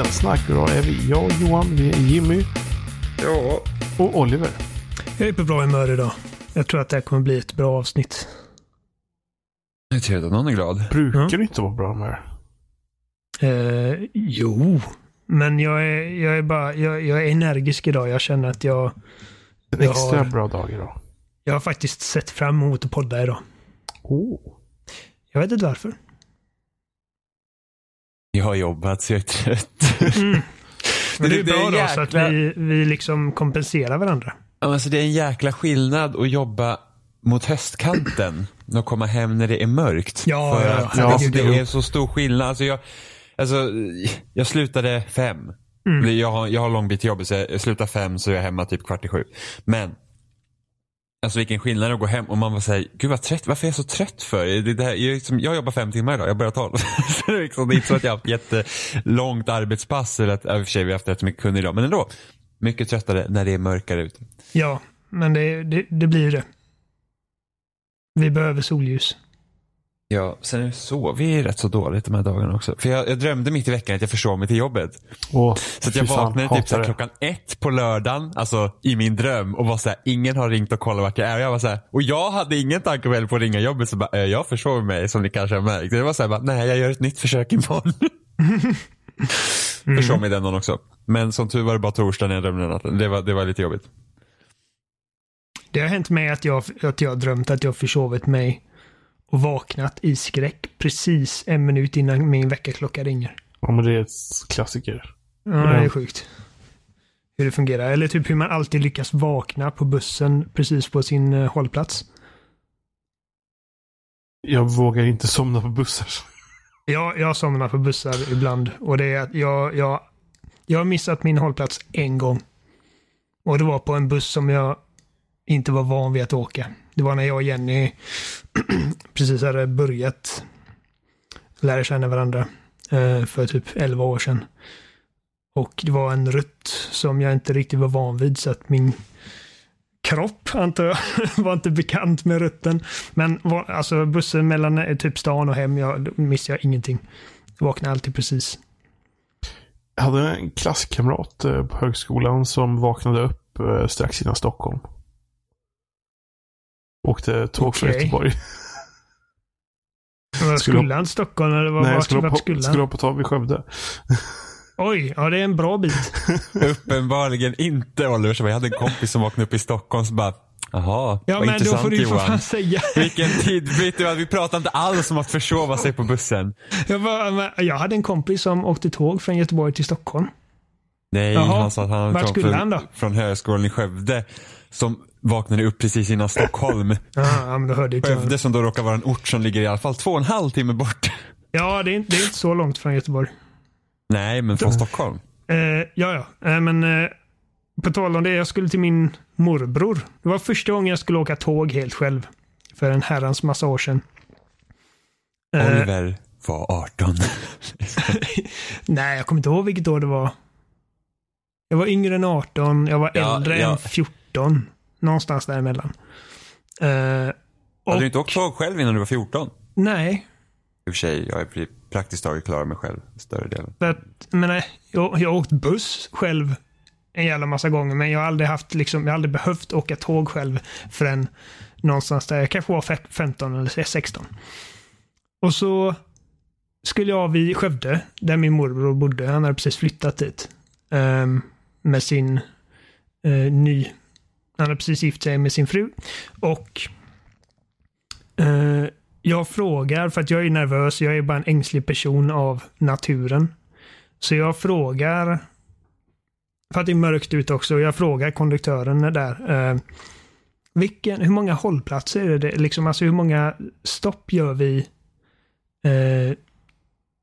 avsnitt 242 med spelsnack. Och då är vi jag och Johan, vi är Jimmy Ja, och Oliver. Jag är på bra humör idag. Jag tror att det här kommer bli ett bra avsnitt. det är trevligt att någon är glad. Brukar Ja. du inte vara bra med det? Eh, jo, men jag är, jag är bara, jag, jag är energisk idag. Jag känner att jag, En Jag extra har- bra dag idag. jag har faktiskt sett fram emot att podda idag. Oh. Jag vet inte varför. Jag har jobbat så jag är trött. Mm. Men det är Det- det är bra då, så att jäkla- vi, vi liksom kompenserar varandra. Alltså det är en jäkla skillnad att jobba mot höstkanten och komma hem när det är mörkt. Ja, För att ja. alltså, det är så stor skillnad. Alltså jag, alltså, jag slutade fem. Mm. Jag, har, jag har lång bit till jobbet så jag slutar fem så är jag hemma typ kvart i sju. Men Alltså vilken skillnad att gå hem och man var såhär, gud vad trött, varför är jag så trött för? Det, det här, jag, liksom, jag jobbar fem timmar idag, jag börjar tolv. så det, är liksom, det är inte så att jag har haft jättelångt arbetspass, eller att, i och för sig vi har haft rätt så mycket kunder idag, men ändå. Mycket tröttare när det är mörkare ute. Ja, men det, det, det blir det. Vi behöver solljus. Ja, sen sov vi rätt så dåligt de här dagarna också. För jag, jag drömde mitt i veckan att jag försov mig till jobbet. Och, Så att jag fan, vaknade typ så klockan ett på lördagen, alltså i min dröm och var så här, ingen har ringt och kollat vart jag är. Och jag var så här, och jag hade ingen tanke väl på att ringa jobbet så bara, "Eh, jag försov mig som ni kanske har märkt. Det var så här, bara, nej jag gör ett nytt försök imorgon. Försov mig den dagen också. Men som tur var det bara torsdag när jag drömde den natten. Det var, det var lite jobbigt. Det har hänt mig att jag, att jag drömt att jag försovit mig och vaknat i skräck precis en minut innan min väckarklocka ringer. Ja, men det är ett klassiker. Ja, det är sjukt. Hur det fungerar. Eller typ hur man alltid lyckas vakna på bussen precis på sin eh, hållplats. Jag vågar inte somna på bussar. Jag, jag somnar på bussar ibland och det är att jag, jag, jag har missat min hållplats en gång. Och det var på en buss som jag inte var van vid att åka. Det var när jag och Jenny precis hade börjat lära känna varandra eh, för typ 11 år sedan. Och det var en rutt som jag inte riktigt var van vid så att min kropp, antar jag, var inte bekant med rutten. Men var, alltså bussen mellan eh, typ stan och hem, jag, då missade jag ingenting. Jag vaknade alltid precis. Jag hade en klasskamrat eh, på högskolan som vaknade upp eh, strax innan Stockholm. Åkte tåg från Okej. Göteborg. Var Skulle- Skulle han till Stockholm eller var, Nej, jag vart, skulle, vart skulle skulle han? hoppa tag vid Skövde. Oj, ja det är en bra bit. Uppenbarligen inte Oliver. Så jag hade en kompis som vaknade upp i Stockholm så bara, jaha, Ja vad men då intressant får du Johan. fan säga. Vilken tid, vet du, att vi pratar inte alls om att försova sig på bussen. Jag, men jag hade en kompis som åkte tåg från Göteborg till Stockholm. Nej, Jaha, han sa att han vart kom från, han då? från högskolan i Skövde. Som vaknade upp precis innan Stockholm. Ja, men då hörde. Skövde som då råkar vara en ort som ligger i alla fall två och en halv timme bort. Ja, det är, inte- det är inte så långt från Göteborg. Nej, men från Stockholm. Eh, ja, ja. Eh, men eh, på tal om det, jag skulle till min morbror. Det var första gången jag skulle åka tåg helt själv. För en herrans massa år sedan. Eh, Oliver var 18. nej, jag kommer inte ihåg vilket år det var. Jag var yngre än 18, jag var Ja, äldre ja. än 14. Någonstans däremellan. Och, Hade du inte åkt tåg själv innan du var 14? Nej, I och för sig, jag är praktiskt taget klar mig själv större delen. att, jag menar, jag, jag har åkt buss själv en jävla massa gånger, men jag har aldrig haft, liksom, jag har aldrig behövt åka tåg själv förrän någonstans där jag kanske var fe- 15 eller 16. Och så skulle jag vid Skövde, där min morbror bodde. Han hade precis flyttat dit. ehm, med sin eh, ny... Han har precis gift sig med sin fru. Och eh, jag frågar, för att jag är nervös, jag är bara en ängslig person av naturen. Så jag frågar, för att det är mörkt ute också, jag frågar konduktören där. Eh, vilken, hur många hållplatser är det? Liksom, alltså hur många stopp gör vi eh,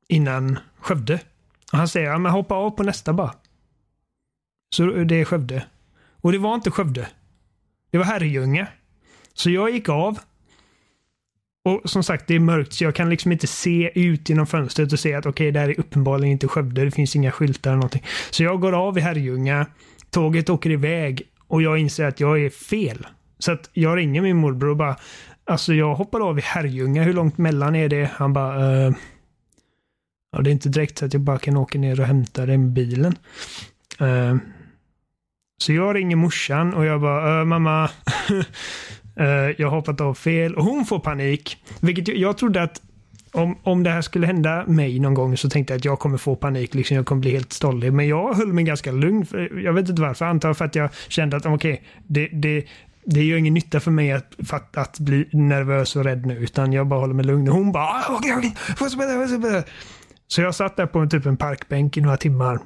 innan Skövde? Och han säger, ja men hoppa av på nästa bara. Så det är Skövde. Och det var inte Skövde. Det var Herrljunga. Så jag gick av. Och som sagt, det är mörkt så jag kan liksom inte se ut genom fönstret och se att okej, det här är uppenbarligen inte Skövde. Det finns inga skyltar eller någonting. Så jag går av i Herrljunga. Tåget åker iväg och jag inser att jag är fel. Så att jag ringer min morbror och bara, alltså jag hoppar av i Herrljunga. Hur långt mellan är det? Han bara, eh, Ja, det är inte direkt så att jag bara kan åka ner och hämta den med bilen. Eh, så jag ringer morsan och jag bara, "Äh, mamma, eh, jag har hoppat av fel. Och hon får panik. Vilket jag, jag trodde att om, om det här skulle hända mig någon gång så tänkte jag att jag kommer få panik. Liksom jag kommer bli helt stollig. Men jag höll mig ganska lugn. För, jag vet inte varför. Antar för att jag kände att okej, det, det, det gör ingen nytta för mig att, för att, att bli nervös och rädd nu. Utan jag bara håller mig lugn. Och hon bara "Ah, okej, okej, vad Så jag satt där på en typ en parkbänk i några timmar.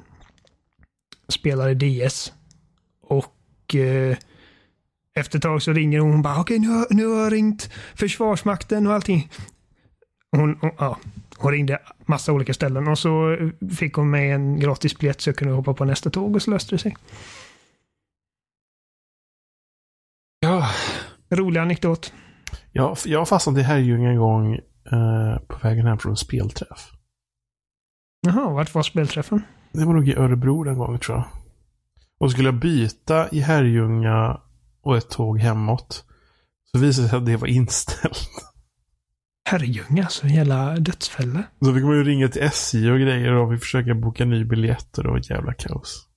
Spelade DS. Och eh, efter ett tag så ringer hon och bara okej nu, har- nu har jag ringt Försvarsmakten och allting. Hon, hon, ja, hon ringde massa olika ställen och så fick hon med en gratis biljett så jag kunde hoppa på nästa tåg och så löste det sig. Ja. Rolig anekdot. Jag, jag fastnade i Herrljunga en gång eh, på vägen hem från en spelträff. Jaha, vart var spelträffen? Det var nog i Örebro den gången tror jag. Och skulle jag byta i Herrljunga och ett tåg hemåt. Så visade det sig att det var inställt. Herrljunga, så en jävla dödsfälla. Så fick man ju ringa till SJ och grejer och vi försöka boka ny biljett och det var ett jävla kaos.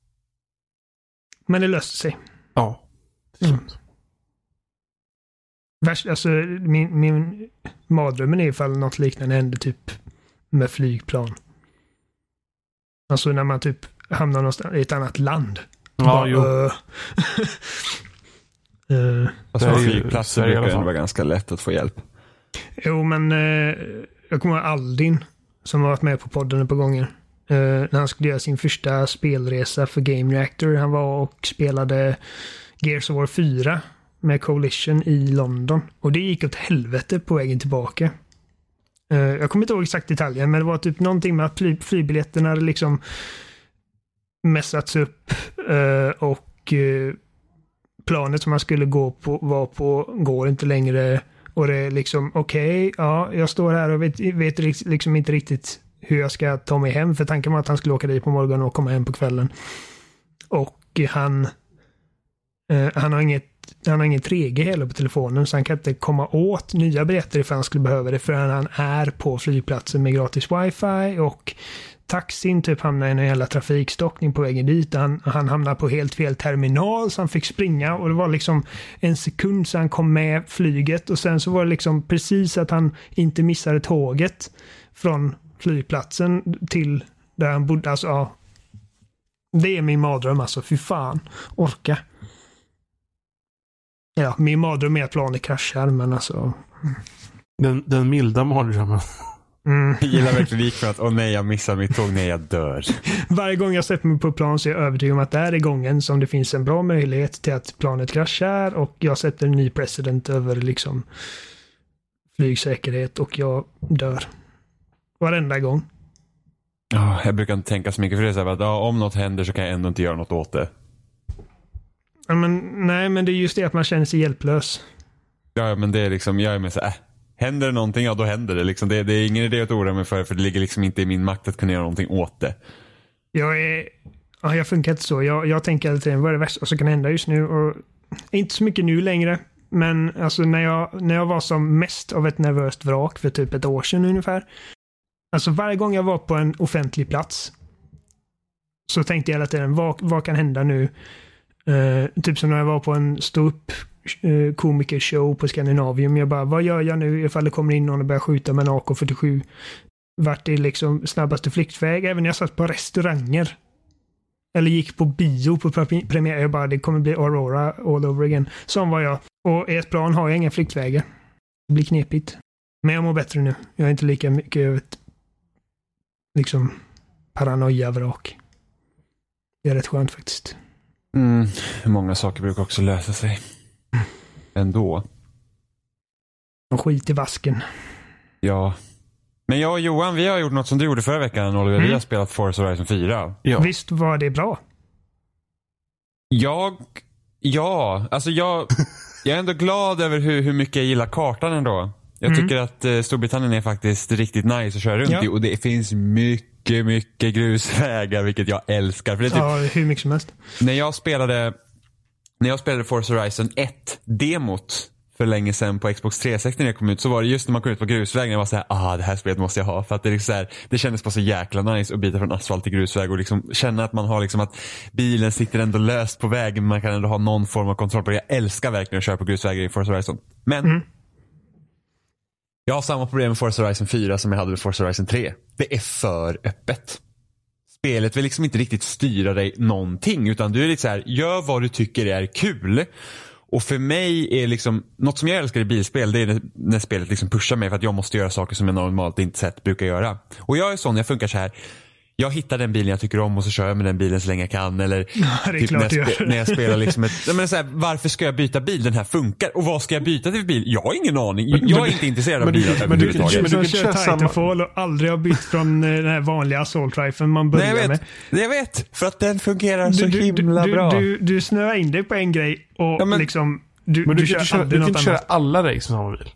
Men det löste sig. Ja. till Mm. Värst, alltså, min, min mardrömmen är ifall något liknande händer typ med flygplan. Alltså när man typ hamnar någonstans i ett annat land. Ja, Bara, jo. "Öh." Eh, Fast Det är på ju flygplatser brukar det vara ganska lätt att få hjälp. jo, men eh, jag kommer ihåg Aldin som har varit med på podden ett par gånger. Eh, när han skulle göra sin första spelresa för Game Reactor. Han var och spelade Gears of War 4 med Coalition i London. Och det gick åt helvete på vägen tillbaka. Eh, jag kommer inte ihåg exakt detaljen, men det var typ någonting med att fly, flygbiljetterna liksom messats upp eh, och eh, planet som man skulle gå på, var på går inte längre. Och det är liksom, okej, ja, jag står här och vet, vet liksom inte riktigt hur jag ska ta mig hem. För tanken var att han skulle åka dit på morgonen och komma hem på kvällen. Och han, eh, han har inget han har inget 3G heller på telefonen så han kan inte komma åt nya biljetter ifall han skulle behöva det förrän han är på flygplatsen med gratis wifi och taxin typ hamnade i en jävla trafikstockning på vägen dit. Han, han hamnade på helt fel terminal så han fick springa och det var liksom en sekund så han kom med flyget och sen så var det liksom precis att han inte missade tåget från flygplatsen till där han bodde. Alltså, ja. Det är min mardröm alltså. Fy fan. Orka. Ja, min mardröm är att planet kraschar men alltså. Den, den milda mardrömmen. Mm. Jag gillar verkligen liknelsen att åh nej jag missar mitt tåg, nej jag dör. Varje gång jag sätter mig på plan så är jag övertygad om att det här är gången som det finns en bra möjlighet till att planet kraschar och jag sätter en ny president över liksom flygsäkerhet och jag dör. Varenda gång. Ja, jag brukar inte tänka så mycket för det är så här, att ja, om något händer så kan jag ändå inte göra något åt det. Ja, men, nej, men det är just det att man känner sig hjälplös. Ja, men det är liksom, jag är med så äh, händer det någonting, ja då händer det. Liksom. Det, det är ingen idé att oroa mig för, för det ligger liksom inte i min makt att kunna göra någonting åt det. Jag är... Ja, jag funkar inte så. Jag, jag tänker alltid, vad är det värsta som kan hända just nu? Och, inte så mycket nu längre. Men alltså när jag, när jag var som mest av ett nervöst vrak för typ ett år sedan ungefär. Alltså varje gång jag var på en offentlig plats. Så tänkte jag hela tiden, vad, vad kan hända nu? Uh, typ som när jag var på en ståupp Eh, komikershow på Skandinavium. Jag bara, vad gör jag nu ifall det kommer in någon och börjar skjuta med en AK47? Vart är liksom snabbaste flyktväg? Även när jag satt på restauranger. Eller gick på bio på premiär. Jag bara, det kommer bli Aurora all over again. Som var jag. Och i ett plan har jag inga flyktvägar. Det blir knepigt. Men jag mår bättre nu. Jag är inte lika mycket av ett liksom paranoia-vrak. Det är rätt skönt faktiskt. Mm, många saker brukar också lösa sig. Ändå. Och skit i vasken. Ja. Men jag och Johan, vi har gjort något som du gjorde förra veckan Oliver. Vi Mm. har spelat Forza Horizon 4. Ja. Visst var det bra? Jag, ja, alltså jag, jag är ändå glad över hur, hur mycket jag gillar kartan ändå. Jag Mm. tycker att eh, Storbritannien är faktiskt riktigt nice att köra runt Ja. i och det finns mycket, mycket grusvägar vilket jag älskar. För det är typ, Ja, hur mycket som helst. när jag spelade, när jag spelade Forza Horizon 1 demot för länge sedan på Xbox 360 när det kom ut så var det just när man kom ut på grusvägen jag var såhär, ah det här spelet måste jag ha. För att det, är liksom så här, det kändes bara så jäkla nice att byta från asfalt till grusväg och liksom känna att man har liksom att bilen sitter ändå löst på vägen men man kan ändå ha någon form av kontroll på det. Jag älskar verkligen att köra på grusvägar i Forza Horizon. Men Mm. jag har samma problem med Forza Horizon 4 som jag hade med Forza Horizon 3. Det är för öppet. Spelet vill liksom inte riktigt styra dig någonting utan du är lite så här, gör vad du tycker är kul. Och för mig är liksom, något som jag älskar i bilspel det är när, spelet liksom pushar mig för att jag måste göra saker som jag normalt inte sett brukar göra. Och jag är sån, jag funkar så här. Jag hittar den bilen jag tycker om och så kör jag med den bilen så länge jag kan. Eller Ja, typ när, du jag när jag spelar liksom ett, jag menar så här, varför ska jag byta bil? Den här funkar. Och vad ska jag byta till bil? Jag har ingen aning. Jag är inte intresserad av men du- bilar men du- överhuvudtaget. men som kan kör köra samma- Titanfall och aldrig har bytt från eh, den här vanliga assault riflen man Nej, börjar jag med. vet. Jag vet. För att den fungerar så Du, du, himla du, bra. Du, du snöar in dig på en grej och Ja, men- liksom du, Men du, du kan kör du kan inte köra alla race med samma bil.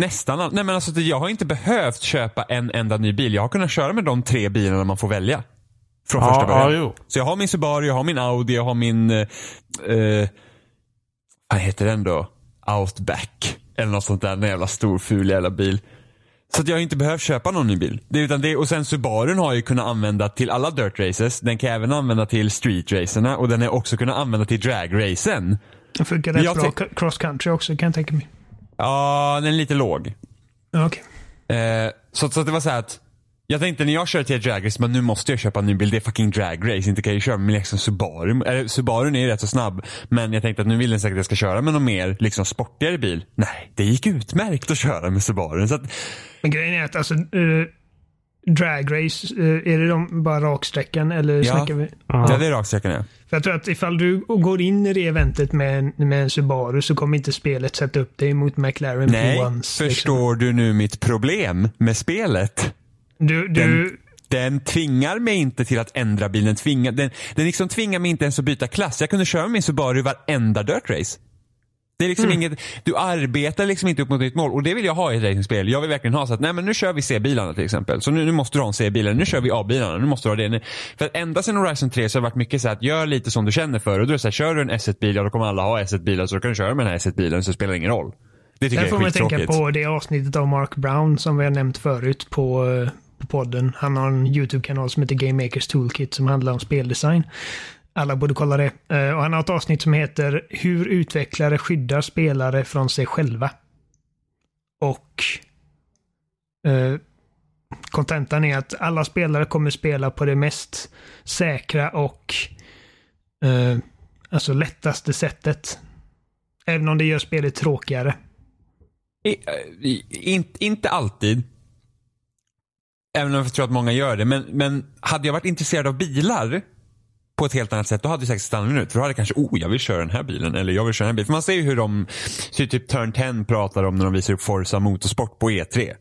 Nästan all... Nej men alltså det- jag har inte behövt köpa en enda ny bil. Jag har kunnat köra med de tre bilarna man får välja. Från Ja, första början. ja. Så jag har min Subaru, jag har min Audi, jag har min... Eh, eh, vad heter den då? Outback. Eller något sånt där. En jävla stor ful jävla bil. Så att jag har inte behövt köpa någon ny bil. Det, utan det, och sen Subarun har jag ju kunnat använda till alla dirt races. Den kan jag även använda till street racerna och den har jag också kunnat använda till drag racen. Det funkar rätt Jag bra cross country också kan jag tänka mig. Ja, den är lite låg. Okej. Eh, så, så det var så här att jag tänkte när jag kör till ett dragrace, men nu måste jag köpa en ny bil. Det är fucking dragrace. Inte kan jag köra med liksom Subaru. Eller, Subaru är ju rätt så snabb. Men jag tänkte att nu vill den säkert att jag ska köra med någon mer liksom sportigare bil. Nej, det gick utmärkt att köra med Subaru. Så att, Men grejen är att alltså drag race, eh, är det de bara raksträckan eller Ja. snackar vi? ja. det är raksträckan ja. För jag tror att ifall du går in i det eventet med, en- med en Subaru så kommer inte spelet sätta upp dig mot McLaren Nej, P1s. Liksom. förstår du nu mitt problem med spelet? Du, du, Den tvingar mig inte till att ändra bilen. Den, tvingar, den, den liksom tvingar mig inte ens att byta klass. Jag kunde köra min Subaru varenda dirt race. Det är liksom inget, du arbetar liksom inte upp mot ditt mål och det vill jag ha i ett racingspel. Jag vill verkligen ha så att, nej men nu kör vi C-bilarna till exempel. Så nu, nu måste du ha en C-bil, nu kör vi A-bilarna, nu måste du ha det. Nu- För att ända sedan Horizon 3 så har det varit mycket så att gör lite som du känner för. Och då är det så här, kör du en S1-bil, ja då kommer alla ha S1-bilar så då kan du köra med den här S1-bilen så det spelar ingen roll. Det tycker där får jag är man tänka på det avsnittet av Mark Brown som vi har nämnt förut på, eh, på podden. Han har en YouTube-kanal som heter Game Makers Toolkit som handlar om speldesign. Alla borde kolla det. Eh, och han har ett avsnitt som heter Hur utvecklare skyddar spelare från sig själva. Och eh, kontentan är att alla spelare kommer spela på det mest säkra och eh, alltså lättaste sättet. Även om det gör spelet tråkigare. I, eh, i, in, inte alltid. Även om jag tror att många gör det. Men, men hade jag varit intresserad av bilar på ett helt annat sätt, då hade jag säkert stannat ut. För då hade kanske, oh, jag vill köra den här bilen. Eller jag vill köra den här bilen. För man ser ju hur de, typ Turn 10 pratar om när de visar upp Forza Motorsport på E3.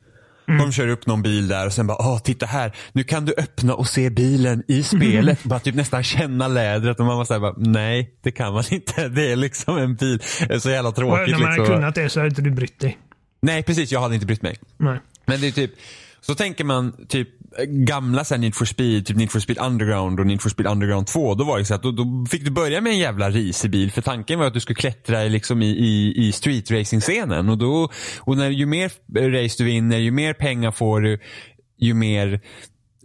De kör upp någon bil där och sen bara, åh titta här, nu kan du öppna och se bilen i spelet. Bara typ nästan känna lädret och man var såhär, bara, nej det kan man inte. Det är liksom en bil. Det är så jävla tråkigt. när man liksom. hade kunnat det så hade inte du brytt dig. Nej precis, jag hade inte brytt mig. Nej. Men det är typ, så tänker man typ gamla så här Need for Speed, typ Need for Speed Underground och Need for Speed Underground 2. Då var det så att då, då fick du börja med en jävla risig bil för tanken var att du skulle klättra liksom i, i, i street racing scenen och då, och när ju mer race du vinner, ju mer pengar får du, ju mer,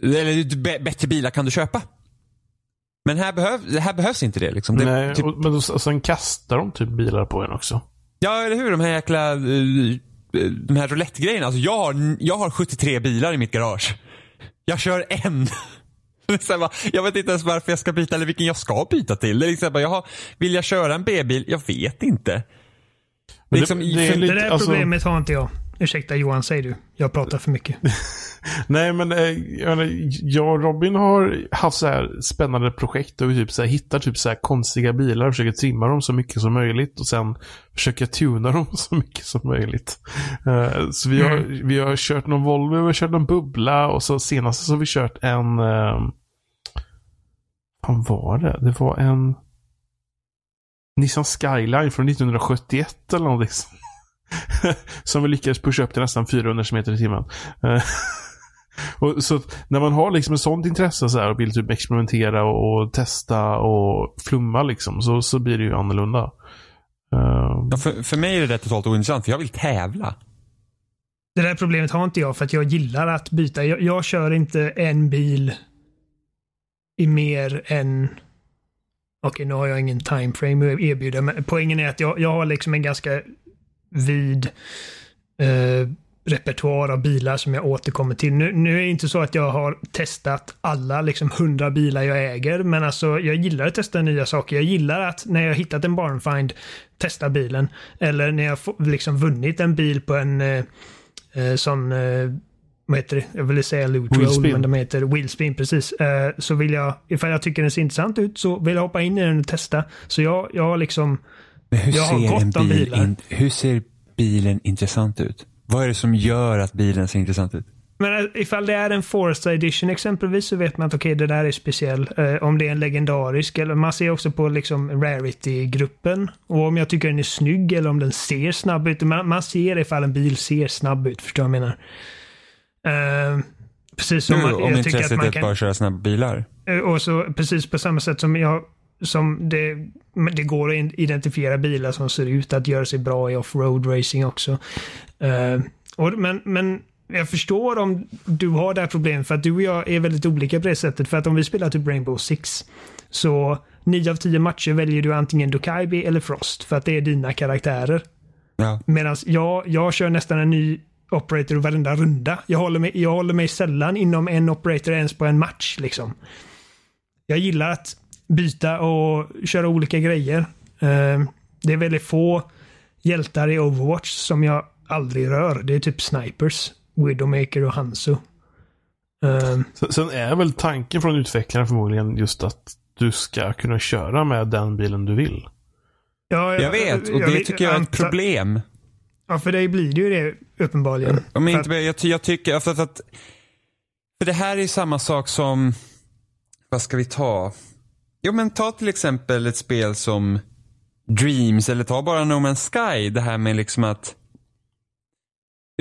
eller ju bättre bilar kan du köpa. Men här, behöv, här behövs inte det liksom. Det, Nej, typ, och, men då, och sen kastar de typ bilar på en också. Ja, eller hur? De här jäkla... eh, De här roulette-grejerna. Alltså jag har, jag har 73 bilar i mitt garage. Jag kör en. Det Jag vet inte ens varför jag ska byta eller vilken jag ska byta till. Det är liksom bara, jag har, vill jag köra en B-bil? Jag vet inte. Det- Liksom, det är för- lite- Det där alltså- problemet har inte jag. Ursäkta Johan, säg du. Jag pratar för mycket. Nej, men eh, jag, och Robin har haft så här spännande projekt och vi typ så här, hittar typ så här konstiga bilar och försöker trimma dem så mycket som möjligt och sen försöker tuna dem så mycket som möjligt. Eh, så vi har, vi har kört någon Volvo, vi har kört någon bubbla och så senast så har vi kört en... Vad var det? Det var en Nissan Skyline från 1971 eller någonting. som vi lyckades pusha upp till nästan 400 km i timmen. Eh, och så när man har liksom ett sånt intresse så här och vill typ experimentera och, och testa och flumma liksom så, så blir det ju annorlunda. Uh, Ja, för, för mig är det totalt ointressant för jag vill tävla. Det där problemet har inte jag för att jag gillar att byta. Jag, jag kör inte en bil i mer än... Okej, nu har jag ingen timeframe att erbjuda, men poängen är att jag, jag har liksom en ganska vid eh, repertoar av bilar som jag återkommer till. Nu, nu är det inte så att jag har testat alla liksom hundra bilar jag äger, men alltså jag gillar att testa nya saker. Jag gillar att när jag hittat en barnfind testa bilen. Eller när jag liksom vunnit en bil på en eh, eh, sån, eh, vad heter det? Jag ville säga loot roll, men de heter wheelspin precis. Eh, så vill jag, ifall jag tycker den ser intressant ut, så vill jag hoppa in i den och testa. Så jag, jag har liksom, Men hur Jag har ser gott en bil bilar. in, hur ser bilen intressant ut? Vad är det som gör att bilen ser intressant ut? Men eh, ifall det är en Forza Edition exempelvis så vet man att okej, det där är speciell. Eh, om det är en legendarisk, eller man ser också på liksom rarity-gruppen. Och om jag tycker den är snygg eller om den ser snabb ut. Man, man ser ifall en bil ser snabb ut, förstår du vad jag menar? Eh, precis som Nu, man, om jag tycker intresset att man är att kan... bara köra snabba bilar. Eh, Och så precis på samma sätt som jag som det, det går att identifiera bilar som ser ut att göra sig bra i offroad racing också. Eh, och, men, men jag förstår om du har det här problemet för att du och jag är väldigt olika på det sättet. För att om vi spelar typ Rainbow Six så nio av tio matcher väljer du antingen Dokaibi eller Frost för att det är dina karaktärer. Ja. Medan jag, jag kör nästan en ny operator varenda runda. Jag håller, mig, jag håller mig sällan inom en operator ens på en match. Liksom. Jag gillar att byta och köra olika grejer. Eh, det är väldigt få hjältar i Overwatch som jag aldrig rör. Det är typ snipers, Widowmaker och Hanzo. Eh, sen- är väl tanken från utvecklaren förmodligen just att du ska kunna köra med den bilen du vill. ja, Jag vet och det vet- tycker jag är ett problem. Ja, för dig blir det ju det uppenbarligen. Om För inte, jag, jag tycker, för att, att, för det här är samma sak som, vad ska vi ta? Jo men ta till exempel ett spel som Dreams eller ta bara No Man's Sky. Det här med liksom att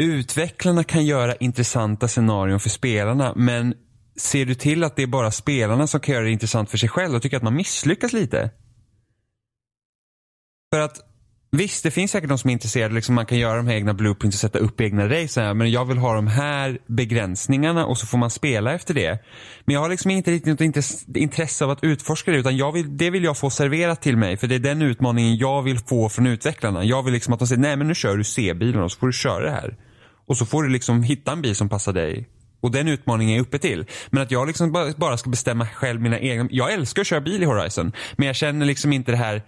utvecklarna kan göra intressanta scenarion för spelarna men ser du till att det är bara spelarna som kan göra det intressant för sig själv då tycker jag att man misslyckas lite. För att Visst, det finns säkert de som är intresserade. Liksom man kan göra de här egna blueprints och sätta upp egna race. här, Men jag vill ha de här begränsningarna och så får man spela efter det. Men jag har liksom inte riktigt något intresse, av att utforska det. Utan jag vill, det vill jag få serverat till mig. För det är den utmaningen jag vill få från utvecklarna. Jag vill liksom att de säger, nej men nu kör du C-bilen och så får du köra det här. Och så får du liksom hitta en bil som passar dig. Och den utmaningen är jag uppe till. Men att jag liksom bara ska bestämma själv mina egna. Jag älskar att köra bil i Horizon. Men jag känner liksom inte det här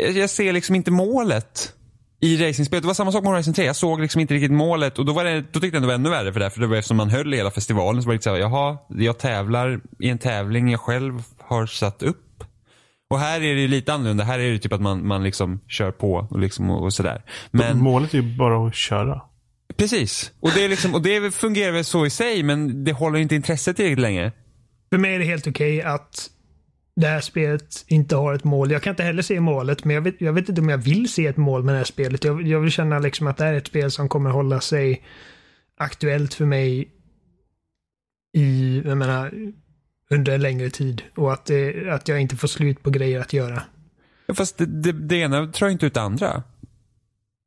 jag ser liksom inte målet i racingspelet. Det var samma sak med Horizon 3. Jag såg liksom inte riktigt målet och då, var det, då tyckte jag det var ännu värre för det. För det var eftersom man höll hela festivalen så var det här, jaha, jag tävlar i en tävling jag själv har satt upp. Och här är det ju lite annorlunda. Här är det typ att man, man liksom kör på och, liksom och, och sådär. Men Målet är ju bara att köra. precis. Och det, är liksom, och det fungerar väl så i sig men det håller inte intresset tillräckligt länge. För mig är det helt okej att det här spelet inte har ett mål. Jag kan inte heller se målet, men jag vet, jag vet inte om jag vill se ett mål med det här spelet. Jag, jag vill känna liksom att det här är ett spel som kommer hålla sig aktuellt för mig i, jag menar, under en längre tid. Och att, det, att jag inte får slut på grejer att göra. Ja, Fast det, det, det ena drar inte ut det andra.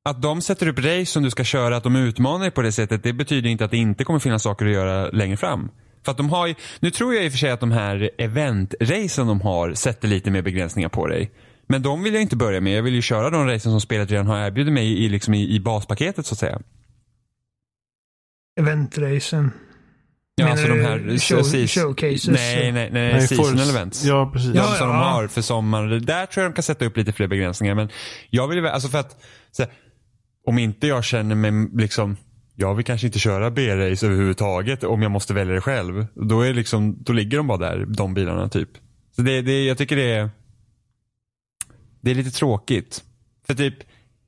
Att de sätter upp race som du ska köra, att de utmanar dig på det sättet, det betyder inte att det inte kommer finnas saker att göra längre fram. För att de har ju, nu tror jag i och för sig att de här event-racen de har sätter lite mer begränsningar på dig. Men de vill jag inte börja med. Jag vill ju köra de racen som spelet redan har erbjudit mig i, liksom i, i baspaketet så att säga. Eventracen. Ja, Menar alltså de här show- showcases? Nej, nej, nej, Nej, seasonal Force- events. Ja, precis. De Ja, som de ja. har för sommaren. Där tror jag de kan sätta upp lite fler begränsningar. Men jag vill ju, alltså för att, så här, om inte jag känner mig liksom, jag vill kanske inte köra B-race överhuvudtaget om jag måste välja det själv. Då, är liksom, då ligger de bara där, de bilarna typ. Så det, det, jag tycker det är, det är lite tråkigt. För typ,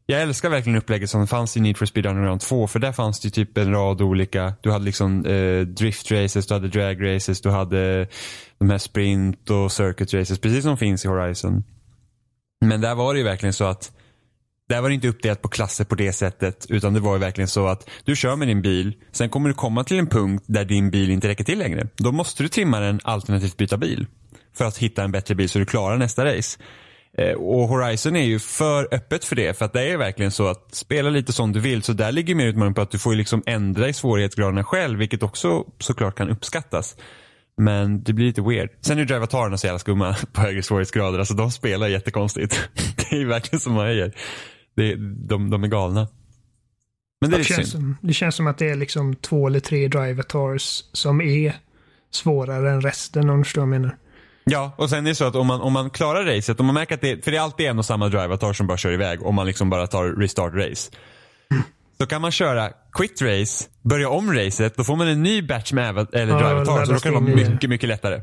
jag älskar verkligen upplägget som fanns i Need for Speed Underground 2. För där fanns det typ en rad olika, du hade liksom eh, drift races, du hade drag races, du hade de här sprint och circuit races. Precis som finns i Horizon. Men där var det ju verkligen så att där var det inte uppdelat på klasser på det sättet. Utan det var ju verkligen så att du kör med din bil. Sen kommer du komma till en punkt där din bil inte räcker till längre. Då måste du trimma den alternativt byta bil. För att hitta en bättre bil så du klarar nästa race. Eh, och Horizon är ju för öppet för det. För att det är verkligen så att spela lite som du vill. Så där ligger mer utmaning på att du får ju liksom ändra i svårighetsgraderna själv. Vilket också såklart kan uppskattas. Men det blir lite weird. Sen är drivatarerna så jävla skumma på högre svårighetsgrader. Alltså de spelar jättekonstigt. det är verkligen som man säger. Det, de, de är galna. Men det är Det lite känns, synd. som, det känns som att det är liksom två eller tre drivatars som är svårare än resten om du förstår vad jag menar. Ja, och sen är det så att om man, om man klarar racet, om man märker att det, för det är alltid en och samma drivatar som bara kör iväg om man liksom bara tar restart race. Så kan man köra quit race, börja om racet, då får man en ny batch med eller Ja, drivatar. Så då kan det vara mycket, mycket lättare.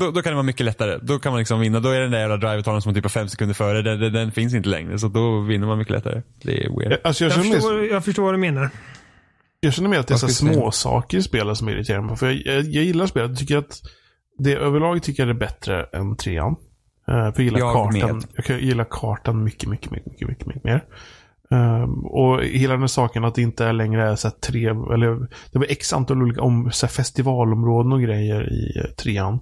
Då, då kan det vara mycket lättare. Då kan man liksom vinna. Då är den där jävla drivataren som typ är fem sekunder före, den, den, den finns inte längre. Så då vinner man mycket lättare. Det är weird. Alltså jag Jag förstår, vad- jag förstår vad du menar. jag känner mer att det är så Vad här ska vi säga? små saker i spelet som irriterar mig. För jag, jag, jag gillar spelet. Jag tycker att det överlag tycker jag det är bättre än trean. Eh, för jag gillar Jag kartan. med. Jag kan- gillar kartan mycket, mycket, mycket, mycket, mycket, mycket mer. Ehm, och hela den här saken att det inte är längre är så här tre, eller det var x antal olika om, så här festivalområden och grejer i eh, trean.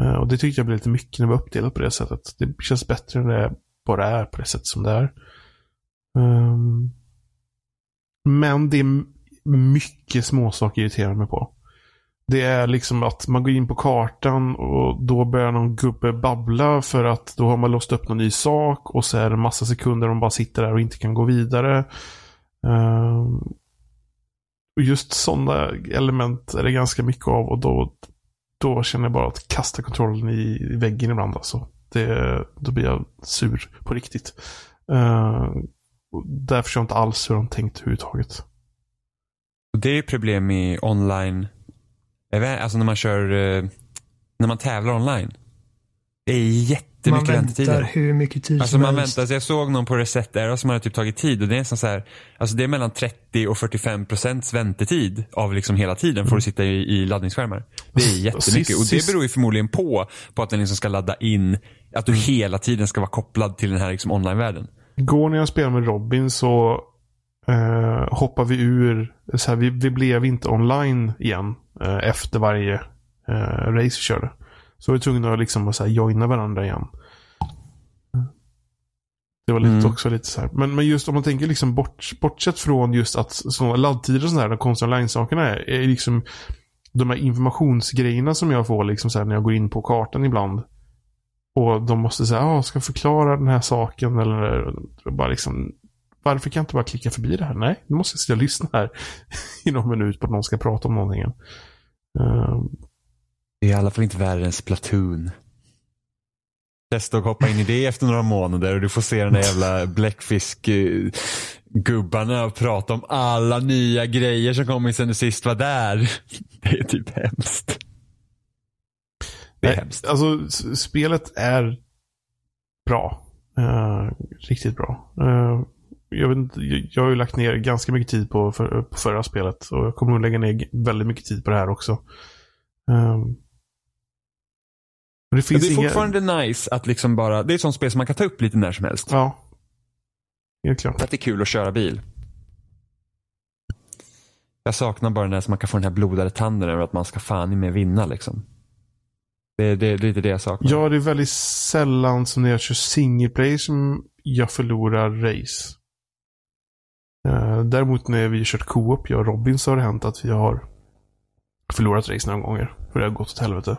Eh, och det tyckte jag blev lite mycket när det var uppdelat på det sättet. Det känns bättre när det bara är på det sätt som det är. Ehm, men det är mycket småsaker jag irriterar mig på. Det är liksom att man går in på kartan och då börjar någon gubbe babbla för att då har man låst upp någon ny sak och så är det en massa sekunder de bara sitter där och inte kan gå vidare. Ehm, och just sådana element är det ganska mycket av och då, då känner jag bara att kasta kontrollen i, väggen ibland alltså. Det, då blir jag sur på riktigt. Eh, uh, där förstår jag inte alls hur de tänkt överhuvudtaget. Det är ju problem i online, eh, alltså när man kör, eh, när man tävlar online. Det är jätte jättemycket väntar väntetider. hur mycket tid Alltså som man helst. väntar, jag såg någon på Reset Era som hade typ tagit tid och det är nästan så här, alltså det är mellan 30 och 45 procents väntetid av liksom hela tiden för att sitta i, i laddningsskärmar. Det är jättemycket Sist- och det beror ju förmodligen på, på att den liksom ska ladda in, att du hela tiden ska vara kopplad till den här liksom online-världen. Igår när jag spelade med Robin så eh, hoppade vi ur. Så här, vi, vi blev inte online igen eh, efter varje eh, race vi körde. Så vi var tvungna att liksom så här, joina varandra igen. Det var lite Mm. också lite så här. Men, men just om man tänker liksom bort, bortsett från just att sådana laddtider och sådana här, de konstiga online-sakerna är, är liksom de här informationsgrejerna som jag får liksom så här, när jag går in på kartan ibland. Och de måste säga, ah, ska förklara den här saken eller bara liksom varför kan jag inte bara klicka förbi det här? Nej, nu måste jag sitta och lyssna här i någon minut på att någon ska prata om någonting. Uh, Det är i alla fall inte värre än Splatoon. Testa att hoppa in i det efter några månader och du får se den där jävla bläckfisk-gubbarna och prata om alla nya grejer som kommit sen du sist var där. Det är typ hemskt. Det är nej, hemskt. Alltså, spelet är bra. Eh, riktigt bra. Eh, jag, vet inte, jag, har ju lagt ner ganska mycket tid på, för, på förra spelet och jag kommer nog lägga ner väldigt mycket tid på det här också. Eh, men det finns det är inga... fortfarande nice att liksom bara, det är ett sånt spel som man kan ta upp lite när som helst. Ja. Helt klart. För att det är kul att köra bil. Jag saknar bara som man kan få den här blodade tanden över att man ska fan i med vinna liksom. Det, det, det är lite det jag saknar. Ja, det är väldigt sällan som när jag kör single player som jag förlorar race. Eh, däremot när vi kört co-op, jag och Robin, så har det hänt att vi har förlorat race några gånger. För det har gått åt helvete.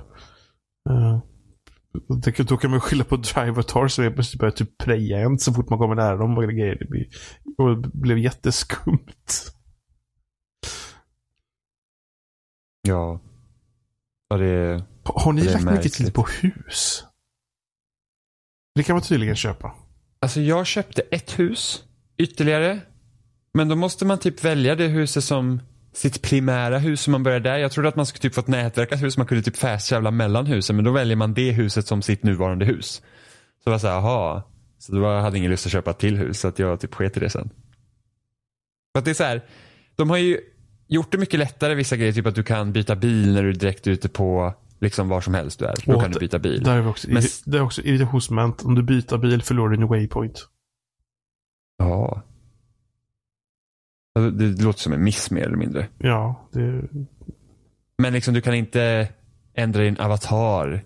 Då kan man skylla på drivatar som helt plötsligt börjar typ preja en så fort man kommer nära dem och grejer. Det, blir, och det blev jätteskumt. Ja. Ja, det, Har ni Det lagt mycket tid på hus? Det kan man tydligen köpa. Alltså jag köpte ett hus ytterligare. Men då måste man typ välja det huset som sitt primära hus som man börjar där. Jag trodde att man skulle typ få ett nätverkat hus. Man kunde typ fast mellan husen. Men då väljer man det huset som sitt nuvarande hus. Så var så här, aha. Så då hade jag ingen lust att köpa ett till hus. Så att jag typ sket i det sen. För att det är så här. De har ju gjort det mycket lättare vissa grejer. Typ att du kan byta bil när du är direkt ute på liksom var som helst du är. Då kan du byta bil. Där är också, Men- det är också irritationsmoment. Om du byter bil förlorar du en waypoint. Ja. Alltså, Det, låter som en miss mer eller mindre. Ja, det... Men liksom du kan inte ändra din avatar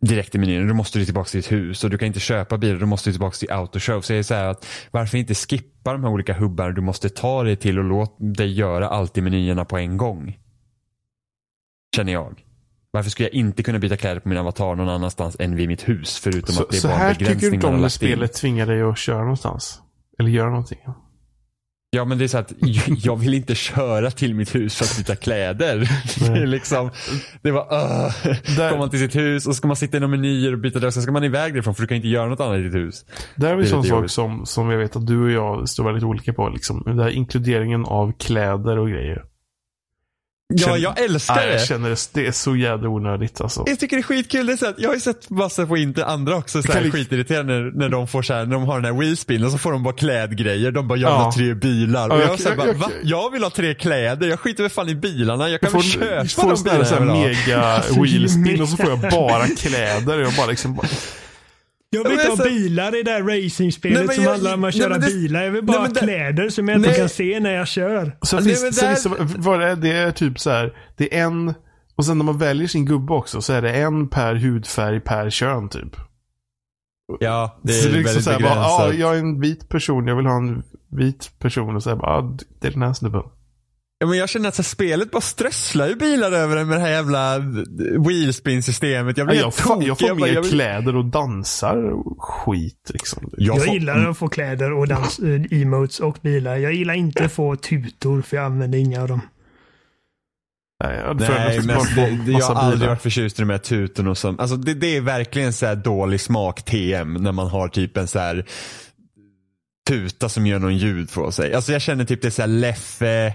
direkt i menyn. Då måste du tillbaka till ditt hus och du kan inte köpa bilar. Då måste du tillbaka till autoshow. Så jag är så här att varför inte skippa de här olika hubbarna du måste ta dig till och låt dig göra allt i menyerna på en gång. Känner jag. Varför skulle jag inte kunna byta kläder på min avatar någon annanstans än vid mitt hus? Förutom Så, att det är så bara här en tycker du begränsning inte man har om när in. spelet tvingar dig att köra någonstans? Eller göra någonting? Ja men det är så att jag vill inte köra till mitt hus för att byta kläder. Det är liksom, det var uh, Där- Kommer man till sitt hus och så ska man sitta i några menyer och byta där. Sen ska man iväg därifrån för du kan inte göra något annat i ditt hus. Det här är Det en sån sak som, som jag vet att du och jag står väldigt olika på. Liksom. Den här inkluderingen av kläder och grejer. Ja, jag älskar Nej, det. jag känner det, det är så jävla onödigt alltså. Jag tycker det är skitkul. Det är så att jag har ju sett massa på inte andra också så här li- skitirriterande när, när de får så här, när de har den här wheelspin och så får de bara klädgrejer. De bara, jag vill ha tre bilar. Och Ja, jag, jag- så här, jag- bara, jag-? Jag vill ha tre kläder. Jag skiter väl fan i bilarna. Jag kan Jag väl får, köpa får de bilarna jag vill ha. mega Alltså, wheelspin och så får jag bara kläder. Jag bara liksom... bara- Jag vill inte ha så- bilar i det där Nej, racingspelet men som jag- handlar om att nej, köra men det- bilar. Jag vill nej, bara men ha kläder som jag inte Nej. kan se när jag kör. Så Nej, finns, så där- finns det, vad är det, är typ så här. Det är en... Och sen när man väljer sin gubbe också så är det en per hudfärg per kön typ. Ja, det är, så det är liksom väldigt så här, bara, ja, begränsat. jag är en vit person, jag vill ha en vit person. Och så här, bara, ja, det är den här snubben. Ja, men jag känner att så här, spelet bara strösslar ju bilar över en med det här jävla wheelspin-systemet. Jag Ja, blir jag, får, tokig. jag får Jag bara, mer jag vill- kläder och dansar och skit liksom. Jag Jag får- gillar att få kläder och dans, eh, emotes och bilar. Jag gillar inte att få tutor för jag använder inga av dem. Nej, jag Nej, få det, jag har aldrig varit förtjust i de här tutorna och som, alltså det, det är verkligen så här dålig smak TM när man har typ en så här tuta som gör någon ljud från sig. Alltså jag känner typ det är så här Leffe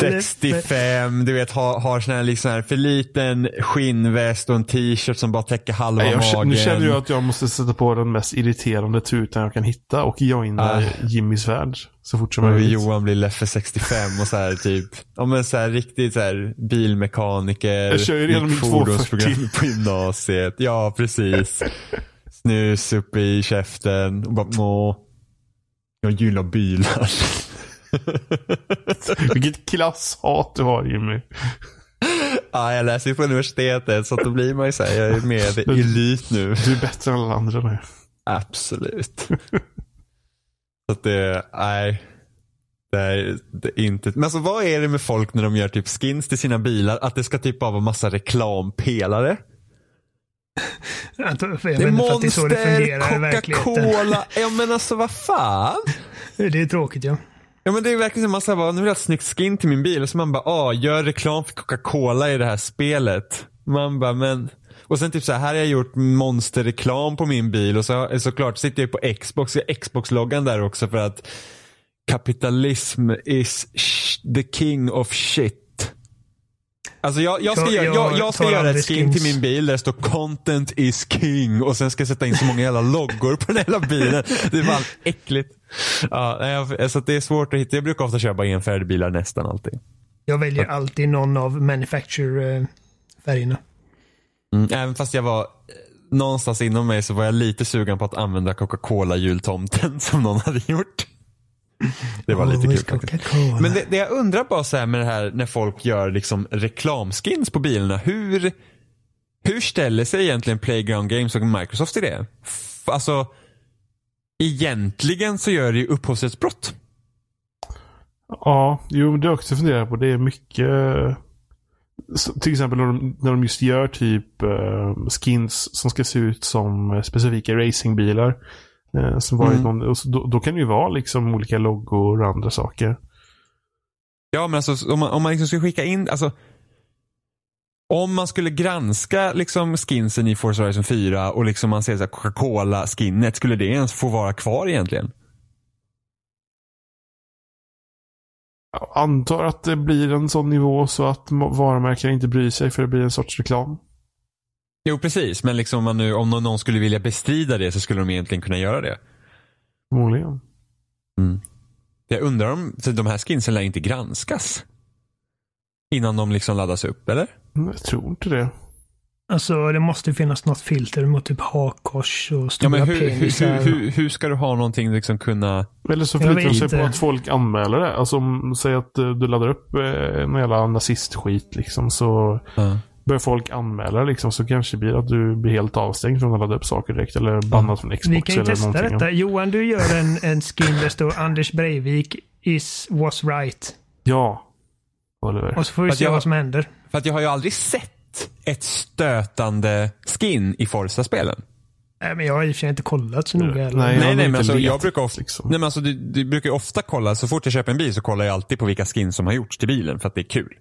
65, du vet har, har sån här liksom här för liten skinnväst och en t-shirt som bara täcker halva jag, magen. nu känner jag att jag måste sätta på den mest irriterande tutan jag kan hitta och joina Ah. Jimmys värld så fort som möjligt. Johan blir Leffe 65 och så här typ, ja men så här riktigt så här bilmekaniker. Jag kör ju redan min fordonsprogram 240. på gymnasiet. Ja, precis. Snus uppe i käften och bara. Jag gillar bilar. Vilket klasshat du har Jimmy. ja, jag läser ju på universitetet så att då blir man ju såhär, jag är med i elit nu. Du är bättre än alla andra nu. Absolut. så att det, nej. Det är, det är inte, men alltså vad är det med folk när de gör typ skins till sina bilar? Att det ska typ bara vara massa reklampelare? Jag vet det är Monster. Coca-Cola. Ja men alltså vad fan? Det är tråkigt ja. Ja men det är verkligen som man säger bara, nu vill jag ha snyggt skin till min bil. Och så man bara, ah, gör reklam för Coca-Cola i det här spelet. Man bara, men. Och sen typ så här, här har jag gjort monsterreklam på min bil. Och så såklart sitter jag på Xbox, jag har Xbox-loggan där också för att kapitalism is the king of shit. Alltså jag, jag, ska, Jag- göra, jag jag, ska göra ett skin till min bil där det står content is king och sen ska jag sätta in så många jävla loggor på den hela bilen. Det är bara äckligt. Ja, så det är svårt att hitta. Jag brukar ofta bara enfärgade bilar nästan alltid. Jag väljer alltid någon av manufacture-färgerna. Mm. Även fast jag var eh, någonstans inom mig så var jag lite sugen på att använda Coca-Cola jultomten som någon hade gjort. Det var lite kul faktiskt. Men det, det jag undrar bara så här med det här när folk gör liksom reklamskins på bilarna. Hur, hur ställer sig egentligen Playground Games och Microsoft i det? F- Alltså, egentligen så gör det ju upphovsrättsbrott. Ja, jo, det har jag också funderat på. Det är mycket... Till exempel när de, när de just gör typ eh, skins som ska se ut som eh, specifika racingbilar. Eh, som varit Mm. någon, och så, då, då kan det ju vara liksom olika loggor och andra saker. Ja men alltså om man, om man liksom skulle skicka in, alltså om man skulle granska liksom skinsen i Forza Horizon 4 och liksom man ser så här Coca-Cola skinnet, skulle det ens få vara kvar egentligen? Jag antar att det blir en sån nivå så att varumärken inte bryr sig för det blir en sorts reklam. Jo precis, men liksom om, man nu, om någon- skulle vilja bestrida det så skulle de egentligen kunna göra det. Förmodligen. Jag undrar om så de här skinsen lär inte granskas. Innan de liksom laddas upp, eller? Jag tror inte det. Alltså det måste finnas något filter mot typ hakkors och Ja, stora men hur, hur, penisar. hur, hur, hur ska du ha någonting liksom kunna... Eller så förlitar de sig på att folk anmäler det. Alltså om, säg att eh, du laddar upp eh, en jävla nazistskit liksom så börjar folk anmäla liksom så kanske det blir att du blir helt avstängd från att ladda upp saker direkt eller bannad från Xbox Vi kan ju eller testa någonting. detta. Johan, du gör en, en skin där står Anders Breivik is was right. Ja. Oliver. Och så får vi se jag- vad som händer. För att jag har ju aldrig sett ett stötande skin i Forza-spelen. Nej, men jag har i och för sig inte kollat så noga. Eller? Nej. Nej, nej, men alltså, jag brukar ofta, liksom. nej, men alltså, du, du brukar ju ofta kolla, så fort jag köper en bil så kollar jag alltid på vilka skins som har gjorts till bilen för att det är kul.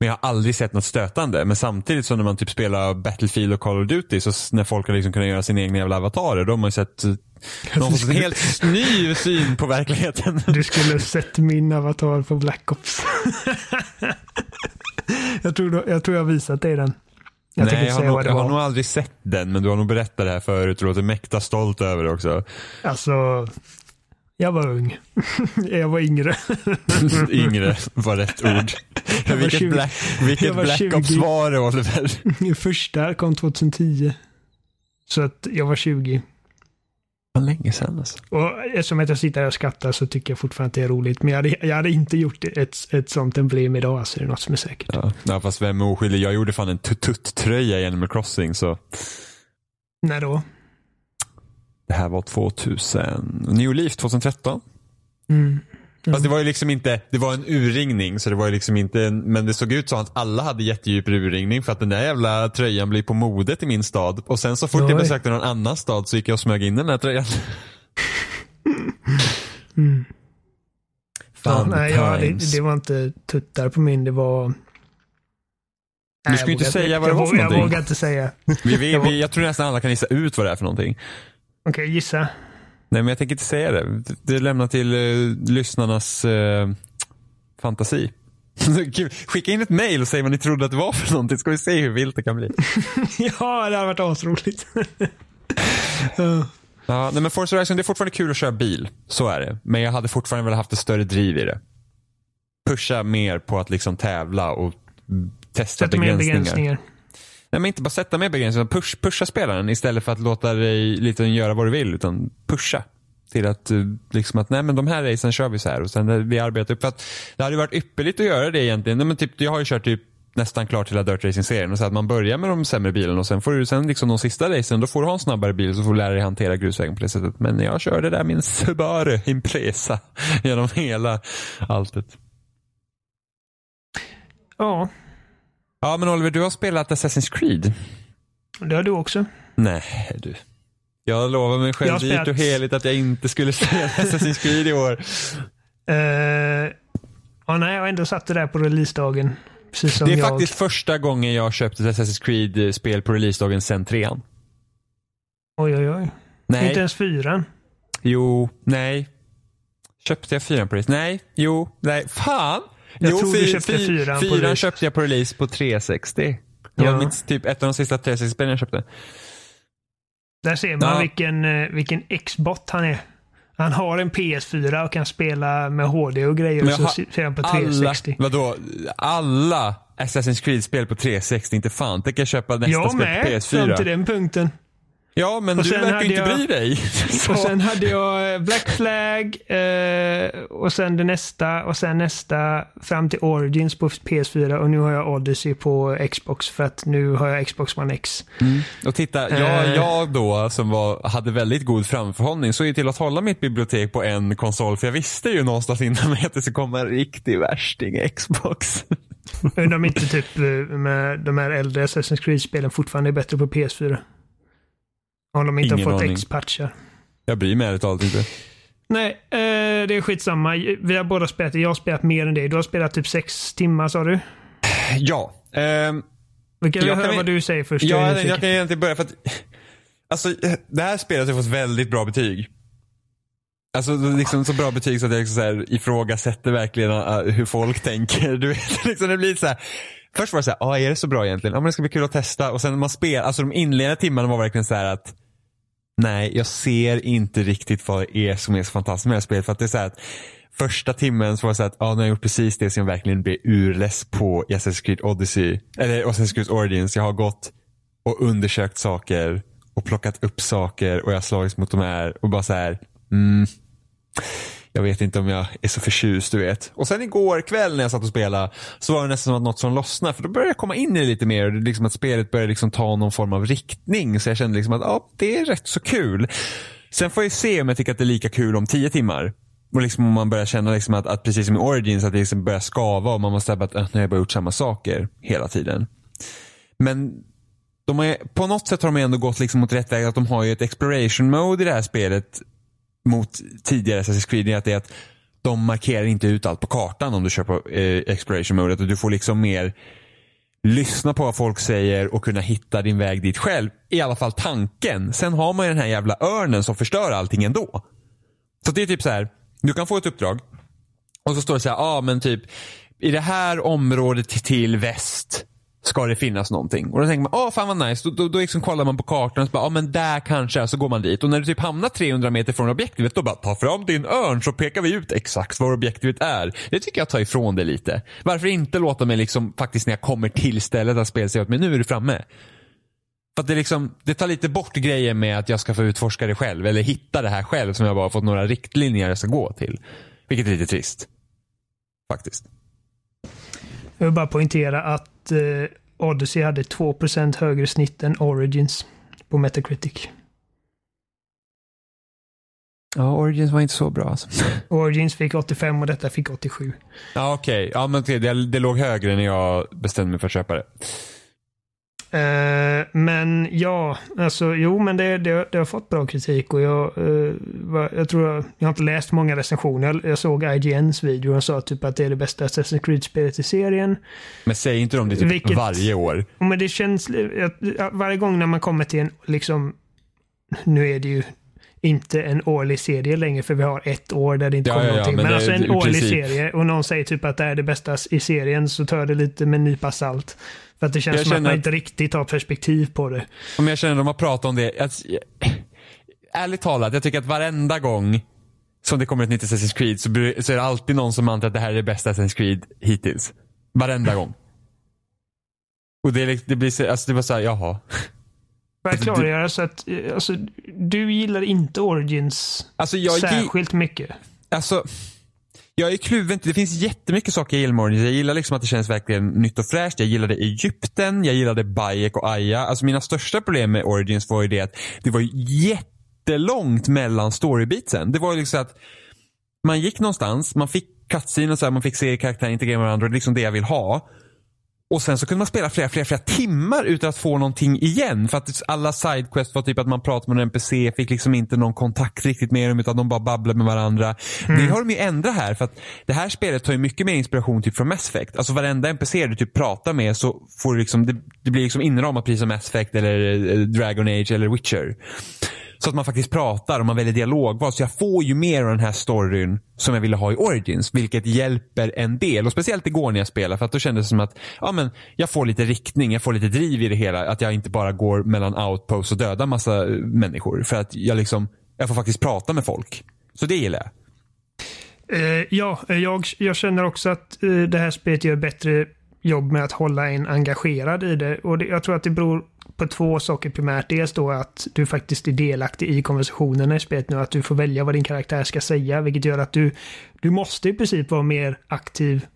Men jag har aldrig sett något stötande. Men samtidigt som när man typ spelar Battlefield och Call of Duty, så när folk har liksom kunnat göra sina egna jävla avatarer, då har man ju sett eh, har fått en helt ny syn på verkligheten. Du skulle sett min avatar på Black Ops. jag, tror, då- jag tror jag har visat dig den. Jag Nej, jag har, nog, jag har nog aldrig sett den, men du har nog berättat det här förut och låter mäkta stolt över det också. Alltså, jag var ung. jag var yngre. Yngre var rätt ord. Var vilket 20. Black, vilket Black 20. Ops var det Oliver? Första kom 2010. Så att jag var 20. Vad länge sedan alltså. Och eftersom att jag sitter här och skrattar så tycker jag fortfarande att det är roligt. Men jag hade, jag hade inte gjort ett, ett sånt emblem idag, så det är något som är säkert. Ja. ja, fast vem är oskyldig? Jag gjorde fan en tutt-tröja i Animal Crossing så När då? Det här var 2000, New Leaf 2013. Mm. Fast det var ju liksom inte, det var en urringning så det var ju liksom inte, en, men det såg ut så att alla hade jättedjup urringning för att den där jävla tröjan blev på modet i min stad. Och sen så fort jag Oj. besökte någon annan stad så gick jag och smög in den här tröjan. Mm. Ja, Fan, nej, the ja, det, det var inte tuttar på min, det var... Du Nej, ska ju jag inte säga vad det jag var för Jag någonting. vågar inte säga. Vi, vi, Jag vi, jag tror nästan alla kan gissa ut vad det är för någonting. Okej, gissa. Nej men jag tänker inte säga det. Det- lämnar till eh, lyssnarnas eh, fantasi. Skicka in ett mail och säg vad ni trodde att det var för någonting. Ska vi se hur vilt det kan bli. ja, det hade varit asroligt. Ja. Ja, nej men Forza Horizon, det är fortfarande kul att köra bil. Så är det. Men jag hade fortfarande velat haft ett större driv i det. Pusha mer på att liksom tävla och testa Sätta mer begränsningar. begränsningar. Nej men inte bara sätta mer begränsningar, push, pusha spelaren istället för att låta dig lite göra vad du vill. Utan pusha. Till att eh, liksom att nej men de här racen kör vi så här och sen eh, vi arbetar upp. För att det hade ju varit ypperligt att göra det egentligen. Nej, men typ, jag har ju kört typ nästan klart hela Dirt Racing-serien och så att man börjar med de sämre bilarna och sen får du sen liksom de sista racen då får du ha en snabbare bil så får du lära dig hantera grusvägen på det sättet. Men jag körde där min Subaru Impresa genom hela alltet. Ja, Ja men Oliver, du har spelat Assassin's Creed. det har du också. Nej du. Jag lovar mig själv dyrt och spelat- heligt att jag inte skulle spela Assassin's Creed i år. Uh, ja, nej, jag har ändå satt det där på releasedagen. Precis som Det är jag. faktiskt första gången jag har köpt ett Assassin's Creed-spel på releasedagen sen trean. Oj, oj, oj. Nej. Inte ens fyran. Jo, nej. Köpte jag fyran på release? Nej, jo, nej, fan. Jag jo, tror du köpte fy- fyran på Fyran köpte jag på release på 360. Det Ja. var mitt, typ ett av de sista 360-spelen jag köpte. Där ser man Ja. vilken, eh, vilken X-bot han är. Han har en PS4 och kan spela med HD och grejer. Men Och så jag ser han på Alla, 360. vadå, alla Assassin's Creed-spel på 360, inte fan tänker jag köpa nästa Jag spel på med, PS4. fram till den punkten. Ja, men Och du verkar inte jag- bry dig. Och sen hade jag Black Flag eh, och sen det nästa och sen nästa fram till Origins på PS4 och nu har jag Odyssey på Xbox för att nu har jag Xbox One X. Och titta, jag, Eh. jag då som var, hade väldigt god framförhållning såg ju till att hålla mitt bibliotek på en konsol för jag visste ju någonstans innan mig att det skulle komma en riktig värsting Xbox. Undrar om inte typ eh, med de här äldre Assassin's Creed-spelen fortfarande är bättre på PS4. Om de inte Ingen har fått aning. X-patchar. Jag bryr mig ärligt talat inte. Nej, eh, det är skitsamma. Vi har båda spelat. Jag har spelat mer än det. Du har spelat typ sex timmar sa du? Ja, ehm, Vi kan Jag höra kan- vad du säger först. ja jag, jag kan egentligen börja för att Alltså det här spelet har fått väldigt bra betyg. Alltså liksom så bra betyg så att jag liksom så här ifrågasätter verkligen uh, hur folk tänker. Du vet, liksom det blir så här. Först var det så här, ah, är det så bra egentligen? Ja men det ska bli kul att testa. Och sen man spelar, alltså de inledande timmarna var verkligen så här att Nej, jag ser inte riktigt vad det är som är så fantastiskt med det här spelet. För att det är så här att första timmen så var det så att ah, nu har jag gjort precis det som jag verkligen blev urless på i Assassin's Creed Odyssey. Eller Assassin's Creed Origins. Jag har gått och undersökt saker och plockat upp saker och jag har slagits mot de här och bara så här. Mm, jag vet inte om jag är så förtjust du vet. Och sen igår kväll när jag satt och spelade så var det nästan som att något som lossnade. För då började jag komma in i det lite mer. Liksom att spelet började liksom ta någon form av riktning. Så jag kände liksom att ja, det är rätt så kul. Sen får jag se om jag tycker att det är lika kul om tio timmar. Och liksom om man börjar känna liksom att, att precis som i Origins att det liksom börjar skava och man måste säga att äh, nu har jag bara gjort samma saker hela tiden. Men de är, på något sätt har de ändå gått liksom mot rätt väg. Att de har ju ett exploration mode i det här spelet mot tidigare Assassin's Creed. Att det är att de markerar inte ut allt på kartan om du kör på eh, exploration mode. Du får liksom mer lyssna på vad folk säger och kunna hitta din väg dit själv. I alla fall tanken. Sen har man ju den här jävla örnen som förstör allting ändå. Så det är typ så här. Du kan få ett uppdrag och så står det så här, ja ah, men typ i det här området till väst ska det finnas någonting. Och då tänker man, åh fan vad nice. Då, då, då liksom kollar man på kartan och så bara, ja men där kanske, så går man dit. Och när du typ hamnar 300 meter från objektivet, då bara, ta fram din örn så pekar vi ut exakt var objektivet är. Det tycker jag tar ifrån det lite. Varför inte låta mig liksom, faktiskt när jag kommer till stället att spelet säga åt mig, nu är du framme. För att det, liksom, det tar lite bort grejen med att jag ska få utforska det själv, eller hitta det här själv som jag bara fått några riktlinjer jag ska gå till. Vilket är lite trist. Faktiskt. Jag vill bara poängtera att eh, Odyssey hade 2 högre snitt än Origins på Metacritic. Ja, Origins var inte så bra alltså. Origins fick 85 och detta fick 87. Ja, okej. Okay. Ja, men det, det låg högre när jag bestämde mig för att köpa det. Uh, men ja, alltså jo men det, det, det, har fått bra kritik och jag, uh, jag tror jag, jag har inte läst många recensioner. Jag, jag såg IGNs video och sa typ att det är det bästa Assassin's Creed-spelet i serien. Men säger inte de det typ Vilket, varje år? Men det känns, varje gång när man kommer till en, liksom, nu är det ju inte en årlig serie längre för vi har ett år där det inte ja, kommer ja, någonting. Men, men alltså en årlig princip. serie och någon säger typ att det är det bästa i serien så tar det lite med en nypa salt. För att det känns jag som att man inte riktigt har perspektiv på det. Om jag känner att de har pratat om det. Att, ärligt talat, jag tycker att varenda gång som det kommer ett nytt Assassin's Creed så, så är det alltid någon som antar att det här är det bästa Assassin's Creed hittills. Varenda gång. Och det, det blir så, alltså det var såhär, jaha. Får jag klargöra så att alltså, du gillar inte Origins alltså jag, särskilt mycket? Alltså, jag är kluven. Det finns jättemycket saker jag gillar med Origins. Jag gillar liksom att det känns verkligen nytt och fräscht. Jag gillade Egypten, jag gillade Bayek och Aya. Alltså mina största problem med Origins var ju det att det var jättelångt mellan storybeatsen. Det var ju liksom att man gick någonstans, man fick cutscene och så här, man fick se karaktärer integrera med varandra. Det är liksom det jag vill ha. Och sen så kunde man spela flera, flera, flera timmar utan att få någonting igen. För att alla sidequests var typ att man pratade med en NPC, fick liksom inte någon kontakt riktigt med dem utan de bara babblade med varandra. Mm. Det har de ju ändrat här för att det här spelet tar ju mycket mer inspiration typ från Mass Effect. Alltså varenda NPC du typ pratar med så får du liksom, det, det blir liksom inramat precis som Mass Effect eller Dragon Age eller Witcher. Så att man faktiskt pratar och man väljer dialogval. Så jag får ju mer av den här storyn som jag ville ha i Origins. Vilket hjälper en del. Och speciellt igår när jag spelade. För att då kändes det som att ja, men jag får lite riktning, jag får lite driv i det hela. Att jag inte bara går mellan outposts och dödar massa eh, människor. För att jag liksom, jag får faktiskt prata med folk. Så det gillar jag. Uh, ja, eh, jag, jag känner också att uh, det här spelet gör bättre jobb med att hålla en engagerad i det. Och det, jag tror att det beror på två saker primärt. Dels då att du faktiskt är delaktig i konversationerna i spelet nu. Att du får välja vad din karaktär ska säga. Vilket gör att du, du måste i princip vara mer aktiv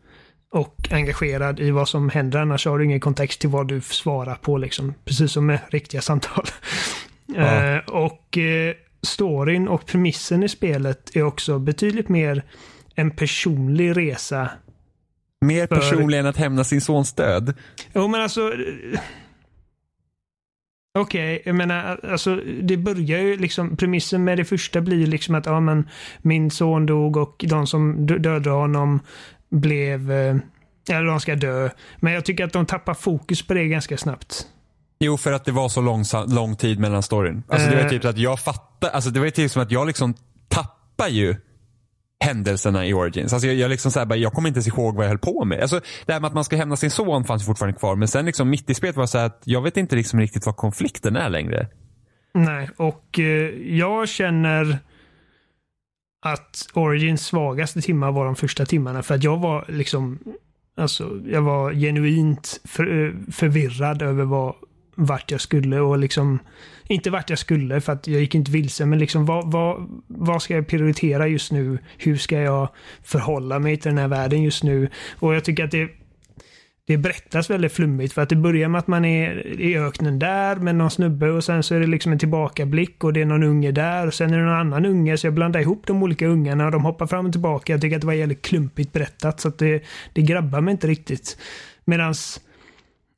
och engagerad i vad som händer. Annars har du ingen kontext till vad du svarar på. Liksom. Precis som med riktiga samtal. Ja. Uh, och uh, storyn och premissen i spelet är också betydligt mer en personlig resa Mer personlig än att hämna sin sons död? Jo, men alltså... Okej, okay, jag menar, alltså det börjar ju liksom, premissen med det första blir ju liksom att, ja men min son dog och de som dödade honom blev, eh, eller de ska dö. Men jag tycker att de tappar fokus på det ganska snabbt. Jo, för att det var så lång, lång tid mellan storyn. Alltså det var typ så att jag fattar, alltså det var typ som att jag liksom tappar ju händelserna i Origins. Alltså jag, jag, liksom så här, jag kommer inte ens ihåg vad jag höll på med. Alltså, det här med att man ska hämna sin son fanns fortfarande kvar. Men sen liksom mitt i spelet var det så att jag vet inte liksom riktigt vad konflikten är längre. Nej, och eh, jag känner att Origins svagaste timmar var de första timmarna. För att jag var liksom, alltså jag var genuint för, eh, förvirrad över vad vart jag skulle och liksom inte vart jag skulle för att jag gick inte vilse men liksom vad, vad, vad ska jag prioritera just nu? Hur ska jag förhålla mig till den här världen just nu? Och jag tycker att det det berättas väldigt flummigt för att det börjar med att man är i öknen där med någon snubbe och sen så är det liksom en tillbakablick och det är någon unge där och sen är det någon annan unge så jag blandar ihop de olika ungarna och de hoppar fram och tillbaka. Jag tycker att det var jävligt klumpigt berättat så att det, det grabbar mig inte riktigt. Medans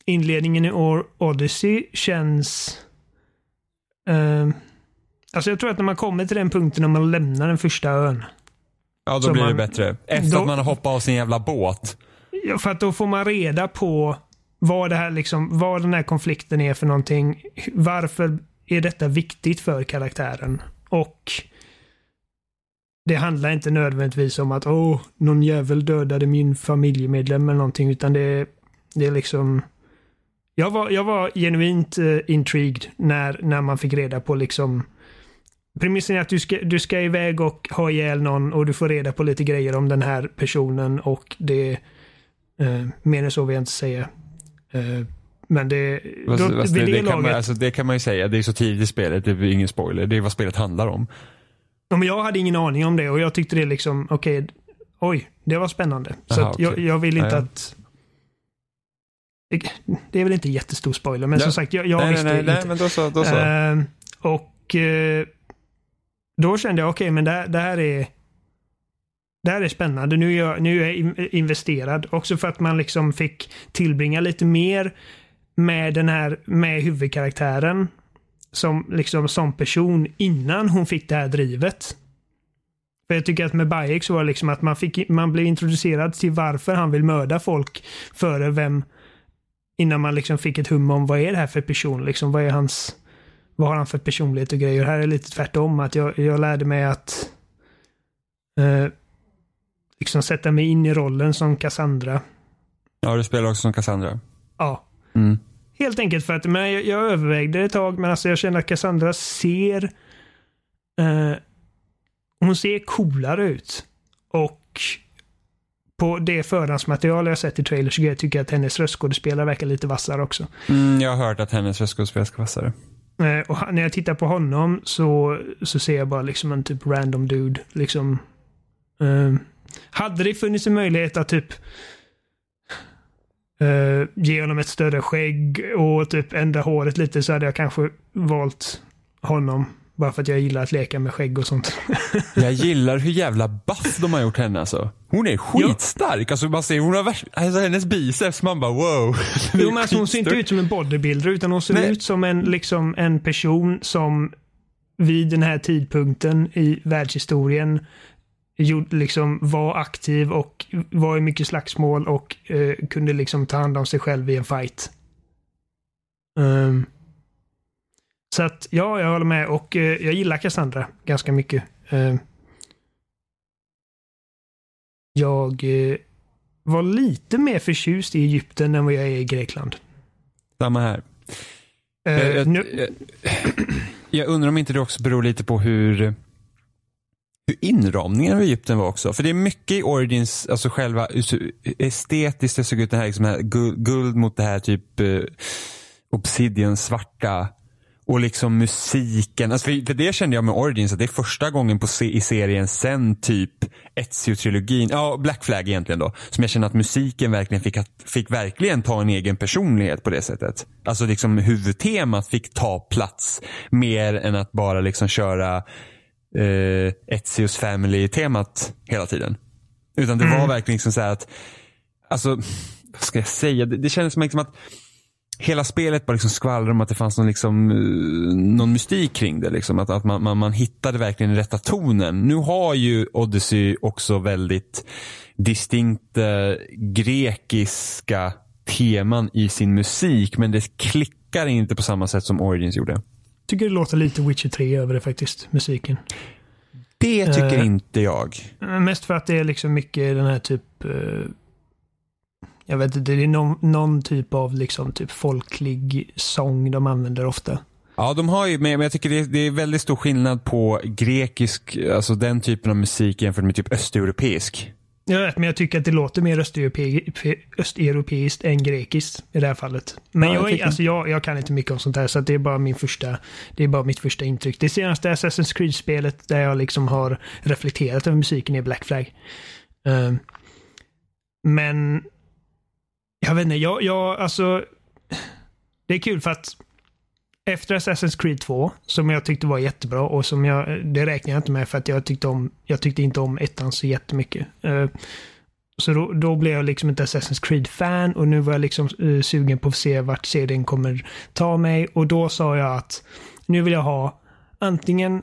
inledningen i Odyssey känns... Uh, alltså jag tror att när man kommer till den punkten när man lämnar den första ön. Ja, då blir man, det bättre. Efter då, att man har hoppat av sin jävla båt. Ja, för att då får man reda på vad, det här liksom, vad den här konflikten är för någonting. Varför är detta viktigt för karaktären? Och det handlar inte nödvändigtvis om att åh, någon jävel dödade min familjemedlem eller någonting, utan det, det är liksom jag var, jag var genuint uh, intrigued när, när man fick reda på liksom Premissen är att du ska, du ska iväg och ha ihjäl någon och du får reda på lite grejer om den här personen och det Uh, mer än så vill jag inte säga. Uh, men det... Fast, då, fast det, det, det, kan man, alltså, det kan man ju säga, det är så tidigt i spelet, det är ingen spoiler. Det är vad spelet handlar om. Ja, men jag hade ingen aning om det och jag tyckte det liksom, okej, okay, oj, det var spännande. Så Aha, okay. jag, jag, vill inte ja. att... Det är väl inte jättestor spoiler, men ja. som sagt, jag, jag nej, visste nej, nej, inte. men då så. Då så. Uh, och då kände jag, okej, okay, men det, det här är det här är spännande. Nu är, jag, nu är jag investerad. Också för att man liksom fick tillbringa lite mer med den här, med huvudkaraktären. Som liksom som person innan hon fick det här drivet. För jag tycker att med Bayek så var det liksom att man, fick, man blev introducerad till varför han vill mörda folk före vem innan man liksom fick ett hum om vad är det här för person, liksom vad är hans vad har han för personlighet och grejer. Här är lite tvärtom, att jag, jag lärde mig att eh, liksom sätta mig in i rollen som Cassandra. Ja, du spelar också som Cassandra. Ja. Mm. Helt enkelt för att men jag, jag övervägde ett tag, men alltså jag känner att Cassandra ser... Eh, hon ser coolare ut. Och på det förhandsmaterial jag sett i trailers så tycker jag att hennes röstskådespelare verkar lite vassare också. Mm, jag har hört att hennes röstskådespelare ska vassare. Eh, och när jag tittar på honom så, så ser jag bara liksom en typ random dude. Liksom. Eh, hade det funnits en möjlighet att typ uh, ge honom ett större skägg och typ ändra håret lite så hade jag kanske valt honom. Bara för att jag gillar att leka med skägg och sånt. jag gillar hur jävla buff de har gjort henne alltså. Hon är skitstark. Ja. Alltså man ser, hon har värst, alltså hennes biceps, man bara wow. jo men alltså, hon ser inte ut som en bodybuilder utan hon ser Nej. ut som en, liksom, en person som vid den här tidpunkten i världshistorien liksom var aktiv och var i mycket slagsmål och eh, kunde liksom ta hand om sig själv i en fight. Um, så att ja, jag håller med och eh, jag gillar Cassandra ganska mycket. Um, jag eh, var lite mer förtjust i Egypten än vad jag är i Grekland. Samma här. Uh, jag, jag, jag, jag undrar om inte det också beror lite på hur hur inramningen av Egypten var också. För det är mycket i Origins, alltså själva estetiskt det såg ut det här, liksom här guld, guld mot det här typ eh, obsidian svarta och liksom musiken. Alltså för, för, det kände jag med Origins att det är första gången på, i serien sen typ Ezio-trilogin, ja Black Flag egentligen då. Som jag känner att musiken verkligen fick, fick verkligen ta en egen personlighet på det sättet. Alltså liksom huvudtemat fick ta plats mer än att bara liksom köra eh, Etzios Family-temat hela tiden. Utan det mm. var verkligen liksom så att, alltså, vad ska jag säga? Det, det kändes som liksom att hela spelet bara liksom skvallrade om att det fanns någon, liksom, uh, någon mystik kring det. Liksom. Att, att man, man, man hittade verkligen den rätta tonen. Nu har ju Odyssey också väldigt distinkta grekiska teman i sin musik. Men det klickar inte på samma sätt som Origins gjorde tycker det låter lite Witcher 3 över det faktiskt, musiken. Det tycker uh, inte jag. Mest för att det är liksom mycket den här typ uh, jag vet inte, det är någon, någon, typ av liksom typ folklig sång de använder ofta. Ja, de har ju, men jag tycker det är, det är väldigt stor skillnad på grekisk, alltså den typen av musik jämfört med typ östeuropeisk. Jag vet, men jag tycker att det låter mer östeurope östeuropeiskt än grekiskt i det här fallet. Men Ja, jag jag, alltså, jag, jag kan inte mycket om sånt här, så det är bara min första, det är bara mitt första intryck. Det senaste Assassin's Creed-spelet där jag liksom har reflekterat över musiken är Black Flag. Ehm, men jag vet inte, jag, jag, alltså det är kul för att efter Assassin's Creed 2, som jag tyckte var jättebra och som jag, det räknar jag inte med för att jag tyckte om, jag tyckte inte om ettan så jättemycket. Eh, så då, då blev jag liksom inte Assassin's Creed-fan och nu var jag liksom eh, sugen på att se vart serien kommer ta mig och då sa jag att nu vill jag ha antingen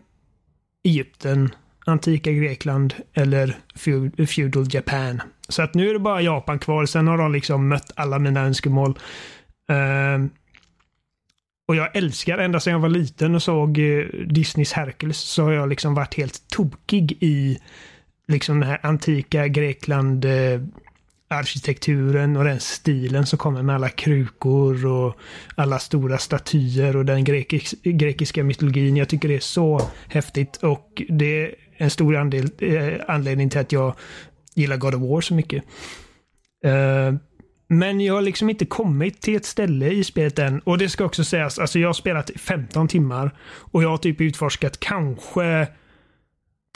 Egypten, antika Grekland eller feudal Japan. Så att nu är det bara Japan kvar. Sen har de liksom mött alla mina önskemål. Uh, och jag älskar, ända sedan jag var liten och såg eh, Disneys Hercules, så har jag liksom varit helt tokig i liksom den här antika Grekland eh, arkitekturen och den stilen som kommer med alla krukor och alla stora statyer och den grekis grekiska mytologin. Jag tycker det är så häftigt och det en stor andel, eh, anledning till att jag gillar God of War så mycket. Eh, men jag har liksom inte kommit till ett ställe i spelet än. Och det ska också sägas, alltså jag har spelat 15 timmar och jag har typ utforskat kanske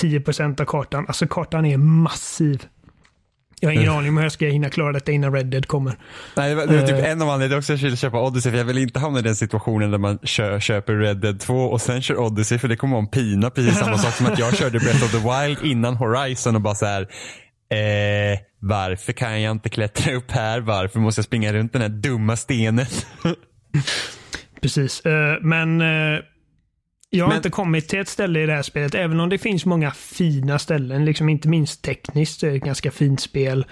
10% av kartan. Alltså kartan är massiv. Jag har ingen aning om hur jag ska hinna klara detta innan Red Dead kommer. Nej, det var, det var typ Eh. en av anledningarna också jag ville köpa Odyssey för jag vill inte hamna i den situationen där man kö, köper Red Dead 2 och sen kör Odyssey för det kommer vara en pina precis samma sak som att jag körde Breath of the Wild innan Horizon och bara så här. Eh, varför kan jag inte klättra upp här? Varför måste jag springa runt den här dumma stenen? Precis. Eh, men eh, jag har Men- inte kommit till ett ställe i det här spelet, även om det finns många fina ställen, liksom inte minst tekniskt, så är det ett ganska fint spel.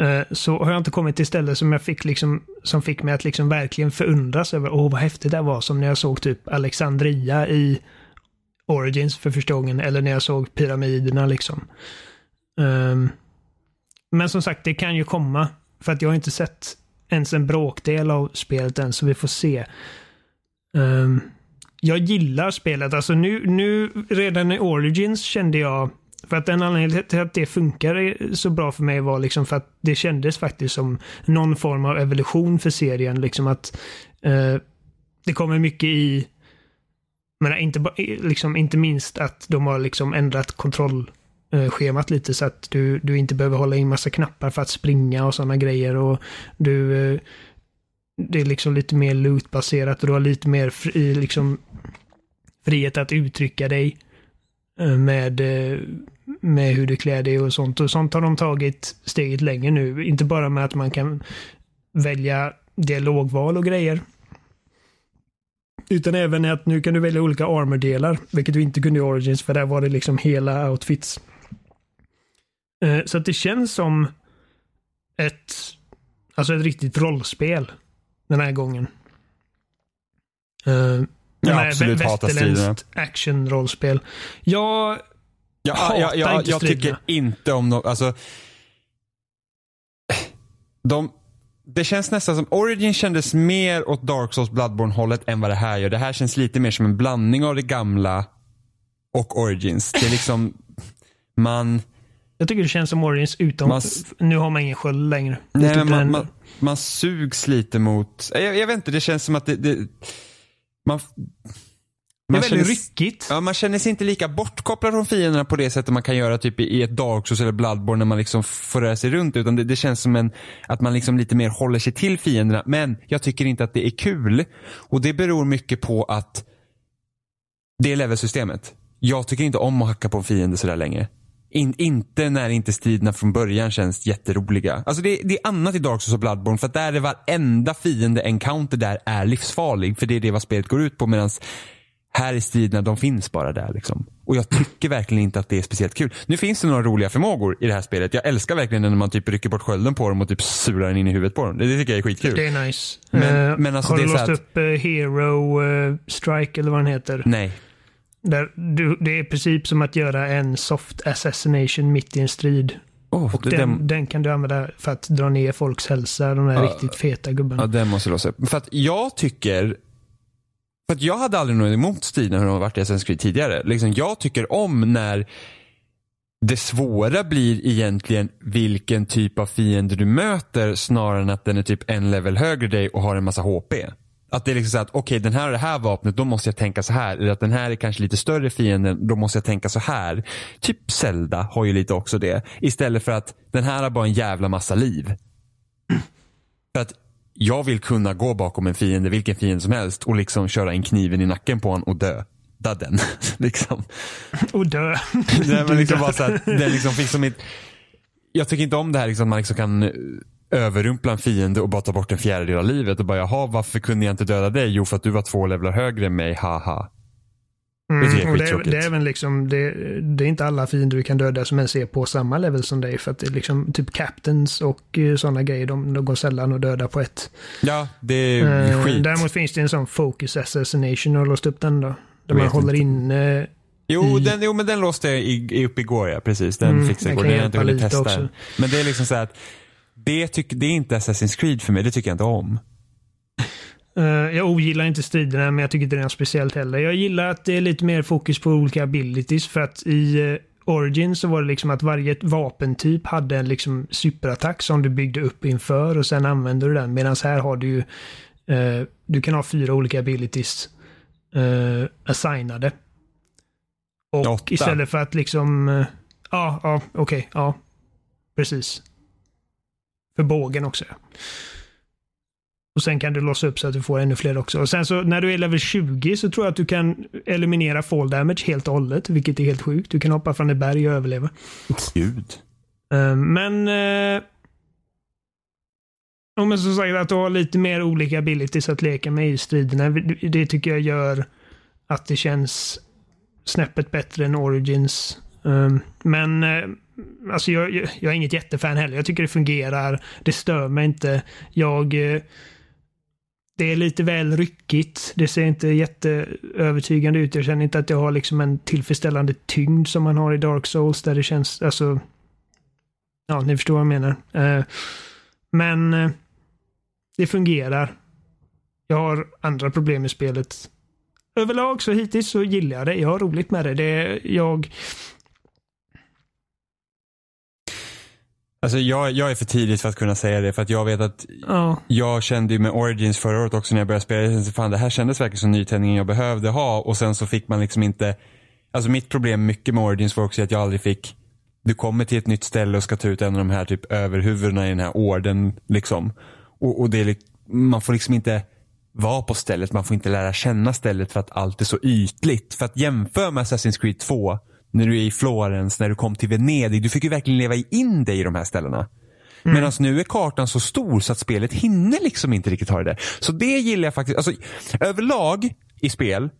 eh, Så har jag inte kommit till ett ställe som jag fick liksom, som fick mig att liksom verkligen förundras över, åh vad häftigt det var, som när jag såg typ Alexandria i Origins för första gången, eller när jag såg pyramiderna liksom. Ehm, men som sagt, det kan ju komma, för att jag har inte sett ens en bråkdel av spelet än, så vi får se. Ehm, jag gillar spelet. Alltså nu, nu, redan i Origins kände jag, för att den anledningen till att det funkar så bra för mig var liksom för att det kändes faktiskt som någon form av evolution för serien. Liksom att eh, det kommer mycket i, men inte, liksom, inte minst att de har liksom ändrat kontrollschemat eh, lite så att du, du inte behöver hålla in massa knappar för att springa och sådana grejer. Och du, eh, det är liksom lite mer loot-baserat och du har lite mer fri, liksom, frihet att uttrycka dig eh, med, eh, med hur du klär dig och sånt. Och sånt har de tagit steget längre nu. Inte bara med att man kan välja dialogval och grejer. Utan även att nu kan du välja olika armordelar, vilket du inte kunde i Origins, för där var det liksom hela outfits. Eh, så att det känns som ett, alltså ett riktigt rollspel den här gången. Uh, Jag absolut hatar striderna. action-rollspel. Jag Jag, Hatar jag, jag, inte jag tycker inte om dem, alltså. De, det känns nästan som, Origin kändes mer åt Dark Souls Bloodborne hållet än vad det här gör. Det här känns lite mer som en blandning av det gamla och Origins. Det är liksom, man, Jag tycker det känns som Origins utom... Man nu har man ingen sköld längre. Nej, men man, man, man sugs lite mot, jag, jag vet inte, det känns som att det, det man, det är man väldigt känner- ryckigt. Ja, man känner sig inte lika bortkopplad från fienderna på det sättet man kan göra typ i i ett Dark Souls eller Bloodborne när man liksom får röra sig runt. Utan det, det känns som en, att man liksom lite mer håller sig till fienderna. Men jag tycker inte att det är kul. Och det beror mycket på att det är levelsystemet. Jag tycker inte om att hacka på en fiende sådär länge. In, inte när inte striderna från början känns jätteroliga. Alltså det, det är annat i Dark Souls och Bloodborne för att där är varenda fiende encounter där är livsfarlig. För det är det vad spelet går ut på medan här är striderna, de finns bara där liksom. Och jag tycker verkligen inte att det är speciellt kul. Nu finns det några roliga förmågor i det här spelet. Jag älskar verkligen när man typ rycker bort skölden på dem och typ sular den in i huvudet på dem. Det, det tycker jag är skitkul. Det är nice. Men- Eh, men alltså har det du låst upp eh, Hero eh, Strike eller vad den heter? Nej. Där du, det är i princip som att göra en soft assassination mitt i en strid. Oh, Och det, den, den, den kan du använda för att dra ner folks hälsa, de där riktigt feta gubbarna. ja, den måste låsa upp. För att jag tycker för att jag hade aldrig något emot striderna hur de har varit i Assassin's Creed tidigare. Liksom, jag tycker om när det svåra blir egentligen vilken typ av fiende du möter snarare än att den är typ en level högre dig och har en massa HP. Att det är liksom så att okej okay, den här och det här vapnet, då måste jag tänka så här. Eller att den här är kanske lite större fienden, då måste jag tänka så här. Typ Zelda har ju lite också det. Istället för att den här har bara en jävla massa liv. För att jag vill kunna gå bakom en fiende, vilken fiende som helst och liksom köra in kniven i nacken på honom och dö. Den, liksom. Och dö. Nej, men liksom bara så här, den liksom fick som ett, jag tycker inte om det här liksom, man liksom kan överrumpla en fiende och bara ta bort en fjärdedel av livet och bara jaha varför kunde jag inte döda dig? Jo för att du var två levlar högre än mig, haha. Mm, det, och det, är, det, är även liksom, det, det, är inte alla fiender du kan döda som ens är på samma level som dig. För att det är liksom typ captains och uh, sådana grejer, de, de går sällan att döda på ett. Ja, det är uh, skit. Däremot finns det en sån focus assassination och låst upp den då. Där man håller inne uh, Jo, den, jo, men den låste jag i, i, upp igår ja, precis. Den mm, fixade jag igår. Den har jag inte hunnit testa. Också. Men det är liksom så att det, tyck, det är inte Assassin's Creed för mig, det tycker jag inte om. Uh, jag ogillar inte striderna, men jag tycker inte det är något speciellt heller. Jag gillar att det är lite mer fokus på olika abilities, för att i uh, Origin så var det liksom att varje vapentyp hade en liksom superattack som du byggde upp inför och sen använde du den. Medan här har du ju, uh, du kan ha fyra olika abilities uh, assignade. Och Åtta. istället för att liksom, ja, ja, okej, ja, precis. För bågen också. Och sen kan du låsa upp så att du får ännu fler också. Och sen så när du är level 20 så tror jag att du kan eliminera fall damage helt och hållet, vilket är helt sjukt. Du kan hoppa från ett berg och överleva. Gud. Um, men... Uh, men som sagt, att du har lite mer olika abilities att leka med i striderna. Det tycker jag gör att det känns snäppet bättre än Origins. Um, men uh, Alltså jag, jag, jag, är inget jättefan heller. Jag tycker det fungerar. Det stör mig inte. Jag... Eh, det är lite väl ryckigt. Det ser inte jätteövertygande ut. Jag känner inte att jag har liksom en tillfredsställande tyngd som man har i Dark Souls där det känns, alltså... Ja, ni förstår vad jag menar. Eh, men eh, det fungerar. Jag har andra problem med spelet. Överlag så hittills så gillar jag det. Jag har roligt med det. det är jag Alltså jag, jag är för tidigt för att kunna säga det för att jag vet att oh. jag kände ju med Origins förra året också när jag började spela. Fan, det här kändes verkligen som nytändningen jag behövde ha och sen så fick man liksom inte. Alltså mitt problem mycket med Origins var också att jag aldrig fick. Du kommer till ett nytt ställe och ska ta ut en av de här typ överhuvudena i den här orden liksom. Och, och det är, man får liksom inte vara på stället, man får inte lära känna stället för att allt är så ytligt. För att jämföra med Assassin's Creed 2 när du är i Florens, när du kom till Venedig. Du fick ju verkligen leva in dig i de här ställena. Mm. Medan nu är kartan så stor så att spelet hinner liksom inte riktigt ha det där. Så det gillar jag faktiskt. Alltså, överlag i spel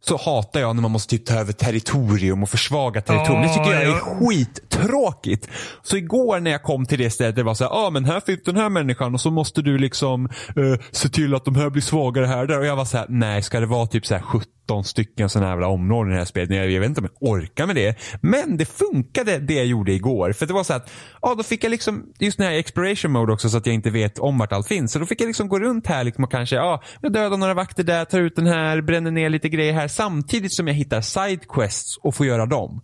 så hatar jag när man måste typ ta över territorium och försvaga territorium. Oh, det tycker jag är ja. skittråkigt. Så igår när jag kom till det stället, det var så här, ah, men här finns den här människan och så måste du liksom uh, se till att de här blir svagare här och där. Och jag var så här, nej ska det vara typ så här 17 stycken sådana här jävla områden i det här spelet? Jag, jag vet inte om jag orkar med det. Men det funkade det jag gjorde igår. För det var så att, ja då fick jag liksom, just den här exploration mode också så att jag inte vet om vart allt finns. Så då fick jag liksom gå runt här liksom och kanske, ja, jag dödar några vakter där, tar ut den här, bränner ner lite grejer här samtidigt som jag hittar sidequests och får göra dem.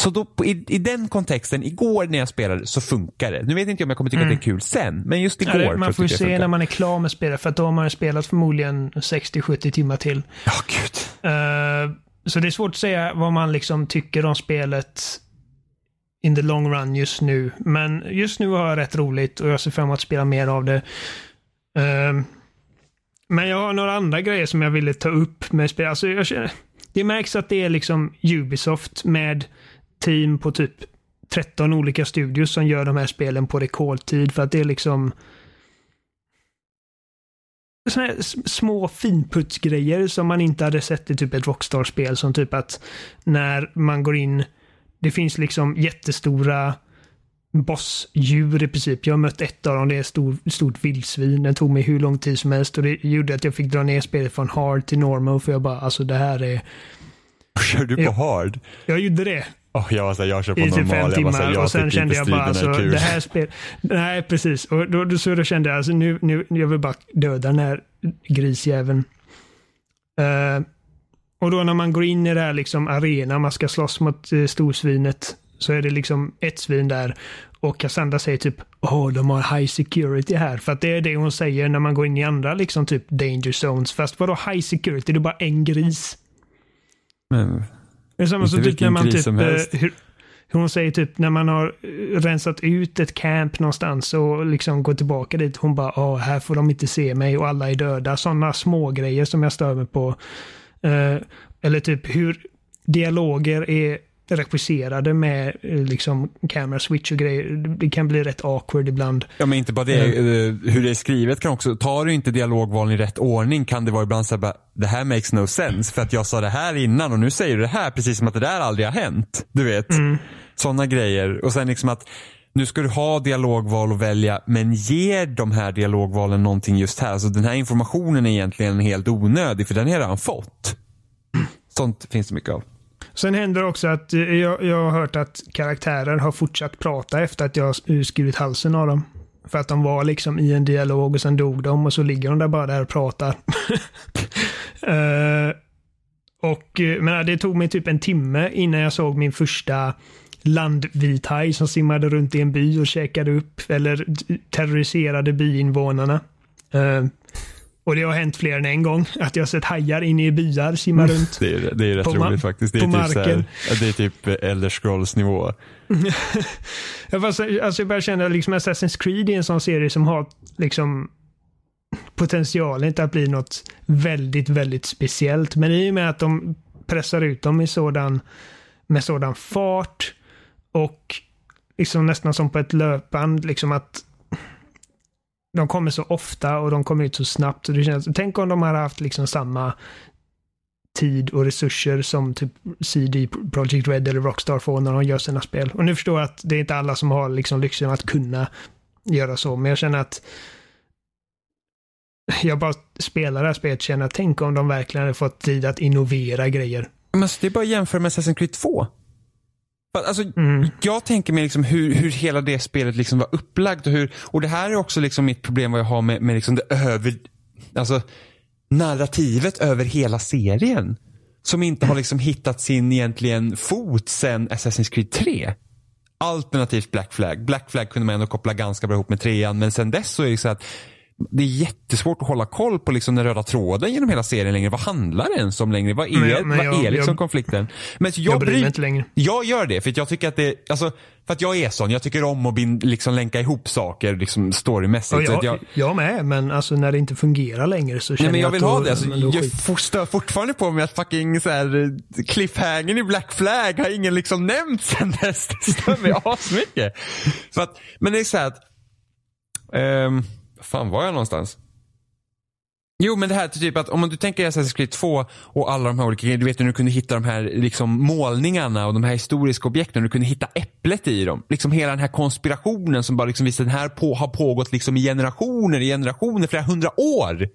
Så då, i, i den kontexten, igår när jag spelade så funkar det. Nu vet inte jag om jag kommer tycka mm. att det är mm. kul sen, men just igår. Ja, man får ju se när man är klar med spelet, för att då har man spelat förmodligen 60-70 timmar till. Ja, oh, gud. Uh, så det är svårt att säga vad man liksom tycker om spelet in the long run just nu. Men just nu har jag rätt roligt och jag ser fram emot att spela mer av det. Uh, men jag har några andra grejer som jag ville ta upp med spel. Alltså jag känner, det märks att det är liksom Ubisoft med team på typ 13 olika studios som gör de här spelen på rekordtid för att det är liksom såna små finputsgrejer som man inte hade sett i typ ett Rockstar-spel som typ att när man går in, det finns liksom jättestora bossdjur i princip. Jag har mött ett av dem, det är ett stor, stort vildsvin. Den tog mig hur lång tid som helst och det gjorde att jag fick dra ner spelet från hard till normal för jag bara, alltså det här är... Kör du på jag, hard? Jag gjorde det. Oh, jag var såhär, jag kör på I typ normal. fem timmar jag, jag och sen kände jag bara, alltså, det här spelet... Nej, precis. Och då, då, så då kände jag, alltså nu, nu, jag vill bara döda den här grisjäveln. Uh, och då när man går in i det här liksom arena, man ska slåss mot uh, storsvinet så är det liksom ett svin där och Cassandra säger typ Åh, de har high security här. För att det är det hon säger när man går in i andra liksom typ danger zones. Fast vadå high security? Det är bara en gris. Men, Det är samma som typ när man typ, helst. eh, hur, hur hon säger typ när man har eh, rensat ut ett camp någonstans och liksom går tillbaka dit. Hon bara, åh, här får de inte se mig och alla är döda. Sådana små grejer som jag stör mig på. Eh, eller typ hur dialoger är regisserade med eh, liksom camera switch och grejer. Det kan bli rätt awkward ibland. ja men inte bara det, eh, hur det är skrivet kan också, tar du inte dialogvalen i rätt ordning kan det vara ibland så här bara, det här makes no sense för att jag sa det här innan och nu säger du det här precis som att det där aldrig har hänt. Du vet. Sådana grejer. Och sen liksom att nu ska du ha dialogval att välja men ger de här dialogvalen någonting just här? Alltså den här informationen är egentligen helt onödig för den har redan fått. Sånt finns det mycket av. Sen händer också att eh, jag, jag har hört att karaktärer har fortsatt prata efter att jag har skurit halsen av dem. För att de var liksom i en dialog och sen dog de och så ligger de där bara där och pratar. uh, och, eh, men det tog mig typ en timme innan jag såg min första landvithaj som simmade runt i en by och käkade upp eller terroriserade byinvånarna. Uh, och det har hänt fler än en gång att jag har sett hajar inne i byar simma runt. Det är, det är rätt På roligt faktiskt. Det är, typ här, marken. ja, det är typ eh, Elder Scrolls nivå. Jag, fast, alltså jag börjar känna liksom Assassin's Creed är en sån serie som har liksom potentialen att bli något väldigt, väldigt speciellt. Men i och med att de pressar ut dem i sådan, med sådan fart och liksom nästan som på ett löpband, liksom att de kommer så ofta och de kommer ut så snabbt. Och det känns, tänk om de hade haft liksom samma tid och resurser som typ CD Projekt Red eller Rockstar får när de gör sina spel. Och nu förstår jag att det är inte alla som har liksom lyxen att kunna göra så, men jag känner att jag bara spelar det här spelet och känner att tänk om de verkligen hade fått tid att innovera grejer. Men alltså, det är bara att jämföra med Assassin's Creed 2. Alltså, Mm. Jag tänker mig liksom hur, hur hela det spelet liksom var upplagt och hur, och det här är också liksom mitt problem vad jag har med, med liksom det över, alltså narrativet över hela serien. Som inte har liksom hittat sin egentligen fot sen Assassin's Creed 3. Alternativt Black Flag. Black Flag kunde man ändå koppla ganska bra ihop med trean men sen dess så är det så att det är jättesvårt att hålla koll på liksom den röda tråden genom hela serien längre. Vad handlar det ens om längre? Vad är, Men jag- men vad jag- är liksom jag- konflikten? Men jag, Jag bryr mig inte längre. jag gör det för att jag tycker att det, alltså, för att jag är sån. Jag tycker om att liksom länka ihop saker liksom storymässigt. Att jag, jag, jag med, men alltså när det inte fungerar längre så känner Nej men jag att vill då- ha det. Alltså, jag skit. stör fortfarande på mig att fucking så här, eh, cliffhangern i Black Flag har ingen liksom nämnt sen dess. Det stör mig asmycket. Så att, men det är så här att, ehm, fan var jag någonstans? Jo men det här typ att om du tänker Assassin's Creed 2 och alla de här olika grejerna, du vet när du kunde hitta de här liksom målningarna och de här historiska objekten, du kunde hitta äpplet i dem. Liksom hela den här konspirationen som bara liksom visar den här på, har pågått liksom i generationer, i generationer, flera hundra år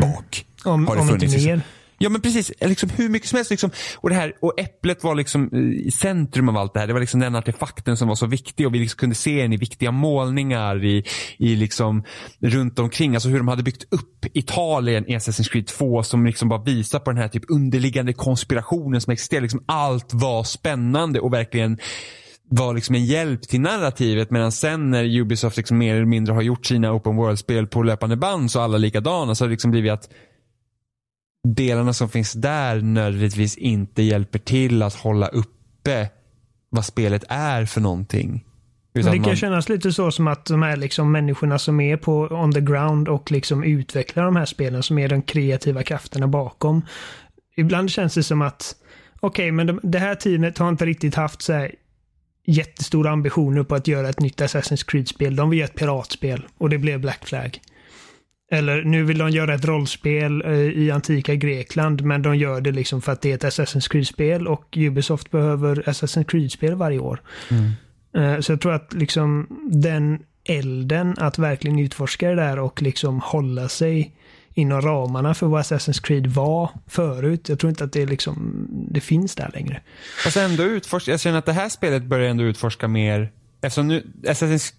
bak. Om, har det om inte funnits. mer. Ja men precis, liksom hur mycket som helst. Liksom. Och, det här, och äpplet var liksom eh, i centrum av allt det här. Det var liksom den artefakten som var så viktig och vi liksom kunde se den i viktiga målningar i, i liksom runt omkring. Alltså hur de hade byggt upp Italien i Assassin's Creed 2 som liksom bara visar på den här typ underliggande konspirationen som existerar. Liksom allt var spännande och verkligen var liksom en hjälp till narrativet medan sen när Ubisoft liksom mer eller mindre har gjort sina open world-spel på löpande band så alla likadana så har det liksom blivit att delarna som finns där nödvändigtvis inte hjälper till att hålla uppe vad spelet är för någonting. Det kan man, kännas lite så som att de här liksom människorna som är på on the ground och liksom utvecklar de här spelen som är de kreativa krafterna bakom. Ibland känns det som att okej, men de, det här teamet har inte riktigt haft så här jättestora ambitioner på att göra ett nytt Assassin's Creed-spel. De vill göra ett piratspel och det blev Black Flag. Eller nu vill de göra ett rollspel eh, i antika Grekland, men de gör det liksom för att det är ett Assassin's Creed-spel och Ubisoft behöver Assassin's Creed-spel varje år. Eh, Så jag tror att liksom den elden att verkligen utforska det där och liksom hålla sig inom ramarna för vad Assassin's Creed var förut. Jag tror inte att det liksom, det finns där längre. fast ändå utforska, jag känner att det här spelet börjar ändå utforska mer eftersom nu Assassin's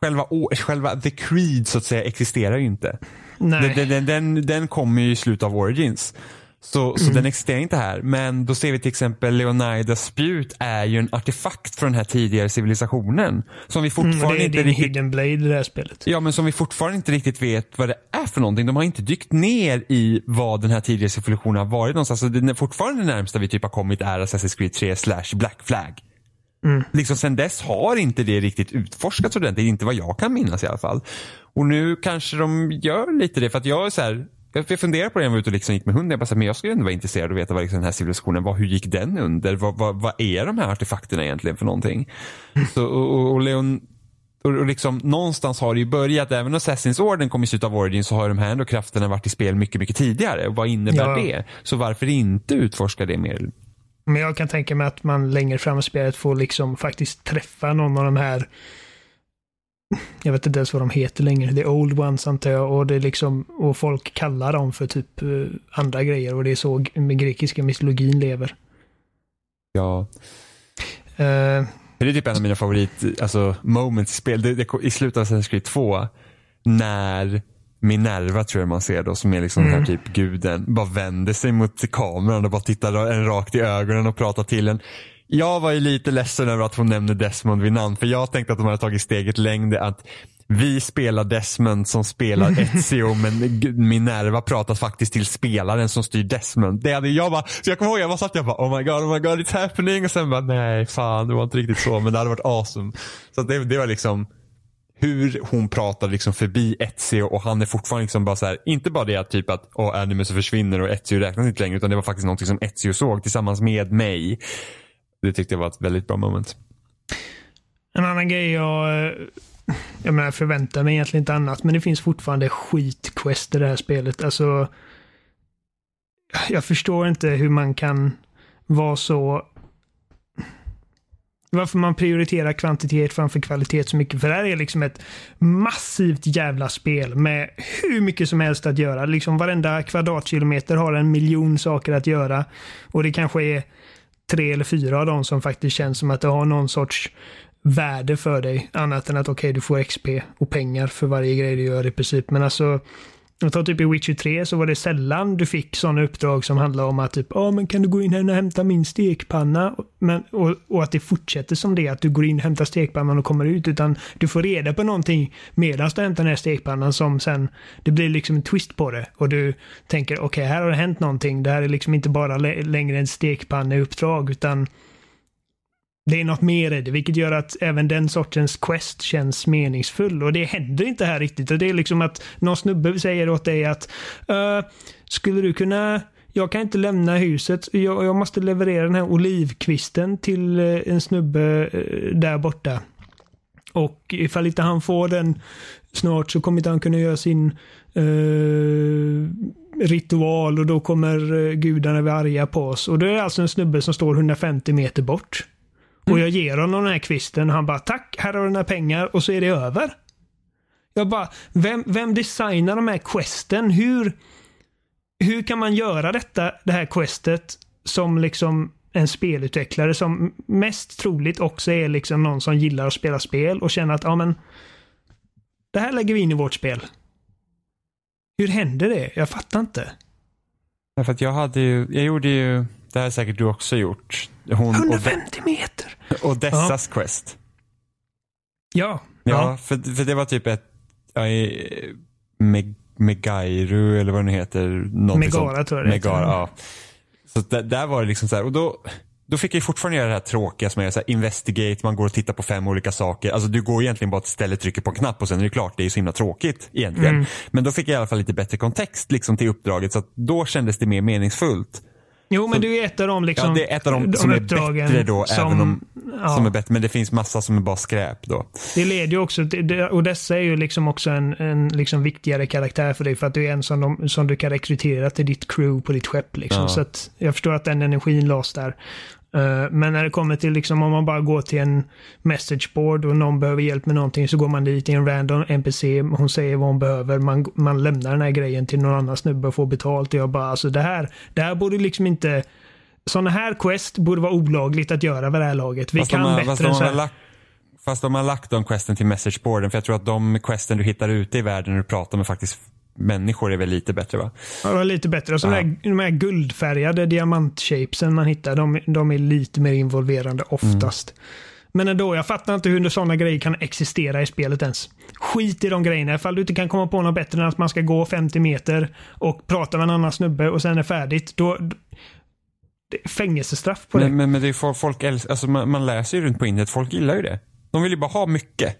Själva, själva The Creed så att säga existerar ju inte. Nej. Den, den, den, den kommer ju i slutet av Origins. Så, så den existerar inte här. Men då ser vi till exempel Leonidas spjut är ju en artefakt från den här tidigare civilisationen. Som vi Mm, fortfarande det är inte riktigt hidden blade i det här spelet. Ja, men som vi fortfarande inte riktigt vet vad det är för någonting. De har inte dykt ner i vad den här tidigare civilisationen har varit någonstans. Alltså, det är fortfarande det närmsta vi typ har kommit är Assassin's Creed 3 slash Black Flag. Liksom sen dess har inte det riktigt utforskats ordentligt. Inte vad jag kan minnas i alla fall. Och nu kanske de gör lite det. För att jag är så här, jag funderar på det när jag var ute och liksom gick med hunden. Jag bara, men jag skulle ändå vara intresserad av att veta vad liksom den här civilisationen var. Hur gick den under? Vad, vad, vad är de här artefakterna egentligen för någonting? Så, och, och, Leon, och, och liksom, någonstans har det ju börjat, även om Assassin's Orden kom i slutet av Origin så har de här ändå krafterna varit i spel mycket, mycket tidigare. Och vad innebär Ja. det? Så varför inte utforska det mer? Men jag kan tänka mig att man längre fram i spelet får liksom faktiskt träffa någon av de här jag vet inte ens vad de heter längre. The Old Ones antar jag. Och, det är liksom, och folk kallar dem för typ eh, andra grejer. Och det är så med grekiska mytologin lever. Ja. Eh, Det är typ en av mina favorit alltså, moments i spel. Det, det, I slutet av Assassin's Creed 2 när Minerva tror jag man ser då som är liksom den här typ guden bara vänder sig mot kameran och bara tittar en rakt i ögonen och pratar till en. Jag var ju lite ledsen över att hon nämnde Desmond vid namn för jag tänkte att de hade tagit steget längre att vi spelar Desmond som spelar Ezio men Minerva pratar faktiskt till spelaren som styr Desmond. Det hade jag bara, så jag kommer ihåg jag bara satt jag bara oh my god, oh my god it's happening och sen bara nej fan det var inte riktigt så men det hade varit awesome. Så det, det var liksom hur hon pratar liksom förbi Ezio och han är fortfarande liksom bara så här, inte bara det att typ att oh, Animus försvinner och Ezio räknas inte längre utan det var faktiskt någonting som Ezio såg tillsammans med mig. Det tyckte jag var ett väldigt bra moment. En annan grej jag, eh, jag menar, förväntar mig egentligen inte annat, men det finns fortfarande skitquest i det här spelet. Alltså, jag förstår inte hur man kan vara så... Varför man prioriterar kvantitet framför kvalitet så mycket. För det här är liksom ett massivt jävla spel med hur mycket som helst att göra. Liksom varenda kvadratkilometer har en miljon saker att göra. Och det kanske är tre eller fyra av dem som faktiskt känns som att det har någon sorts värde för dig. Annat än att okej, du får XP och pengar för varje grej du gör i princip. Men alltså, jag tar typ i Witcher 3 så var det sällan du fick sådana uppdrag som handlar om att typ, ja men kan du gå in här och hämta min stekpanna? Men, och, och att det fortsätter som det, att du går in, hämtar stekpannan och kommer ut. Utan du får reda på någonting medan du hämtar den här stekpannan som sen, det blir liksom en twist på det. Och du tänker, okej här har det hänt någonting. Det här är liksom inte bara längre en stekpanneuppdrag utan det är något mer i det, vilket gör att även den sortens quest känns meningsfull. Och det händer inte här riktigt. Och det är liksom att någon snubbe säger åt dig att uh, skulle du kunna jag kan inte lämna huset. Jag, jag måste leverera den här olivkvisten till eh, en snubbe eh, där borta. Och ifall inte han får den snart så kommer inte han kunna göra sin eh, ritual och då kommer eh, gudarna bli arga på oss. Och det är alltså en snubbe som står 150 meter bort. Och jag ger honom den här kvisten han bara tack, här har du dina pengar och så är det över. Jag bara, vem, vem designar de här questen? Hur, hur kan man göra detta, det här questet som liksom en spelutvecklare som mest troligt också är liksom någon som gillar att spela spel och känner att ja men det här lägger vi in i vårt spel. Hur händer det? Jag fattar inte. Därför att jag hade ju, jag gjorde ju, det här har säkert du också gjort. Hon, och, 150 meter! och Dessas quest. Ja. Ja, För, för det var typ ett, ja, Meg, Megairu eller vad den heter. någonting Megara sånt. tror jag det heter. Megara, ja. Så där, där var det liksom så här, och då, då fick jag fortfarande göra det här tråkiga som är så här, investigate, man går och tittar på fem olika saker. Alltså du går egentligen bara till stället, trycker på en knapp och sen är det klart, det är ju så himla tråkigt egentligen. Mm. Men då fick jag i alla fall lite bättre kontext liksom till uppdraget så att då kändes det mer meningsfullt. Jo, men det är ett av de liksom... Ja, det är ett av de, som är bättre då, som- även om, ja. som är bättre. Men det finns massa som är bara skräp då. Det leder ju också, till- och dessa är ju liksom också en, en liksom viktigare karaktär för dig för att det är en som, de, som du kan rekrytera till ditt crew på ditt skepp. Liksom. Ja. Så att jag förstår att den energin lades där. Eh, men när det kommer till liksom om man bara går till en messageboard och någon behöver hjälp med någonting så går man dit i en random NPC, hon säger vad hon behöver, man, man lämnar den här grejen till någon annan snubbe och får betalt. Och jag bara, alltså det här, det här borde liksom inte sådana här quest borde vara olagligt att göra vid det här laget. Vi Fast kan har, bättre fast än så har här. lagt, fast de har lagt de questen till messageboarden. För jag tror att de questen du hittar ute i världen när du pratar med faktiskt människor är väl lite bättre va? Ja, det var lite bättre. Och så Ja. de, här, de här guldfärgade diamantshapesen man hittar, de, de är lite mer involverande oftast. Men ändå, jag fattar inte hur sådana grejer kan existera i spelet ens. Skit i de grejerna. Ifall du inte kan komma på något bättre än att man ska gå 50 meter och prata med en annan snubbe och sen är färdigt. Då, är fängelsestraff på det. Men, men, men det är folk älskar, alltså man, man läser ju runt på internet, folk gillar ju det. De vill ju bara ha mycket.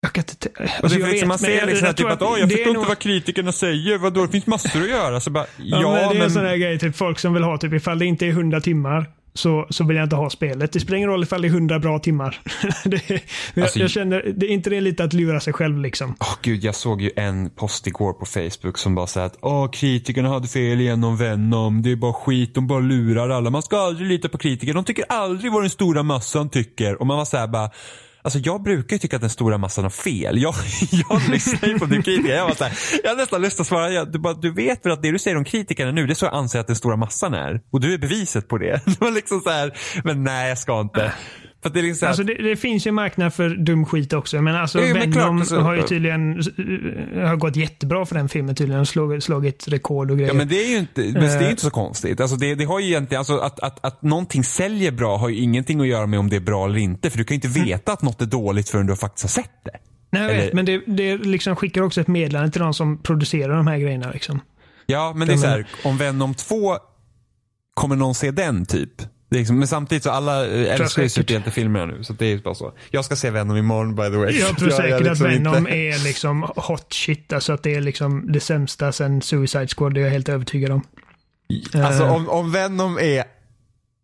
Jag kan inte... Alltså, det jag vet, man ser liksom jag att, typ att, "Åh, jag är förstår inte vad kritikerna säger, vadå, det finns massor att göra. Så bara, ja, Ja, men det är en sån här grej, typ folk som vill ha, typ ifall det inte är 100 timmar så, så vill jag inte ha spelet. Det spelar ingen roll ifall det är 100 bra timmar. det, är- jag, Alltså- jag känner, det är inte det lite att lura sig själv liksom? Åh gud, jag såg ju en post igår på Facebook som bara sa att Åh, kritikerna hade fel igen om Venom. Det är bara skit, de bara lurar alla. Man ska aldrig lita på kritiker. De tycker aldrig vad den stora massan tycker. Och man var såhär bara Alltså jag brukar ju tycka att den stora massan har fel. Jag, jag lyssnar ju på din kritiker. Jag, var så här, jag har nästan lust att svara, jag, du, bara, du vet väl att det du säger om kritikerna nu, det är så jag anser att den stora massan är. Och du är beviset på det. Det var liksom så här, men nej jag ska inte. För det är liksom Alltså det, det finns ju marknad för dum skit också. Men alltså Jo, men Venom klart, alltså- har ju tydligen uh, har gått jättebra för den filmen tydligen. Och slagit, rekord och grejer. Ja men det är ju inte, men det är Eh. inte så konstigt. Alltså det, det har ju egentligen, alltså att, att, att någonting säljer bra har ju ingenting att göra med om det är bra eller inte. För du kan ju inte veta att något är dåligt förrän du faktiskt har sett det. Nej, jag eller- vet, men det, det liksom skickar också ett meddelande till de som producerar de här grejerna. Liksom. Ja, men det är så här, om Venom 2, kommer någon se den typ? Liksom, men samtidigt så alla eh, älskar ju superhjältefilmerna nu. Så det är bara så. Jag ska se Venom imorgon by the way. Jag tror är säkert liksom att Venom inte- är liksom hot shit. Alltså att det är liksom det sämsta sen Suicide Squad. Det är jag helt övertygad om. Alltså Eh. om, om Venom är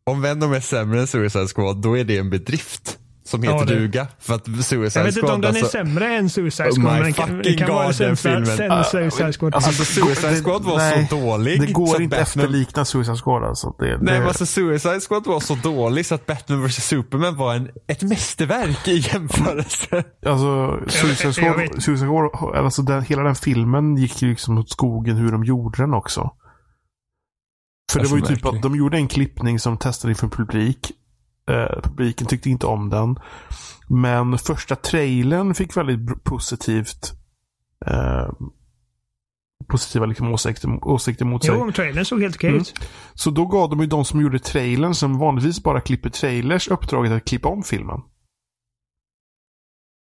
om Venom är sämre än Suicide Squad, då är det en bedrift. Som heter Ja, duga. För att Suicide Jag vet inte Squad om den är alltså, sämre än Suicide Oh Squad. my men den kan, fucking kan God, den filmen. sen Suicide Squad. Alltså Suicide det- Squad var nej, så dålig. Det går så inte Batman- efterlikna Suicide Squad alltså. Det, Nej det, men alltså Suicide Squad var så dålig så att Batman vs Superman var en, ett mästerverk i jämförelse. Alltså, Suicide jag Squad. Suicide Squad alltså den, hela den filmen gick ju liksom åt skogen hur de gjorde den också. För det Alltså, var ju typ att de gjorde en klippning som testade inför publik. Eh, publiken tyckte inte om den. Men första trailern fick väldigt positivt eh, positiva liksom åsikter, åsikter mot sig. Jo, trailern såg helt okej Mm. ut. Så då gav de ju de som gjorde trailern, som vanligtvis bara klipper trailers, uppdraget att klippa om filmen.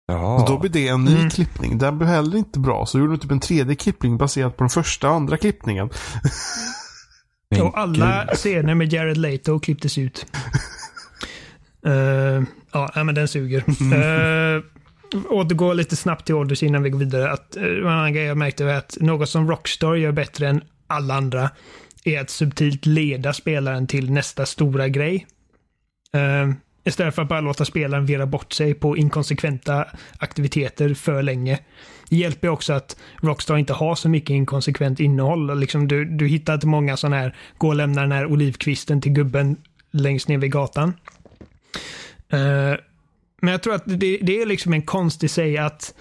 Ja. Då blir det en ny Mm. klippning. Den blev heller inte bra. Så gjorde de typ en tredje klippning baserat på den första och andra klippningen. Och alla scener med Jared Leto klipptes ut. Eh, ja, men den suger. Uh, återgå lite snabbt till Odyssey innan vi går vidare. Att, uh, en annan grej jag märkte var att något som Rockstar gör bättre än alla andra är att subtilt leda spelaren till nästa stora grej. Uh, istället för att bara låta spelaren vira bort sig på inkonsekventa aktiviteter för länge. Det hjälper också att Rockstar inte har så mycket inkonsekvent innehåll. Liksom du, du hittar inte många sådana här, gå och lämna den här olivkvisten till gubben längst ner vid gatan. Eh, men jag tror att det, det är liksom en konst i sig att,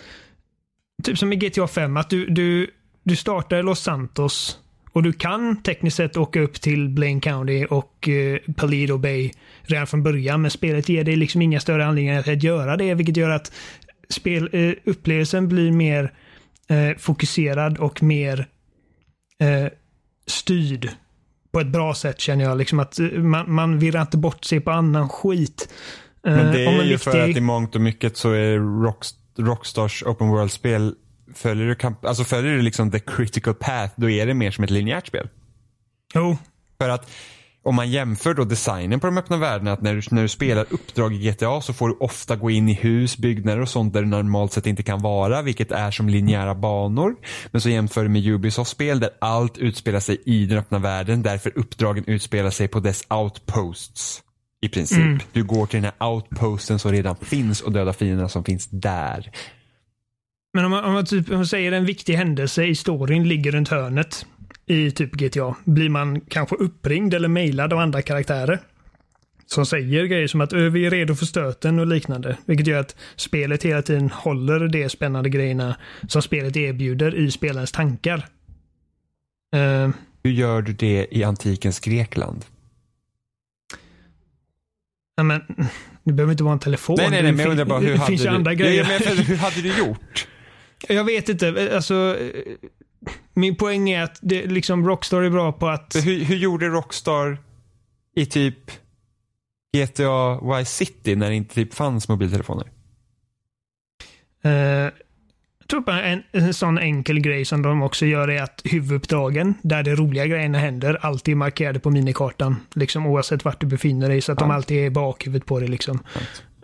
typ som i GTA 5, att du, du, du startar i Los Santos och du kan tekniskt sett åka upp till Blaine County och eh, uh, Palido Bay redan från början, men spelet ger dig liksom inga större anledningar att göra det, vilket gör att spel, uh, upplevelsen blir mer fokuserad och mer styrd på ett bra sätt känner jag. Liksom att eh, man, man virrar inte bort sig på annan skit. Eh, Men det om är ju för viktig- att i mångt och mycket så är Rocks, Rockstars open world-spel Följer du, alltså följer du liksom the critical path, då är det mer som ett linjärt spel. Jo, För att om man jämför då designen på de öppna världarna, att när du, när du spelar uppdrag i GTA så får du ofta gå in i hus, byggnader och sånt där du normalt sett inte kan vara, vilket är som linjära banor. Men så jämför du med Ubisoft-spel där allt utspelar sig i den öppna världen, därför uppdragen utspelar sig på dess outposts. I princip. Du går till den här outposten som redan finns och dödar fienderna som finns där. men om man, om man, typ, om man säger en viktig händelse i storyn ligger runt hörnet i typ GTA. Blir man kanske uppringd eller mejlad av andra karaktärer? Som säger grejer som att "Ö, vi är redo för stöten och liknande. Vilket gör att spelet hela tiden håller de spännande grejerna som spelet erbjuder i spelarens tankar. Eh, Hur gör du det i antikens Grekland? ja, men, det behöver inte vara en telefon. Nej, nej, nej, men jag undrar bara hur det hade finns du... andra grejer. ja, men jag- hur hade du gjort? Jag vet inte, alltså... Min poäng är att det, liksom Rockstar är bra på att... Hur, hur gjorde Rockstar i typ GTA Vice City när det inte typ fanns mobiltelefoner? Eh, jag tror bara en, en sån enkel grej som de också gör är att huvuduppdragen, där de roliga grejerna händer, alltid är markerade på minikartan. Liksom oavsett vart du befinner dig, så att de Ja. alltid är i bakhuvudet på dig. Liksom.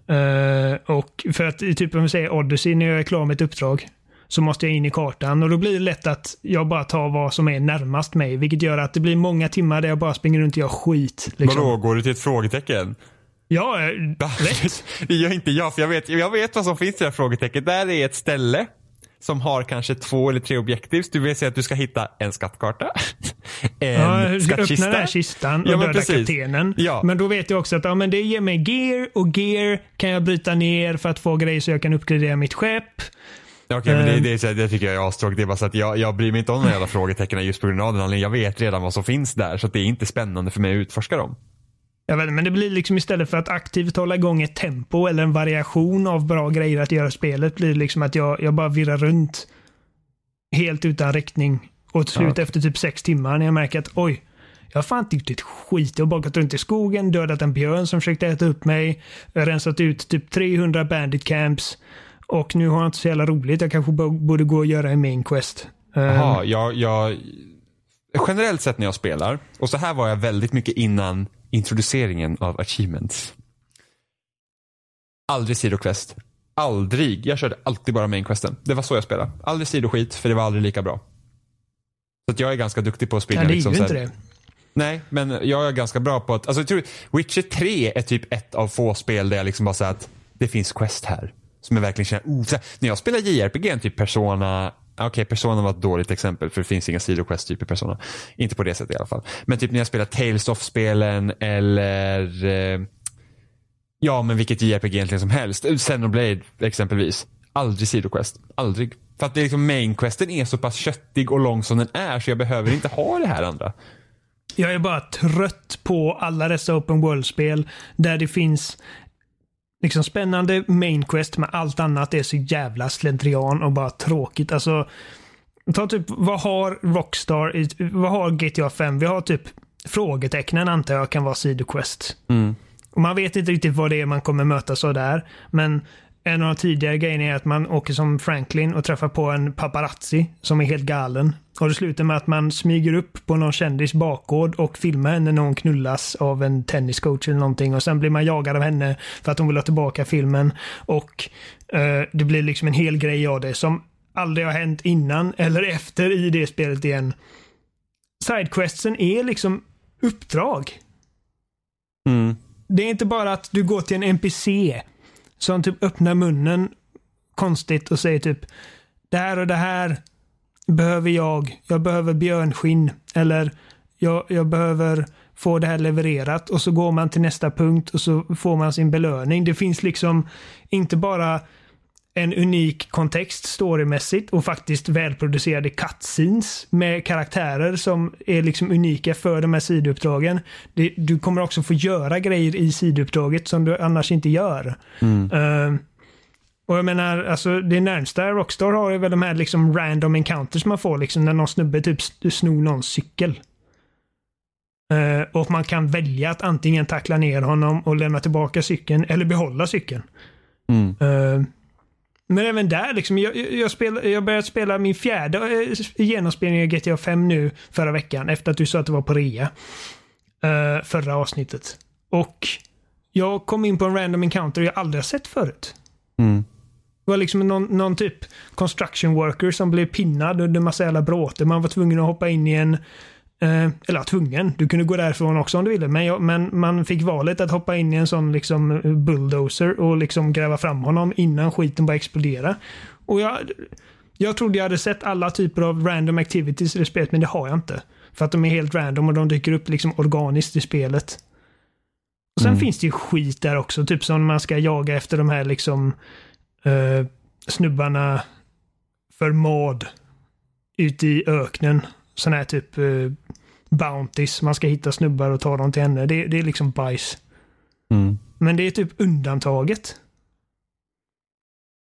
Eh, och för att, typ om vi säger Odyssey, när jag är klar med ett uppdrag, så måste jag in i kartan och då blir det lätt att jag bara tar vad som är närmast mig, vilket gör att det blir många timmar där jag bara springer runt och gör skit. Liksom. Vadå, går du till ett frågetecken? Ja, eh, rätt. Det gör inte jag, för jag vet, jag vet vad som finns i det här frågetecknet. Där är ett ställe som har kanske två eller tre objektiv. Du vill säga att du ska hitta en skattkarta, en Ja, jag ska öppna skattkista. den här kistan och Ja, döda kaptenen. Ja. Men då vet jag också att ja, men det ger mig gear och gear kan jag bryta ner för att få grejer så jag kan uppgradera mitt skepp. Okej, men det, Ehm. det, det tycker jag är astråkigt. Det är bara så att jag, jag bryr mig inte om de jävla frågetecknen just på grund av den anledningen. Jag vet redan vad som finns där, så det är inte spännande för mig att utforska dem. Jag vet, inte, men det blir liksom istället för att aktivt hålla igång ett tempo eller en variation av bra grejer att göra spelet blir det liksom att jag, jag bara virrar runt helt utan riktning. Och till slut Ja, efter typ sex timmar när jag märker att oj, jag har fan inte gjort ett skit. Jag har bara gått runt i skogen, dödat en björn som försökte äta upp mig, jag har rensat ut typ 300 bandit camps och nu har jag inte så jävla roligt. Jag kanske bo- borde gå och göra en main quest. Ehm, Jaha, jag, jag, generellt sett när jag spelar, och så här var jag väldigt mycket innan introduceringen av achievements. Aldrig sidoquest. Aldrig. Jag körde alltid bara mainquesten. Det var så jag spelade. Aldrig sidoskit, för det var aldrig lika bra. Så att jag är ganska duktig på att springa. ja, det är liksom, ju inte det. Nej, men jag är ganska bra på att, alltså jag tror, Witcher 3 är typ ett av få spel där jag liksom bara säger att det finns quest här. Som jag verkligen känner, oh, här, när jag spelar JRPG, typ Persona, okej Persona var ett dåligt exempel för det finns inga sidoquest typ i Persona. Inte på det sättet i alla fall. Men typ när jag spelar Tales of spelen eller eh, ja men vilket JRPG egentligen som helst. Xenoblade exempelvis. Aldrig sidoquest. Aldrig. För att det är liksom mainquesten är så pass köttig och lång som den är så jag behöver inte ha det här andra. Jag är bara trött på alla dessa open world-spel där det finns liksom spännande main quest med allt annat är så jävla slentrian och bara tråkigt. Alltså, ta typ, vad har Rockstar, vad har GTA 5? Vi har typ frågetecknen antar jag kan vara sidoquest. Och man vet inte riktigt vad det är man kommer mötas av där. Men en av de tidigare grejerna är att man åker som Franklin och träffar på en paparazzi som är helt galen. Och det slutar med att man smyger upp på någon kändis bakgård och filmar henne när hon knullas av en tenniscoach eller någonting. Och sen blir man jagad av henne för att hon vill ha tillbaka filmen. Och eh, det blir liksom en hel grej av det som aldrig har hänt innan eller efter i det spelet igen. Sidequestsen är liksom uppdrag. Mm. Det är inte bara att du går till en NPC som typ öppnar munnen konstigt och säger typ det här och det här behöver jag. Jag behöver björnskinn. Eller jag, jag behöver få det här levererat. Och så går man till nästa punkt och så får man sin belöning. Det finns liksom inte bara en unik kontext storymässigt och faktiskt välproducerade cutscenes med karaktärer som är liksom unika för de här sidouppdragen. Det, du kommer också få göra grejer i sidouppdraget som du annars inte gör. Eh, och jag menar, alltså det närmsta Rockstar har är väl de här liksom random encounters man får liksom när någon snubbe typ snor någons cykel. Eh, och man kan välja att antingen tackla ner honom och lämna tillbaka cykeln eller behålla cykeln. Mm. Eh, men även där, liksom, jag, jag, spel, jag började spela min fjärde eh, genomspelning av GTA 5 nu förra veckan efter att du sa att det var på rea. eh, förra avsnittet. Och jag kom in på en random encounter jag aldrig har sett förut. Mm. Det var liksom någon, någon typ construction worker som blev pinnad under massa jävla bråte. Man var tvungen att hoppa in i en Eh, eller tvungen. Du kunde gå därifrån också om du ville. Men, jag, men man fick valet att hoppa in i en sån liksom eh, bulldozer och liksom gräva fram honom innan skiten började explodera. Och jag, jag trodde jag hade sett alla typer av random activities i det spelet, men det har jag inte. För att de är helt random och de dyker upp liksom organiskt i spelet. Och sen Mm. finns det ju skit där också, typ som man ska jaga efter de här liksom eh, snubbarna för mad ute i öknen. Sån här typ eh, bounties. Man ska hitta snubbar och ta dem till henne. Det, det är liksom bajs. Mm. Men det är typ undantaget.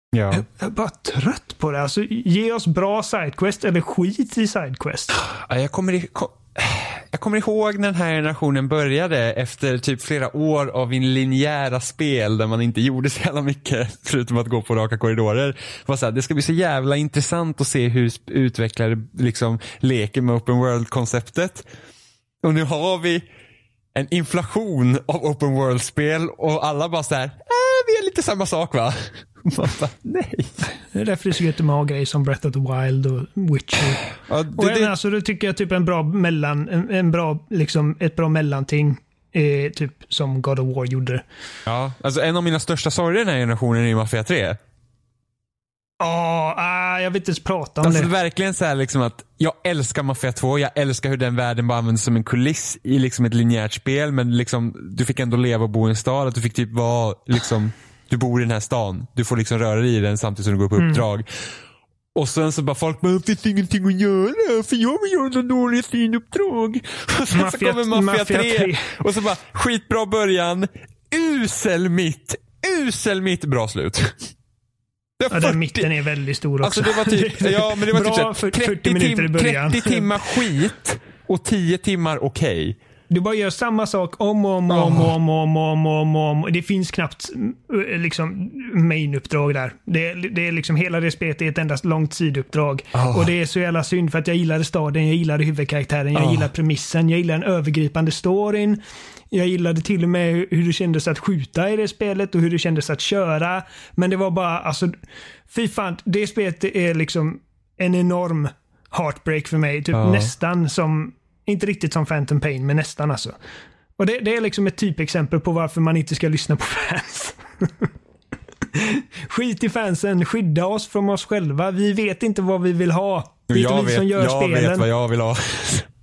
Ja. Jag är bara trött på det. Alltså, ge oss bra sidequest eller skit i sidequest. Ja, Jag kommer, kom, jag kommer ihåg när den här generationen började efter typ flera år av in linjära spel där man inte gjorde så jävla mycket förutom att gå på raka korridorer. Det, var så här, det ska bli så jävla intressant att se hur utvecklare liksom leker med open world-konceptet. Och nu har vi en inflation av open world-spel och alla bara så här, äh, vi är lite samma sak va? Man bara, nej. Det är därför det är så gött med att ha grejer som Breath of the Wild och Witcher. Ja, Och det, det, det, alltså, då tycker jag typ en bra mellan, en, en bra, liksom, ett bra mellanting. Eh, typ som God of War gjorde. ja, alltså en av mina största sorger i den här generationen är ju Mafia 3. Ja, ah, jag vill inte ens prata om Alltså det. verkligen så här liksom att jag älskar Mafia 2, jag älskar hur den världen bara används som en kuliss i liksom ett linjärt spel men liksom du fick ändå leva och bo i en stad, att du fick typ vara liksom, du bor i den här stan, du får liksom röra dig i den samtidigt som du går på Mm. uppdrag. Och sen så bara folk bara, det finns ingenting att göra för jag vill göra några dåliga synuppdrag. Och sen så Mafia- kommer Mafia, Mafia 3, 3. och så bara skitbra början, usel mitt, usel mitt, bra slut. Det Ja, den 40 mitten är väldigt stor också. Alltså det var typ, ja men det var typ så här, för 30, 40 minuter i tim, början. 30 timmar skit och 10 timmar okej. Du bara gör samma sak om och om och om och om och om om om, om. Det finns knappt eh, liksom main-uppdrag där. Det, det är liksom hela det spelet är ett endast långt sidouppdrag. Oh. Och det är så jävla synd för att jag gillade staden, jag gillade huvudkaraktären, jag Oh. gillade premissen, jag gillade den övergripande storyn. Jag gillade till och med hur det kändes att skjuta i det spelet och hur det kändes att köra. Men det var bara, alltså, fy fan, det spelet är liksom en enorm heartbreak för mig. Typ nästan som, inte riktigt som Phantom Pain, men nästan alltså. Och det, det är liksom ett typexempel på varför man inte ska lyssna på fans. Skit i fansen, skydda oss från oss själva. Vi vet inte vad vi vill ha. Det är inte Jag vi vet, som gör jag spelen. vet vad jag vill ha.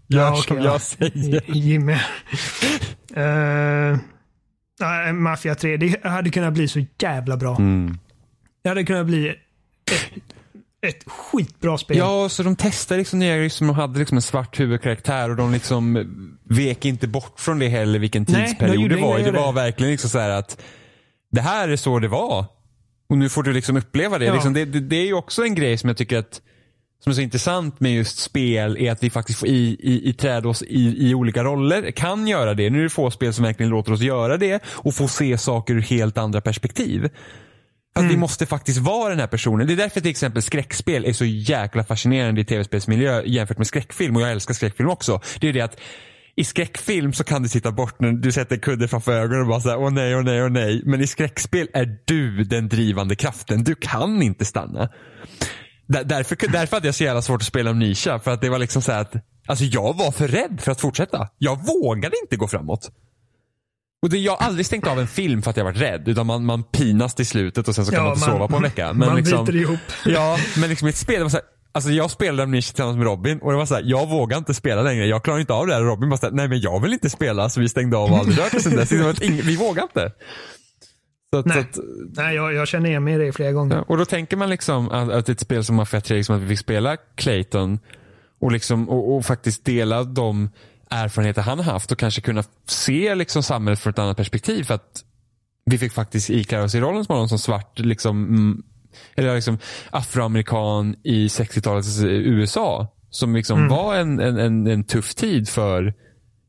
Ja, Gör okej, som ja. jag säger. Jimmy. Uh, Mafia 3, det hade kunnat bli så jävla bra. Mm. Det hade kunnat bli ett, ett skitbra spel. Ja, så de testade liksom nya grejer som hade liksom en svart huvudkaraktär och de liksom vek inte bort från det heller vilken Nej, de tidsperiod gjorde det var i. Det var verkligen liksom så här att det här är så det var. Och nu får du liksom uppleva det. Ja. Liksom det, det. Det är ju också en grej som jag tycker att som är så intressant med just spel är att vi faktiskt får i, i, i träd oss i, i olika roller. Kan göra det. Nu är det få spel som verkligen låter oss göra det och få se saker ur helt andra perspektiv. Att Mm. vi måste faktiskt vara den här personen. Det är därför till exempel skräckspel är så jäkla fascinerande i tv-spelsmiljö jämfört med skräckfilm. Och jag älskar skräckfilm också. Det är det att i skräckfilm så kan du sitta bort när du sätter en kudde framför ögonen och bara säga åh nej, åh nej, åh nej. Men i skräckspel är du den drivande kraften. Du kan inte stanna. Där, därför, därför hade jag så jävla svårt att spela Amnesia. För att det var liksom så att alltså jag var för rädd för att fortsätta. Jag vågade inte gå framåt. Och det, jag har aldrig stängt av en film för att jag varit rädd. Utan man, man pinas till slutet och sen så kan Ja, man inte man- sova på en vecka. Men man liksom, biter ihop. Ja, men liksom ett spel, så här, alltså jag spelade Amnesia tillsammans med Robin och det var så här, jag vågar inte spela längre. Jag klarar inte av det här. Robin bara så här, nej men jag vill inte spela. Så vi stängde av och aldrig rört oss dess. Vi vågar inte. Så att, Nej. att, Nej, jag, jag känner igen mig i det flera gånger. Ja, och då tänker man liksom att, att ett spel som Mafia 3, liksom att vi fick spela Clayton och, liksom, och, och faktiskt dela de erfarenheter han haft och kanske kunna se liksom samhället från ett annat perspektiv. För att vi fick faktiskt ikläda oss i rollen som någon som svart, liksom, mm, eller liksom afroamerikan i 60-talets USA. Som liksom var en, en, en, en tuff tid för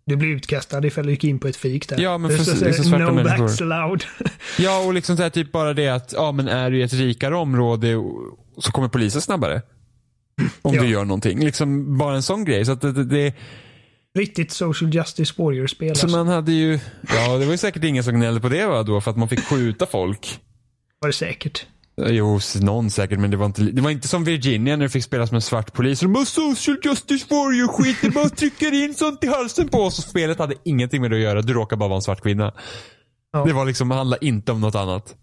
Du blir utkastad ifall du gick in på ett fik där. Ja, men för- så liksom svarta no människor. backs allowed. Ja, och liksom så här, typ bara det att, ja men är du i ett rikare område så kommer polisen snabbare. Om Ja. du gör någonting. Liksom bara en sån grej. Så att det, det, Riktigt social justice warrior-spel. så Alltså. man hade ju, ja det var ju säkert ingen som gnällde på det va då för att man fick skjuta folk. Var det säkert. Eh, Jo, någon säkert, men det var inte, det var inte som Virginia när du fick spela som en svart polis. Och de bara social justice warrior skit, de bara trycker in sånt i halsen på oss. Och spelet hade ingenting med det att göra, du råkar bara vara en svart kvinna. Ja. Det var liksom, handlade inte om något annat.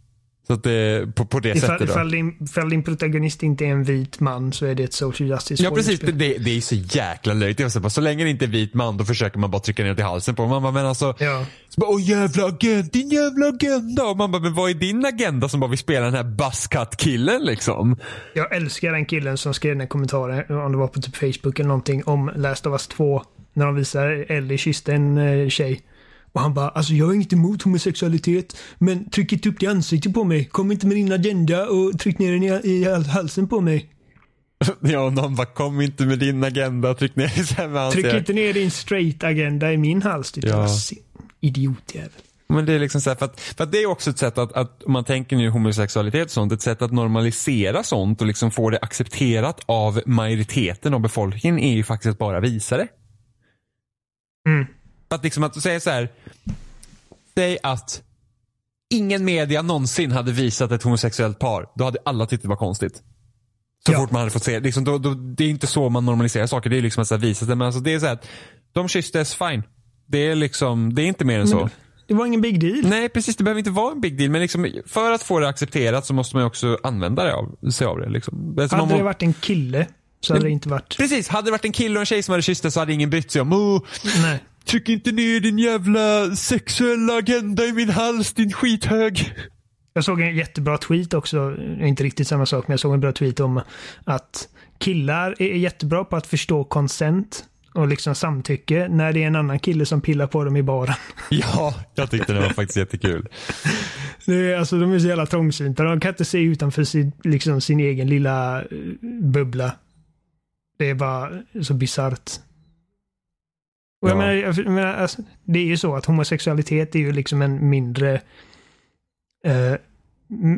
Så att det, på, på det Ifall, sättet då. ifall, din, ifall din protagonist inte är en vit man så är det ett social justice Ja precis, det, det, är så jäkla löjligt. Så, bara, så länge det inte är vit man då försöker man bara trycka ner i halsen på Man bara, men alltså, Ja. så bara, åh jävla agenda, din jävla agenda. Och man bara, men vad är din agenda som bara vill spela den här buzzcut-killen liksom? Jag älskar den killen som skrev den här kommentaren, om det var på typ Facebook eller någonting, om Last of Us 2. När de visar Ellie kysste en eh, tjej. Och han bara, alltså jag är inte emot homosexualitet, men tryck inte upp det i ansiktet på mig. Kom inte med din agenda och tryck ner den i, i halsen på mig. Ja, och någon bara kom inte med din agenda, tryck ner med hans Tryck inte ner din straight-agenda i min hals, ditt Ja. idiotjävel. Men det är liksom så här, för att, för att det är också ett sätt att, att om man tänker nu homosexualitet och sånt, ett sätt att normalisera sånt och liksom få det accepterat av majoriteten av befolkningen är ju faktiskt att bara visa det. Mm. För att liksom att säga så här, säg att ingen media någonsin hade visat ett homosexuellt par, då hade alla tyckt det var konstigt. Så Ja. fort man hade fått se det. Liksom, då, då, det är inte så man normaliserar saker, det är liksom att så här, visa det. Men alltså, det är så här att de kysstes, fine. Det är liksom, det är inte mer än så. Men det var ingen big deal. Nej, precis. Det behöver inte vara en big deal. Men liksom, för att få det accepterat så måste man ju också använda det av, sig av det. Liksom. Alltså, Hade må- det varit en kille så hade det inte varit... Precis, hade det varit en kille och en tjej som hade kysst så hade ingen brytt sig om Åh, Nej. Tryck inte ner din jävla sexuella agenda i min hals, din skithög. Jag såg en jättebra tweet också, inte riktigt samma sak, men jag såg en bra tweet om att killar är jättebra på att förstå consent och liksom samtycke när det är en annan kille som pillar på dem i baren. Ja, jag tyckte det var faktiskt jättekul. Det är, alltså, de är så jävla trångsynta. De kan inte se utanför sin, liksom, sin egen lilla eh, bubbla. Det är bara så bisarrt. Och jag Ja. menar, jag menar alltså, det är ju så att homosexualitet är ju liksom en mindre eh,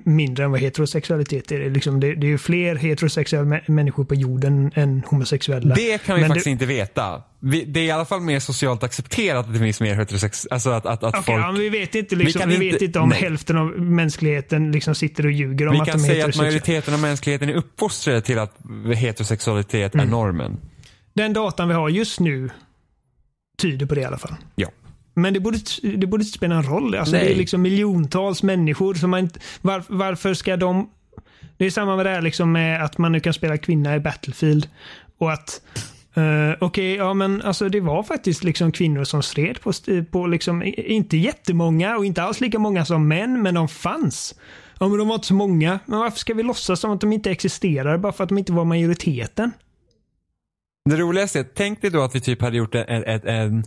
mindre än vad heterosexualitet är. Det, är liksom, det, det är ju fler heterosexuella mä- människor på jorden än homosexuella. Det kan vi Men faktiskt du- inte veta. Vi, det är i alla fall mer socialt accepterat att det finns mer heterosex... Alltså att, att, att Okej, folk... ja, vi vet inte, liksom, kan vi inte- vet inte om nej. hälften av mänskligheten liksom sitter och ljuger om Vi att kan de är säga att heterosexuella. majoriteten av mänskligheten är uppfostrade till att heterosexualitet är normen. Den datan vi har just nu tyder på det i alla fall. Ja. Men det borde, det borde inte spela en roll. Alltså, det är liksom miljontals människor som man inte... Var, varför ska de... Det är samma med det här liksom med att man nu kan spela kvinna i Battlefield. Och att... eh, Okej, ja men alltså det var faktiskt liksom kvinnor som stred på, på liksom, inte jättemånga och inte alls lika många som män, men de fanns. Ja men de var inte så många. Men varför ska vi låtsas som att de inte existerar bara för att de inte var majoriteten? Det roligaste är, tänk dig då att vi typ hade gjort en, en, en,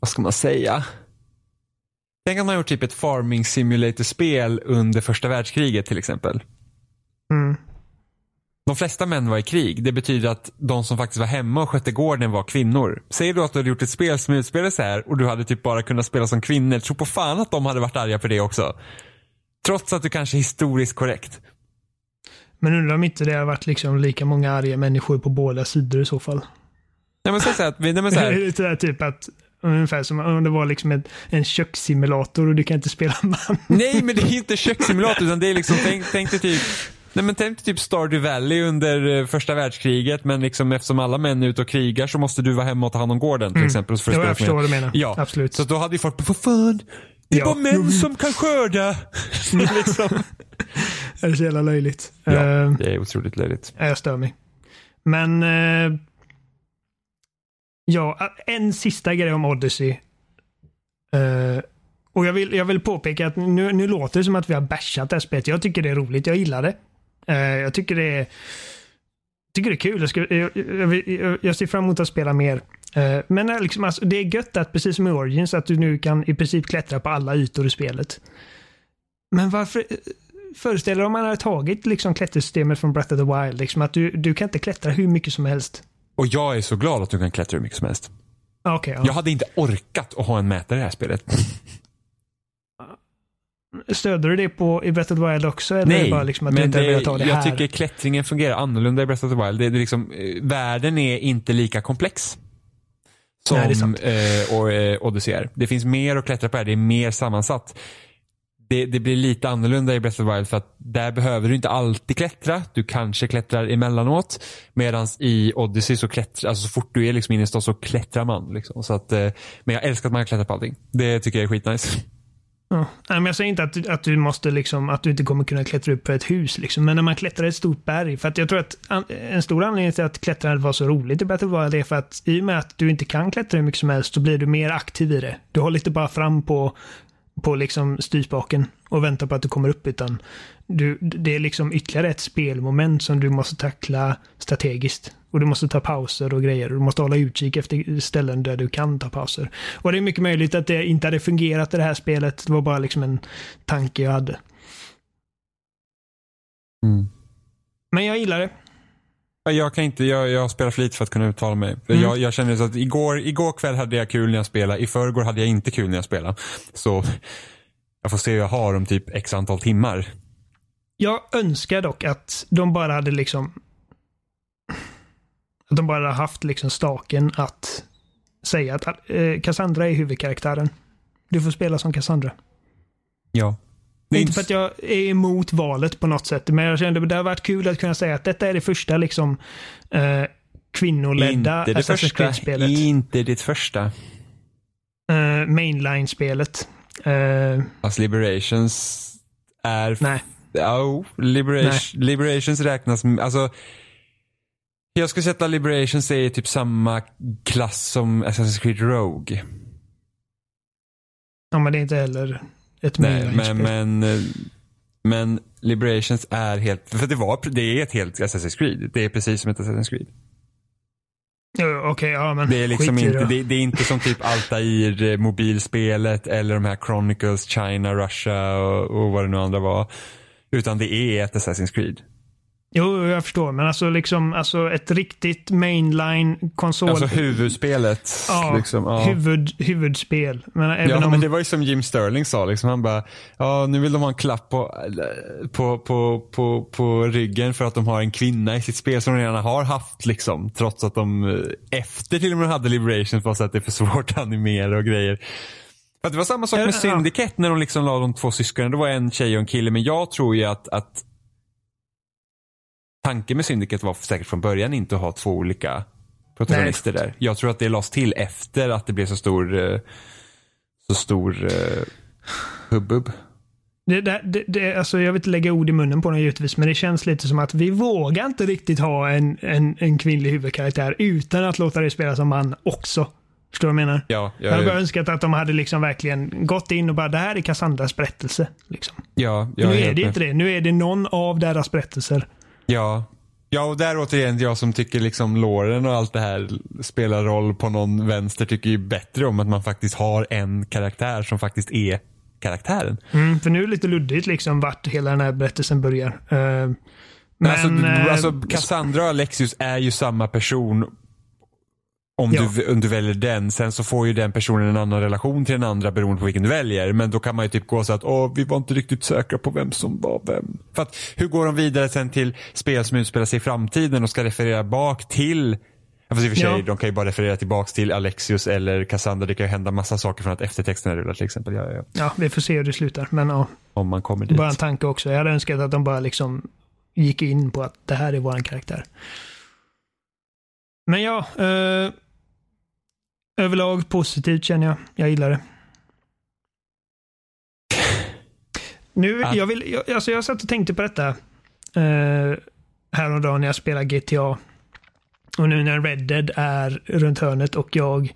vad ska man säga? Tänk att man gjort typ ett farming simulator-spel under första världskriget till exempel. Mm. De flesta män var i krig. Det betyder att de som faktiskt var hemma och skötte gården var kvinnor. Säg då att du hade gjort ett spel som utspelar sig här och du hade typ bara kunnat spela som kvinnor. Tro på fan att de hade varit arga för det också. Trots att du kanske är historiskt korrekt. Men undrar om inte det har varit liksom lika många arga människor på båda sidor i så fall. Nej men säg att nej, men så Det är här, typ att Ungefär som om det var liksom en, en kökssimulator och du kan inte spela man. Nej, men det är inte kökssimulator utan det är liksom, tänk, tänk dig typ Nej men tänk dig typ Stardew Valley under eh, första världskriget men liksom eftersom alla män är ute och krigar så måste du vara hemma och ta hand om gården till exempel. Och så jag förstår vad du menar. Ja, Absolut. Så då hade ju folk, vad fan, det är Ja. bara män som kan skörda. liksom. Det är så jävla löjligt. Ja, Eh, det är otroligt löjligt. Ja, jag stör mig. Men... Eh, ja, en sista grej om Odyssey. Eh, och jag vill, jag vill påpeka att nu, nu låter det som att vi har bashat det här spelet. Jag tycker det är roligt. Jag gillar det. Eh, jag tycker det är... tycker det är kul. Jag, ska, jag, jag, jag ser fram emot att spela mer. Eh, men eh, liksom, alltså, det är gött att precis som i Origins att du nu kan i princip klättra på alla ytor i spelet. Men varför... Föreställ dig om man hade tagit liksom klättersystemet från Breath of the Wild. Liksom att du, du kan inte klättra hur mycket som helst. Och jag är så glad att du kan klättra hur mycket som helst. Ah, Okej, ja. Jag hade inte orkat att ha en mätare i det här spelet. Stöder du det på i Breath of the Wild också? Eller det bara liksom att du men inte har det, ta det jag här? tycker klättringen fungerar annorlunda i Breath of the Wild. Det, är liksom, eh, världen är inte lika komplex. Som Nej, eh, och, eh, Odyssey är. Det finns mer att klättra på här, det är mer sammansatt. Det, det blir lite annorlunda i Breath of the Wild för att där behöver du inte alltid klättra. Du kanske klättrar emellanåt. Medan i Odyssey så klättrar, alltså så fort du är liksom inne i stan så klättrar man. Liksom. Så att, eh, men jag älskar att man kan klättra på allting. Det tycker jag är skitnice. Ja. Nej, men jag säger inte att, du- att du måste liksom, att du inte kommer kunna klättra upp på ett hus. Liksom. Men när man klättrar ett stort berg. För att jag tror att an, en stor anledning till att klättrandet var så roligt i Battle Royale är för att i och med att du inte kan klättra hur mycket som helst så blir du mer aktiv i det. Du håller inte bara fram på, på liksom styrspaken och väntar på att du kommer upp utan du, det är liksom ytterligare ett spelmoment som du måste tackla strategiskt. Och du måste ta pauser och grejer. Du måste hålla utkik efter ställen där du kan ta pauser. Och det är mycket möjligt att det inte hade fungerat i det här spelet. Det var bara liksom en tanke jag hade. Mm. Men jag gillar det. Jag kan inte, jag, jag spelar för lite för att kunna uttala mig. Mm. Jag, jag känner så att igår, igår kväll hade jag kul när jag spelade, i förrgår hade jag inte kul när jag spelade. Så jag får se hur jag har om typ x antal timmar. Jag önskar dock att de bara hade liksom... Att de bara hade haft liksom staken att säga att eh, Cassandra är huvudkaraktären. Du får spela som Cassandra. Ja. Inte för att jag är emot valet på något sätt, men jag kände att det hade varit kul att kunna säga att detta är det första liksom eh, kvinnoledda inte det Assassin's Creed-spelet. Inte det första. Eh, Mainline-spelet. Eh, Alltså Liberations är... nej. Ja, Liberation, Liberations räknas... Alltså, jag skulle sätta Liberations är typ samma klass som Assassin's Creed Rogue. Ja, men det är inte heller ett Nej, men, men, eh, men Liberations är helt... För det, var, det är ett helt Assassin's Creed. Det är precis som ett Assassin's Creed. Okej, ja men Det är liksom i inte, det. det, det är inte som typ Altair eh, mobilspelet eller de här Chronicles, China, Russia och, och vad det nu andra var. Utan det är ett Assassin's Creed. Jo, jag förstår. Men alltså liksom alltså ett riktigt mainline konsol. Alltså huvudspelet. ja, liksom, ja. huvud, huvudspel. Men även Ja, om... men det var ju som Jim Sterling sa. Liksom. Han bara, ja nu vill de ha en klapp på, på, på, på, på ryggen för att de har en kvinna i sitt spel som de redan har haft. Liksom. Trots att de eh, efter till och med hade Liberation var så att det är för svårt att animera och grejer. För det var samma sak med. Syndicate när de liksom la de två syskonen. Det var en tjej och en kille. Men jag tror ju att, att tanken med Syndicate var säkert från början inte att ha två olika protagonister där. Jag tror att det lades till efter att det blev så stor eh, så stor uh, hubbub. Det, det, det, alltså jag vill inte lägga ord i munnen på den givetvis, men det känns lite som att vi vågar inte riktigt ha en, en, en kvinnlig huvudkaraktär utan att låta det spela som man också. Förstår du vad jag menar? Ja, Jag hade bara önskat att de hade liksom verkligen gått in och bara, det här är Cassandras berättelse. Liksom. ja, jag nu är det med. inte det. Nu är det någon av deras berättelser. Ja. Ja, och där återigen jag som tycker liksom låren och allt det här spelar roll på någon vänster tycker ju bättre om att man faktiskt har en karaktär som faktiskt är karaktären. Mm, för nu är det lite luddigt liksom vart hela den här berättelsen börjar. Eh, men, Men alltså, eh, alltså Cassandra och Alexius är ju samma person om, Ja. du, om du väljer den. Sen så får ju den personen en annan relation till den andra beroende på vilken du väljer. Men då kan man ju typ gå så att Åh, vi var inte riktigt säkra på vem som var vem. För att hur går de vidare sen till spel som utspelar sig i framtiden och ska referera bak till fast i och för sig, Ja. de kan ju bara referera tillbaks till Alexius eller Cassandra. Det kan ju hända massa saker från att eftertexterna rullar till exempel. Ja, ja, ja. ja, vi får se hur det slutar. Men ja, Om man kommer dit. bara en tanke också. Jag hade önskat att de bara liksom gick in på att det här är våran karaktär. Men ja, eh, överlag positivt känner jag. Jag gillar det. Nu, Ja. jag, vill, jag, alltså jag satt och tänkte på detta eh, häromdagen när jag spelade GTA. Och nu när Red Dead är runt hörnet och jag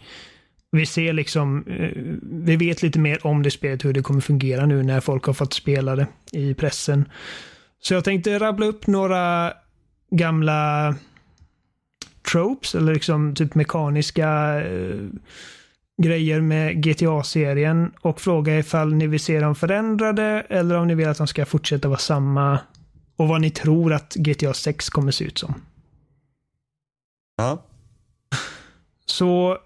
vi ser liksom, eh, vi vet lite mer om det spelet, hur det kommer fungera nu när folk har fått spela det i pressen. Så jag tänkte rabbla upp några gamla tropes, eller liksom typ mekaniska eh, grejer med GTA-serien och fråga ifall ni vill se dem förändrade eller om ni vill att de ska fortsätta vara samma och vad ni tror att GTA 6 kommer se ut som. Ja. Så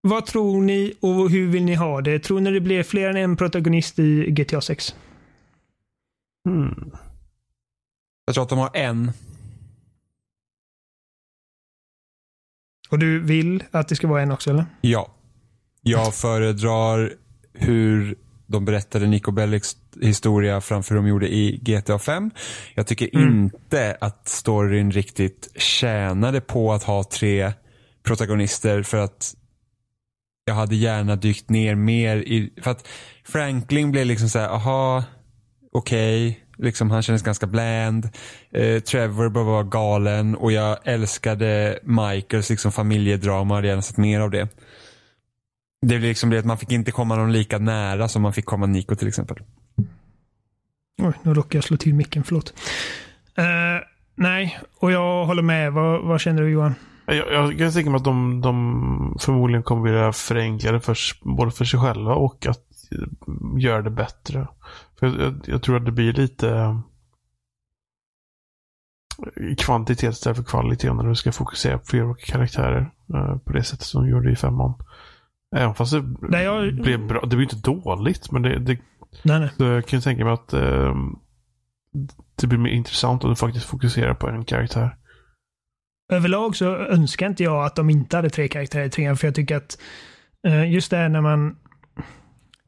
vad tror ni och hur vill ni ha det? Tror ni det blir fler än en protagonist i GTA 6? Hmm. Jag tror att de har en. Och du vill att det ska vara en också eller? Ja. Jag föredrar hur de berättade Nico Bellics historia framför de gjorde i GTA 5. Jag tycker Mm. inte att storyn riktigt tjänade på att ha tre protagonister för att jag hade gärna dykt ner mer i, för att Franklin blev liksom så här, aha, okej, liksom han kändes ganska bland. Eh, Trevor bara var galen och jag älskade Michaels liksom familjedrama, hade gärna sett mer av det. Det blev liksom det att man fick inte komma någon lika nära som man fick komma Nico till exempel. Oj, nu råkade jag slå till micken, förlåt. Eh, Nej, och jag håller med. Vad, vad känner du Johan? Jag, jag kan tänka mig att de, de förmodligen kommer vilja förenkla det för, både för sig själva och att göra det bättre. För jag, jag, tror att det blir lite kvantitet istället för kvalitet när du ska fokusera på olika karaktärer uh, på det sättet som de gjorde i femman. Även fast det nej, jag... blev bra. Det blir inte dåligt, men det, det nej, nej. jag kan tänka mig att uh, det blir mer intressant om du faktiskt fokuserar på en karaktär. Överlag så önskar inte jag att de inte hade tre karaktärer i trean, för jag tycker att uh, just det när man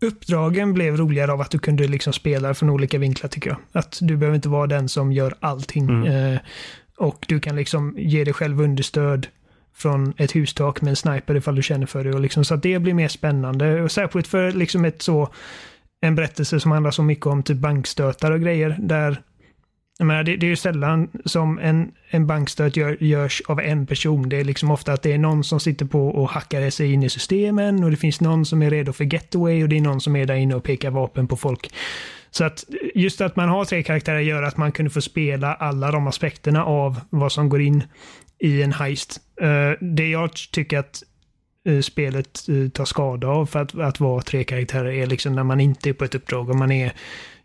uppdragen blev roligare av att du kunde liksom spela från olika vinklar tycker jag. Att du behöver inte vara den som gör allting. Mm. Eh, och du kan liksom ge dig själv understöd från ett hustak med en sniper ifall du känner för det. Och liksom, så att det blir mer spännande. Och särskilt för liksom ett så, en berättelse som handlar så mycket om typ bankstötar och grejer. Där jag menar, det, det är ju sällan som en, en bankstöt gör, görs av en person. Det är liksom ofta att det är någon som sitter på och hackar sig in i systemen och det finns någon som är redo för getaway och det är någon som är där inne och pekar vapen på folk. Så att just att man har tre karaktärer gör att man kunde få spela alla de aspekterna av vad som går in i en heist. Uh, det jag tycker att uh, spelet uh, tar skada av för att, att vara tre karaktärer är liksom när man inte är på ett uppdrag och man är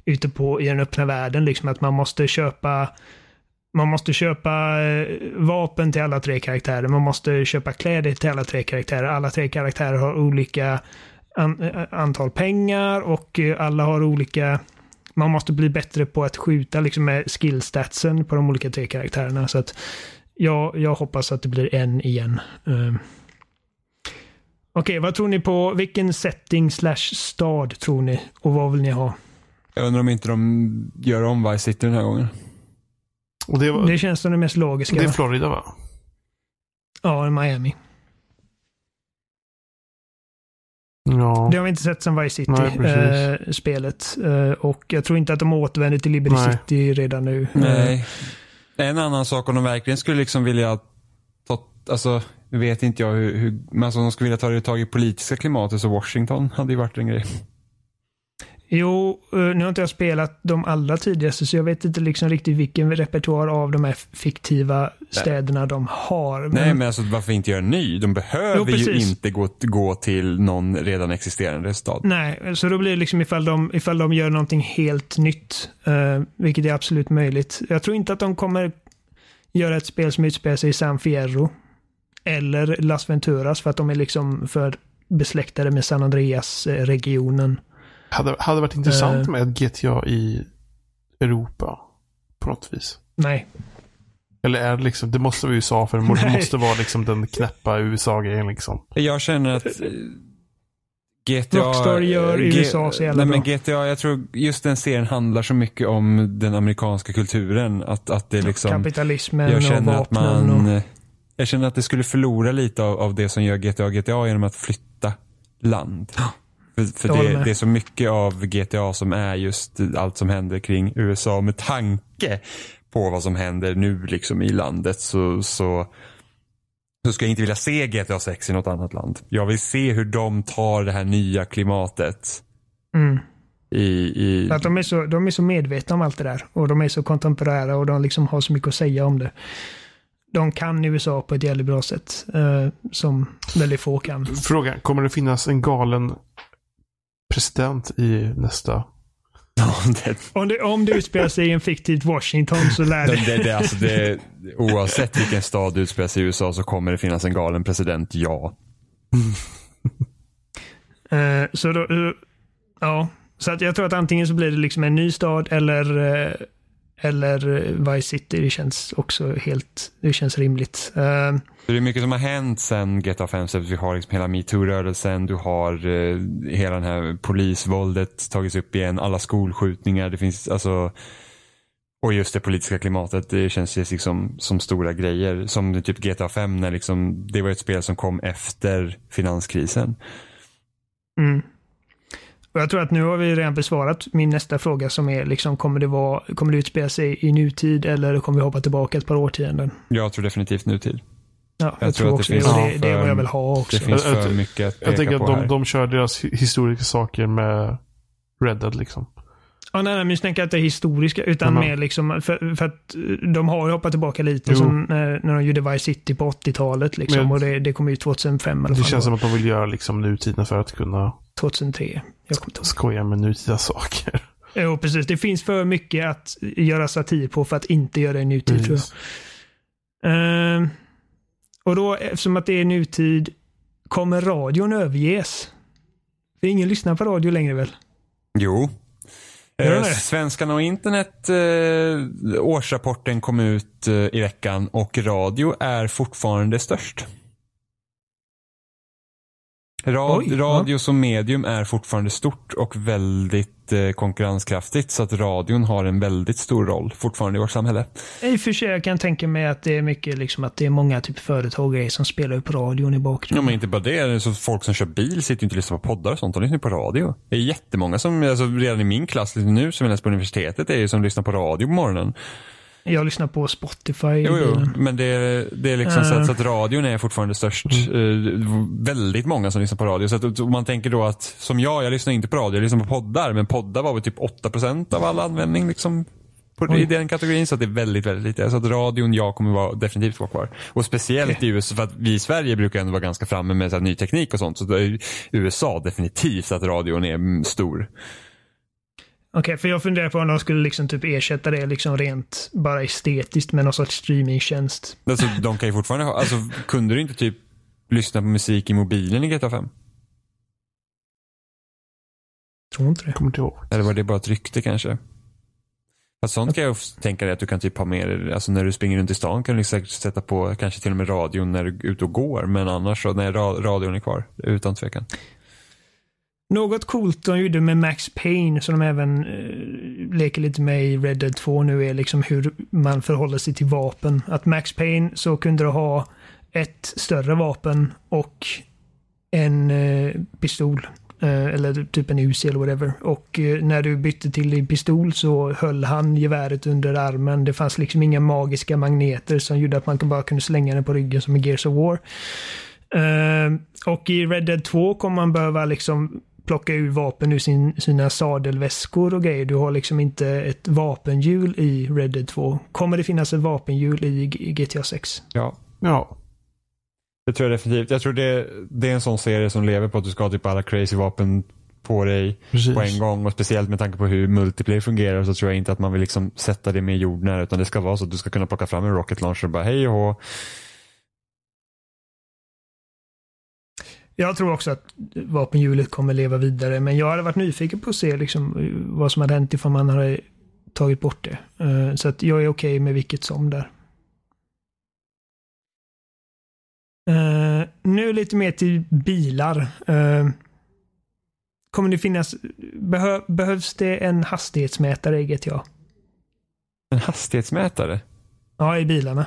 ute på i den öppna världen. Liksom att man måste köpa man måste köpa eh, vapen till alla tre karaktärer. Man måste köpa kläder till alla tre karaktärer. Alla tre karaktärer har olika an, eh, antal pengar och eh, alla har olika... Man måste bli bättre på att skjuta liksom med skillstatsen på de olika tre karaktärerna. Så att jag, jag hoppas att det blir en igen. Uh. Okej, okay, vad tror ni på? Vilken setting slash stad tror ni? Och vad vill ni ha? Jag undrar om inte de gör om Vice City den här gången. Det, var, det, känns som det mest logiska. Det är Florida va? Ja, Miami. Ja. Det har vi inte sett sen Vice City-spelet. Eh, äh, och jag tror inte att de återvänder till Liberty Nej. City redan nu. Nej. En annan sak om de verkligen skulle liksom vilja ta, alltså, vet inte jag hur, hur men alltså om de skulle vilja ta tag i politiska klimatet så Washington hade ju varit en grej. Jo, eh, nu har inte jag spelat de allra tidigaste så jag vet inte liksom riktigt vilken repertoar av de här fiktiva städerna de har. Men... Nej, men alltså varför inte göra en ny? De behöver jo, ju inte gå, gå till någon redan existerande stad. Nej, så då blir det liksom ifall de, ifall de gör någonting helt nytt, uh, vilket är absolut möjligt. Jag tror inte att de kommer göra ett spel som utspelar sig i San Fierro eller Las Venturas för att de är liksom för besläktade med San Andreas-regionen. Hade, hade varit intressant uh, med GTA i Europa. På något vis. Nej. Eller är det liksom, det måste vara USA för det Nej. måste vara liksom den knäppa USA-grejen liksom. Jag känner att eh, GTA... Rockstar gör USA så jävla Nej, bra. men GTA, jag tror just den serien handlar så mycket om den amerikanska kulturen. Att, att det liksom... Kapitalismen jag känner och vapnen att man, och... Jag känner att det skulle förlora lite av, av det som gör GTA GTA genom att flytta land. För, för det, det, är så mycket av GTA som är just allt som händer kring USA. Med tanke på vad som händer nu liksom i landet så, så, så skulle jag inte vilja se GTA 6 i något annat land. Jag vill se hur de tar det här nya klimatet. Mm. I, i... Att de, är så, de är så medvetna om allt det där. Och de är så kontemporära och de liksom har så mycket att säga om det. De kan USA på ett jävligt bra sätt. Eh, som väldigt få kan. Fråga, kommer det finnas en galen president i nästa. om, det, om det utspelar sig i en fiktivt Washington så lär det... det, det, alltså det oavsett vilken stad det utspelar sig i USA så kommer det finnas en galen president, ja. uh, så då, uh, ja. Så att jag tror att antingen så blir det liksom en ny stad eller, uh, eller Vice City. Det känns också helt, det känns rimligt. Det är mycket som har hänt sen GTA 5 Vi har liksom hela metoo-rörelsen, du har eh, hela den här polisvåldet tagits upp igen, alla skolskjutningar. Det finns alltså och just det politiska klimatet, det känns ju liksom som stora grejer. Som typ GTA 5 när liksom, det var ett spel som kom efter finanskrisen. Mm. Och jag tror att nu har vi redan besvarat min nästa fråga som är liksom, kommer det, vara, kommer det utspela sig i nutid eller kommer vi hoppa tillbaka ett par årtionden? Jag tror definitivt nutid. Ja, jag, jag tror, tror också det. Finns, det, det är vad jag vill ha också. Det finns för mycket att Jag tänker att de, de kör deras historiska saker med Red Dead liksom. Ja, nej, nej, men jag tänker inte historiska, utan Mhm. mer liksom, för, för att eh, de har ju hoppat tillbaka lite Jo. som när, när de gjorde Vice City på 80-talet. Liksom, Men- och det, det kom ju 2005 eller Det känns det som att de vill göra liksom nutiden för att kunna 2003. Jag kommer inte ihåg. skoja med nutida saker. Jo, precis. Det finns för mycket att göra satir på för att inte göra det i nutid, tror jag. Precis. Och då, eftersom att det är nutid, kommer radion överges? För ingen lyssnar på radio längre väl? Jo. Eh? Svenskarna och internet eh, årsrapporten kom ut eh, i veckan och radio är fortfarande störst. Rad, Oj, ja. radio som medium är fortfarande stort och väldigt eh, konkurrenskraftigt så att radion har en väldigt stor roll fortfarande i vårt samhälle. I och för sig, jag kan tänka mig att det är mycket liksom att det är många typ företag och grejer som spelar upp radion i Ja, bakgrunden. men inte bara det. Så folk som kör bil sitter ju inte och lyssnar på poddar och sånt. De lyssnar på radio. Det är jättemånga som, alltså redan i min klass liksom nu som jag läser på universitetet, är ju som lyssnar på radio på morgonen. Jag lyssnar på Spotify Jo, jo, men det, är- det är liksom så, Eh. att, så att radion är fortfarande störst. Mm. Eh, väldigt många som lyssnar på radio. Så att om man tänker då att, som jag, jag lyssnar inte på radio, jag lyssnar på poddar. Men poddar var väl typ 8% av all användning liksom. På, I den kategorin, så att det är väldigt, väldigt lite. Så att radion, jag kommer vara, definitivt vara kvar. Och speciellt Okej. i USA, för att vi i Sverige brukar ändå vara ganska framme med så här, ny teknik och sånt. Så är USA definitivt att radion är stor. Okej, för jag funderar på om de skulle liksom typ ersätta det liksom rent bara estetiskt med någon sorts streamingtjänst. Alltså, de kan ju fortfarande ha, alltså kunde du inte typ lyssna på musik i mobilen i GTA 5? Tror inte det. Kommer inte ihåg. Eller var det bara ett rykte kanske? Fast sånt kan jag tänka dig att du kan typ ha med dig, alltså när du springer runt i stan kan du säkert sätta på kanske till och med radion när du är ute och går. Men annars så, nej, ra- radion är kvar. Utan tvekan. Något coolt de gjorde med Max Payne som de även eh, leker lite med i Red Dead 2 nu är liksom hur man förhåller sig till vapen. Att Max Payne så kunde du ha ett större vapen och en eh, pistol. Eh, eller typ en UC eller whatever. Och eh, när du bytte till din pistol så höll han geväret under armen. Det fanns liksom inga magiska magneter som gjorde att man bara kunde slänga den på ryggen som i Gears of War. Uh, och i Red Dead 2 kommer man behöva liksom plocka ur vapen ur sin, sina sadelväskor och grejer. Du har liksom inte ett vapenhjul i Red Dead 2. Kommer det finnas ett vapenhjul i GTA 6? Ja. Ja. Det tror jag definitivt. Jag tror det, det är en sån serie som lever på att du ska ha typ alla crazy vapen på dig Precis. på en gång. Och speciellt med tanke på hur multiplayer fungerar så tror jag inte att man vill liksom sätta det med jordnära. Utan det ska vara så att du ska kunna plocka fram en rocket launcher och bara hej och hå. Jag tror också att vapenhjulet kommer leva vidare, men jag hade varit nyfiken på att se liksom vad som hade hänt ifall man hade tagit bort det. Eh, Så att jag är okej med vilket som där. Eh, nu lite mer till bilar. Eh, kommer det finnas, behö, behövs det en hastighetsmätare i GTA? En hastighetsmätare? Ja, i bilarna.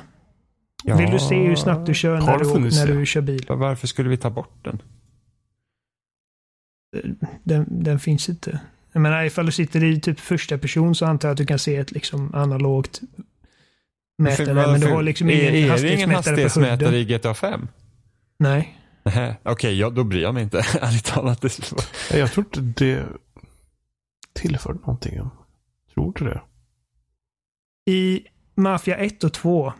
Ja. Vill du se hur snabbt du kör när du, när du kör bil? Varför skulle vi ta bort den? Den, den finns inte. Jag menar, ifall du sitter i typ första person så antar jag att du kan se ett liksom analogt mätare. Men du har liksom är, ingen är det ingen hastighetsmätare, på hastighetsmätare hudden. i GTA 5? Nej. Okej, ja, då bryr jag mig inte. Ärligt talat. Jag tror inte det tillförde någonting. Jag tror inte det. I Mafia 1 och 2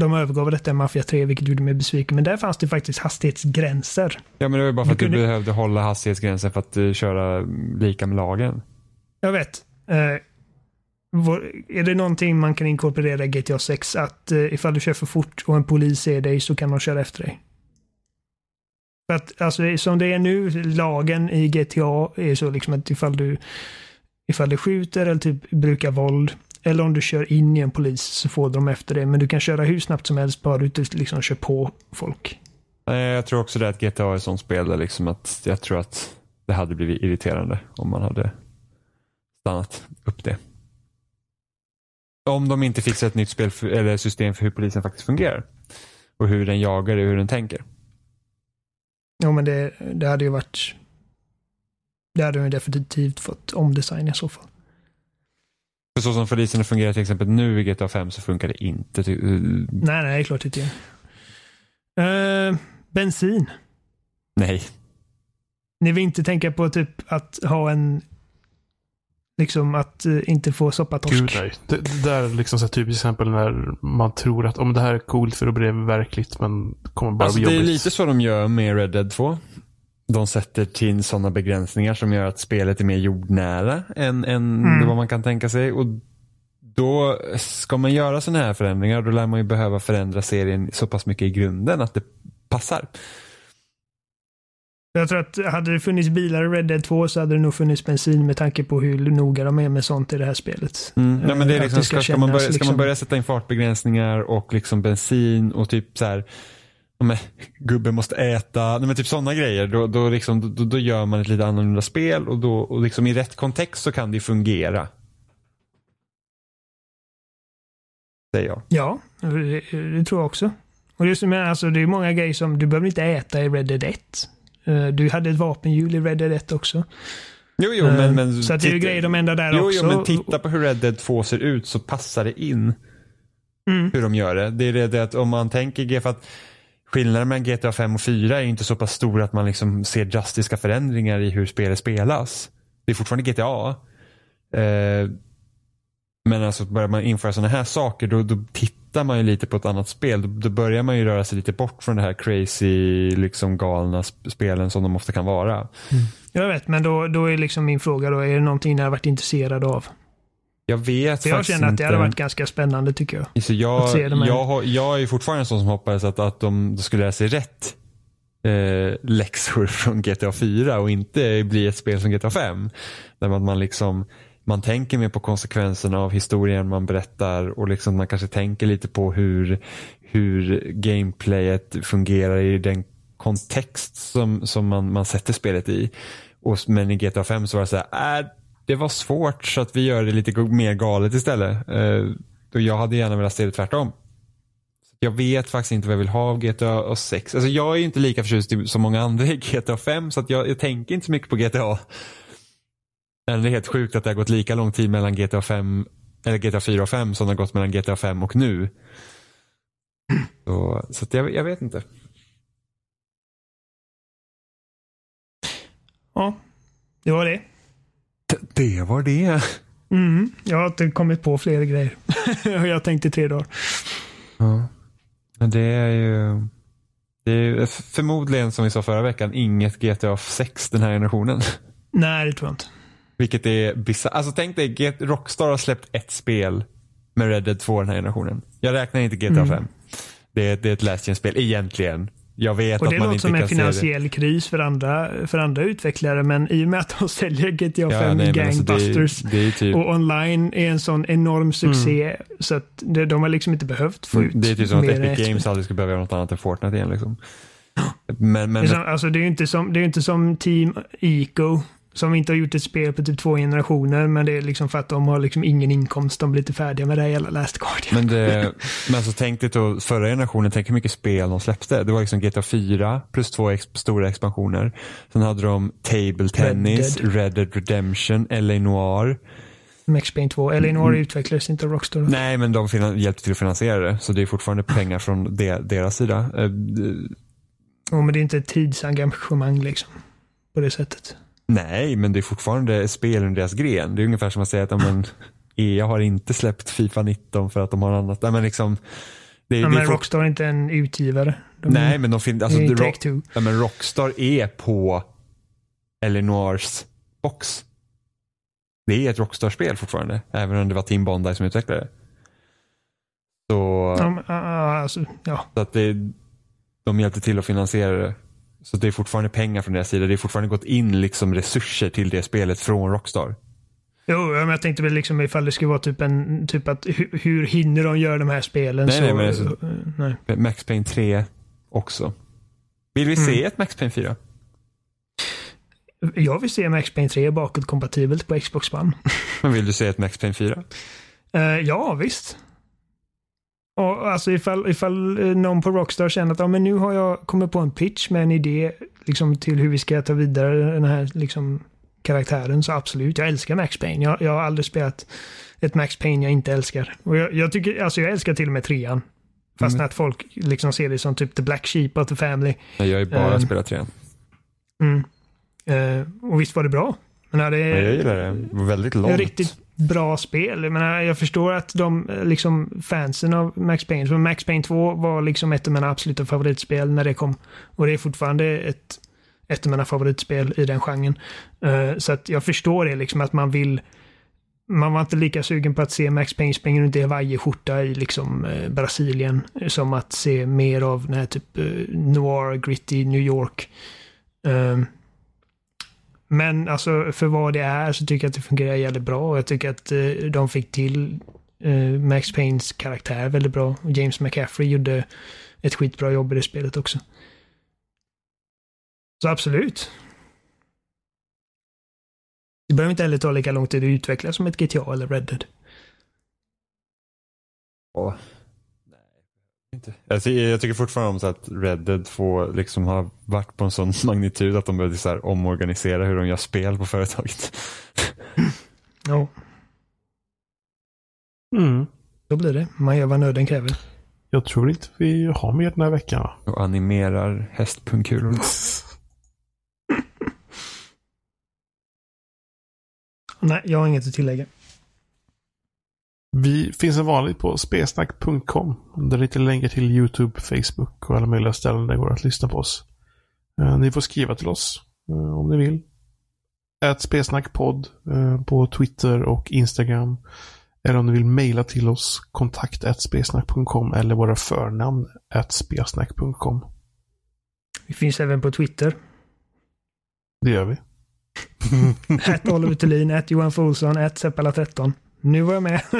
de övergav detta i Mafia 3, vilket gjorde mig besviken. Men där fanns det faktiskt hastighetsgränser. Ja, men det var ju bara för Du att du kunde- behövde hålla hastighetsgränsen för att eh, köra lika med lagen. Jag vet. Eh, vår, är det någonting man kan inkorporera i GTA 6? Att eh, ifall du kör för fort och en polis ser dig så kan de köra efter dig? För att alltså, som det är nu, lagen i GTA är så liksom att ifall du ifall du skjuter eller typ brukar våld eller om du kör in i en polis så får de efter det. Men du kan köra hur snabbt som helst bara du inte liksom kör på folk. Jag tror också det att GTA är ett sånt spel där liksom att jag tror att det hade blivit irriterande om man hade stannat upp det. Om de inte fixar ett nytt spel för, eller system för hur polisen faktiskt fungerar. Och hur den jagar och hur den tänker. Ja men det, det hade ju varit det hade de ju definitivt fått omdesign i så fall. För så som polisen fungerar till exempel nu i GTA 5 så funkar det inte. Ty- Nej, nej, klart inte. Uh, bensin. Nej. Ni vill inte tänka på typ att ha en Liksom att uh, inte få soppatorsk. Gud nej. Det, det där är liksom så typiskt exempel när man tror att om det här är coolt för att bli verkligt men det kommer bara Alltså, bli det är jobbigt. lite så de gör med Red Dead 2. De sätter till sådana begränsningar som gör att spelet är mer jordnära än, än Mm. vad man kan tänka sig. Och då ska man göra sådana här förändringar då lär man ju behöva förändra serien så pass mycket i grunden att det passar. Jag tror att hade det funnits bilar i Red Dead 2 så hade det nog funnits bensin med tanke på hur noga de är med sånt i det här spelet. Mm. Nej, men det är Att liksom, ska, man börja, ska man börja sätta in fartbegränsningar och liksom bensin och typ så här men, gubben måste äta, nej, men typ sådana grejer. Då, då, liksom, då, då gör man ett lite annorlunda spel och, då, och liksom i rätt kontext så kan det fungera. Säger jag. Ja, det, det tror jag också. Och just med, alltså, det är många grejer som du behöver inte äta i Red Dead 1. Eh, Du hade ett vapenhjul i Red Dead 1 också. Jo, jo, Eh, men, men så att det är ju titta- grejer de ändrar där jo, också. Jo, men titta på hur Red Dead 2 ser ut så passar det in Mm. hur de gör det. Det är det, det att om man tänker för att skillnaden mellan GTA 5 och 4 är inte så pass stor att man liksom ser drastiska förändringar i hur spelet spelas. Det är fortfarande GTA. Eh, men alltså börjar man införa sådana här saker då, då tittar man ju lite på ett annat spel. Då, då börjar man ju röra sig lite bort från det här crazy, liksom galna spelen som de ofta kan vara. Mm. Jag vet, men då, då är liksom min fråga då, är det någonting ni har varit intresserad av? Jag vet För jag känner att det hade varit ganska spännande tycker jag. Så jag, att se de här- jag, har- jag är fortfarande en sån som hoppades att, att de skulle lära sig rätt eh, läxor från GTA 4 och inte bli ett spel som GTA 5. Där man, man liksom man tänker mer på konsekvenserna av historien man berättar och liksom man kanske tänker lite på hur, hur gameplayet fungerar i den kontext som, som man, man sätter spelet i. Och, men i GTA 5 så var det så här, äh, det var svårt så att vi gör det lite mer galet istället. Eh, och jag hade gärna velat se det tvärtom. Så Jag vet faktiskt inte vad jag vill ha av GTA 6. Alltså jag är ju inte lika förtjust som många andra i GTA 5 så att jag, jag tänker inte så mycket på GTA. Men det är helt sjukt att det har gått lika lång tid mellan GTA 5 eller GTA 4 och 5 som det har gått mellan GTA 5 och nu. Så, så att jag, jag vet inte. Ja, det var det. Det var det. Mm, jag har inte kommit på fler grejer. jag har tänkt i tre dagar. Ja. Men det är ju det är förmodligen som vi sa förra veckan inget GTA 6 den här generationen. Nej, det tror jag inte. Vilket är bisarrt. Alltså tänk dig, Rockstar har släppt ett spel med Red Dead 2 den här generationen. Jag räknar inte GTA Mm. 5. Det är, det är ett last gen-spel egentligen. Jag vet Och att det man låter inte som en det. finansiell kris för andra, för andra utvecklare, men i och med att de säljer GTA 5 Ja, nej, men alltså det, Gangbusters är, det är typ, och online är en sån enorm succé så att det, de har liksom inte behövt få ut det är typ som att Epic Games aldrig skulle behöva göra något annat än Fortnite igen. Liksom. Men, men, Det är, som, alltså, det är ju inte som, det är inte som Team Eco som inte har gjort ett spel på typ två generationer, men det är liksom för att de har liksom ingen inkomst. De blir inte färdiga med det här jävla Last Guardian. Men, det, men så tänk dig då förra generationen, tänk hur mycket spel de släppte. Det var liksom GTA 4 plus två ex, stora expansioner. Sen hade de Table Tennis, Dead. Red Dead Redemption, LA Noir. Max Payne 2. Eller Mm. Noir utvecklades inte av Rockstar. Nej, men de hjälpte till att finansiera det. Så det är fortfarande pengar från de, deras sida. Eh, d- Jo, men det är inte ett tidsengagemang liksom. På det sättet. Nej, men det är fortfarande spel under deras gren. Det är ungefär som att säga att men, EA har inte släppt Fifa 19 för att de har annat. Nej, men liksom, det, Ja, det är men Rockstar är inte en utgivare. De Nej, men de fin- alltså, är Rock-. Ja, men Rockstar är på Elinors box. Det är ett Rockstar-spel fortfarande, även om det var Team Bondi som utvecklade det. Så, Ja, men, ja, alltså, ja. så att det, de hjälpte till att finansiera det. Så det är fortfarande pengar från deras sida. Det är fortfarande gått in liksom resurser till det spelet från Rockstar. Jo, men jag tänkte väl liksom ifall det skulle vara typ en, typ att hur, hur hinner de göra de här spelen? Nej, så, nej, men alltså- eh, nej. Max Payne 3 också. Vill vi se ett Max Payne 4? Jag vill se Max Payne 3 bakåtkompatibelt på Xbox One. Men vill du se ett Max Payne 4? Eh, ja, visst. Och alltså ifall, ifall eh, någon på Rockstar känner att ja, men nu har jag kommit på en pitch med en idé liksom, till hur vi ska ta vidare den här liksom, karaktären så absolut. Jag älskar Max Payne. Jag, jag har aldrig spelat ett Max Payne jag inte älskar. Och jag, jag tycker, alltså jag älskar till och med trean. Fast Mm. att folk liksom ser det som typ the black sheep of the family. Nej, jag har ju bara Ehm. spelat trean. Mm. Eh, och visst var det bra. Men det, Men jag gillar det. Väldigt långt. riktigt bra spel. Jag, menar, jag förstår att de, eh, liksom, fansen av Max Payne, för Max Payne 2 var liksom ett av mina absoluta favoritspel när det kom. Och det är fortfarande ett, ett av mina favoritspel i den genren. Uh, så att jag förstår det, liksom att man vill man var inte lika sugen på att se Max Payne springa runt i hawaiiskjorta i liksom eh, Brasilien som att se mer av den här typ eh, noir, gritty New York. Um, men alltså för vad det är så tycker jag att det fungerar jävligt bra och jag tycker att eh, de fick till eh, Max Paynes karaktär väldigt bra. Och James McCaffrey gjorde ett skitbra jobb i det spelet också. Så absolut. Det behöver inte heller ta lika lång tid att utveckla som ett GTA eller Red Dead. Ja. Inte. Alltså, jag tycker fortfarande om så att Red Dead 2 liksom har varit på en sån magnitud att de behövde så här omorganisera hur de gör spel på företaget. Ja, Mm. så blir det. Man gör vad nöden kräver. Jag tror inte vi har mer den här veckan. va? Och animerar hästpungkulor. Nej, jag har inget att tillägga. Vi finns som vanligt på spesnack.com. Där lite länkar till YouTube, Facebook och alla möjliga ställen där det går att lyssna på oss. Eh, ni får skriva till oss eh, om ni vill. Ät spesnackpodd eh, på Twitter och Instagram. Eller om ni vill mejla till oss kontakt spesnack.com eller våra förnamn spesnack.com. Vi finns även på Twitter. Det gör vi. Att Oliver Thulin, att Johan Folsson, att Seppala13. Nu var jag med.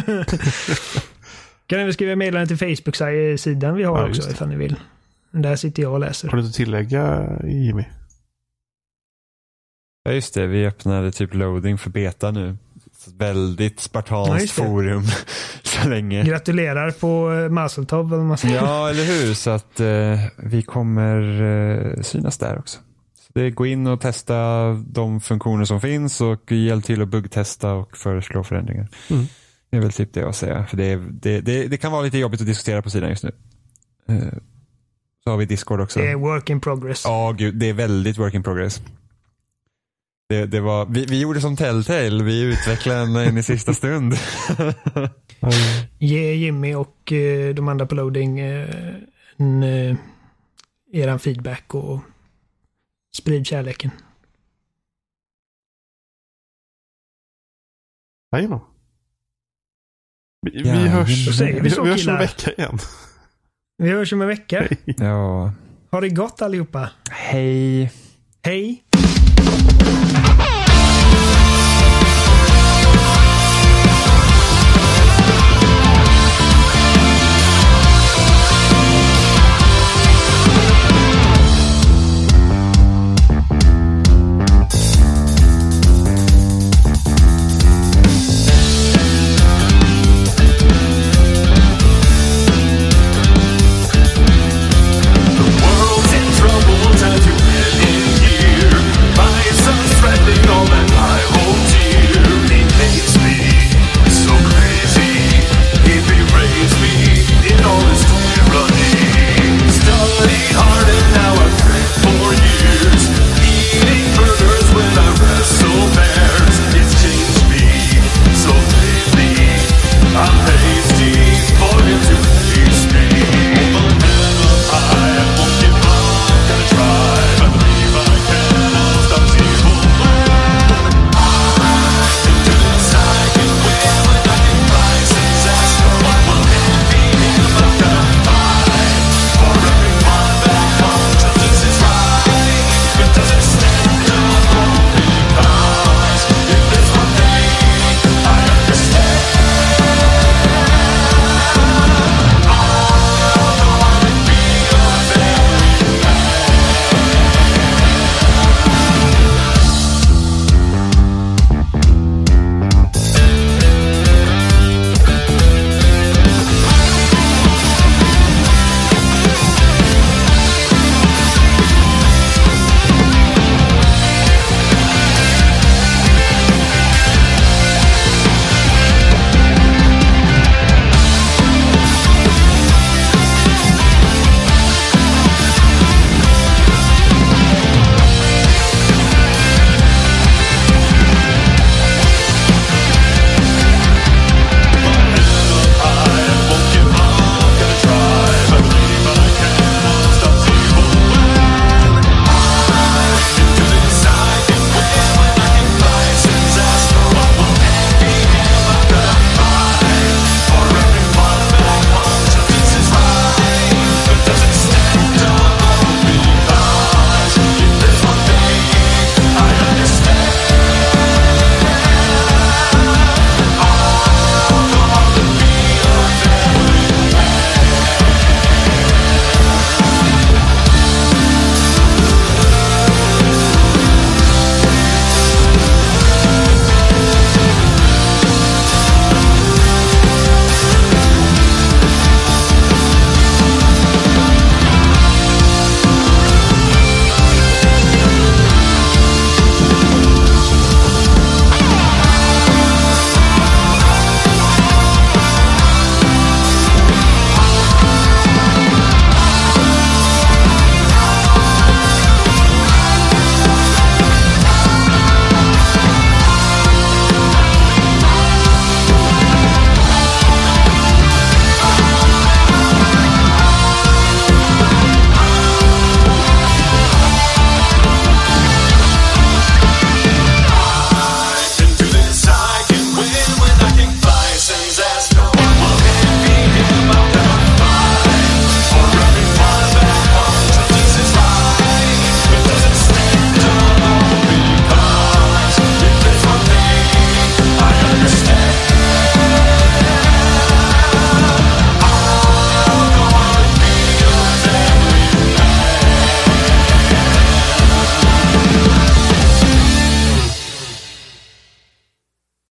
kan även skriva meddelande till Facebook-sidan vi har Ja, också det. ifall ni vill. Där sitter jag och läser. Har du något att tillägga Jimmy? Ja just det, vi öppnade typ loading för beta nu. Så Väldigt Ja, spartanskt det. forum så länge. Gratulerar på uh, Mazeltov eller vad man säger. Ja, eller hur? Så att eh, vi kommer eh, synas där också. Det är gå in och testa de funktioner som finns och hjälp till att buggtesta och föreslå förändringar. Mm. Det är väl typ det jag säger. För det, är- det, det, det kan vara lite jobbigt att diskutera på sidan just nu. Eh, så har vi Discord också. Det är work in progress. Ja, gud, det är väldigt work in progress. Det, det var, vi, vi gjorde som Telltale, vi utvecklade in i sista stund. Ge Jimmy och eh, de andra på loading eh, en, eh, eran feedback och sprid kärleken. Jajamän. Vi, vi hörs, vi vi, så, vi hörs om en vecka igen. Vi hörs om en vecka. ja, Ha det gott allihopa. hej. Hej!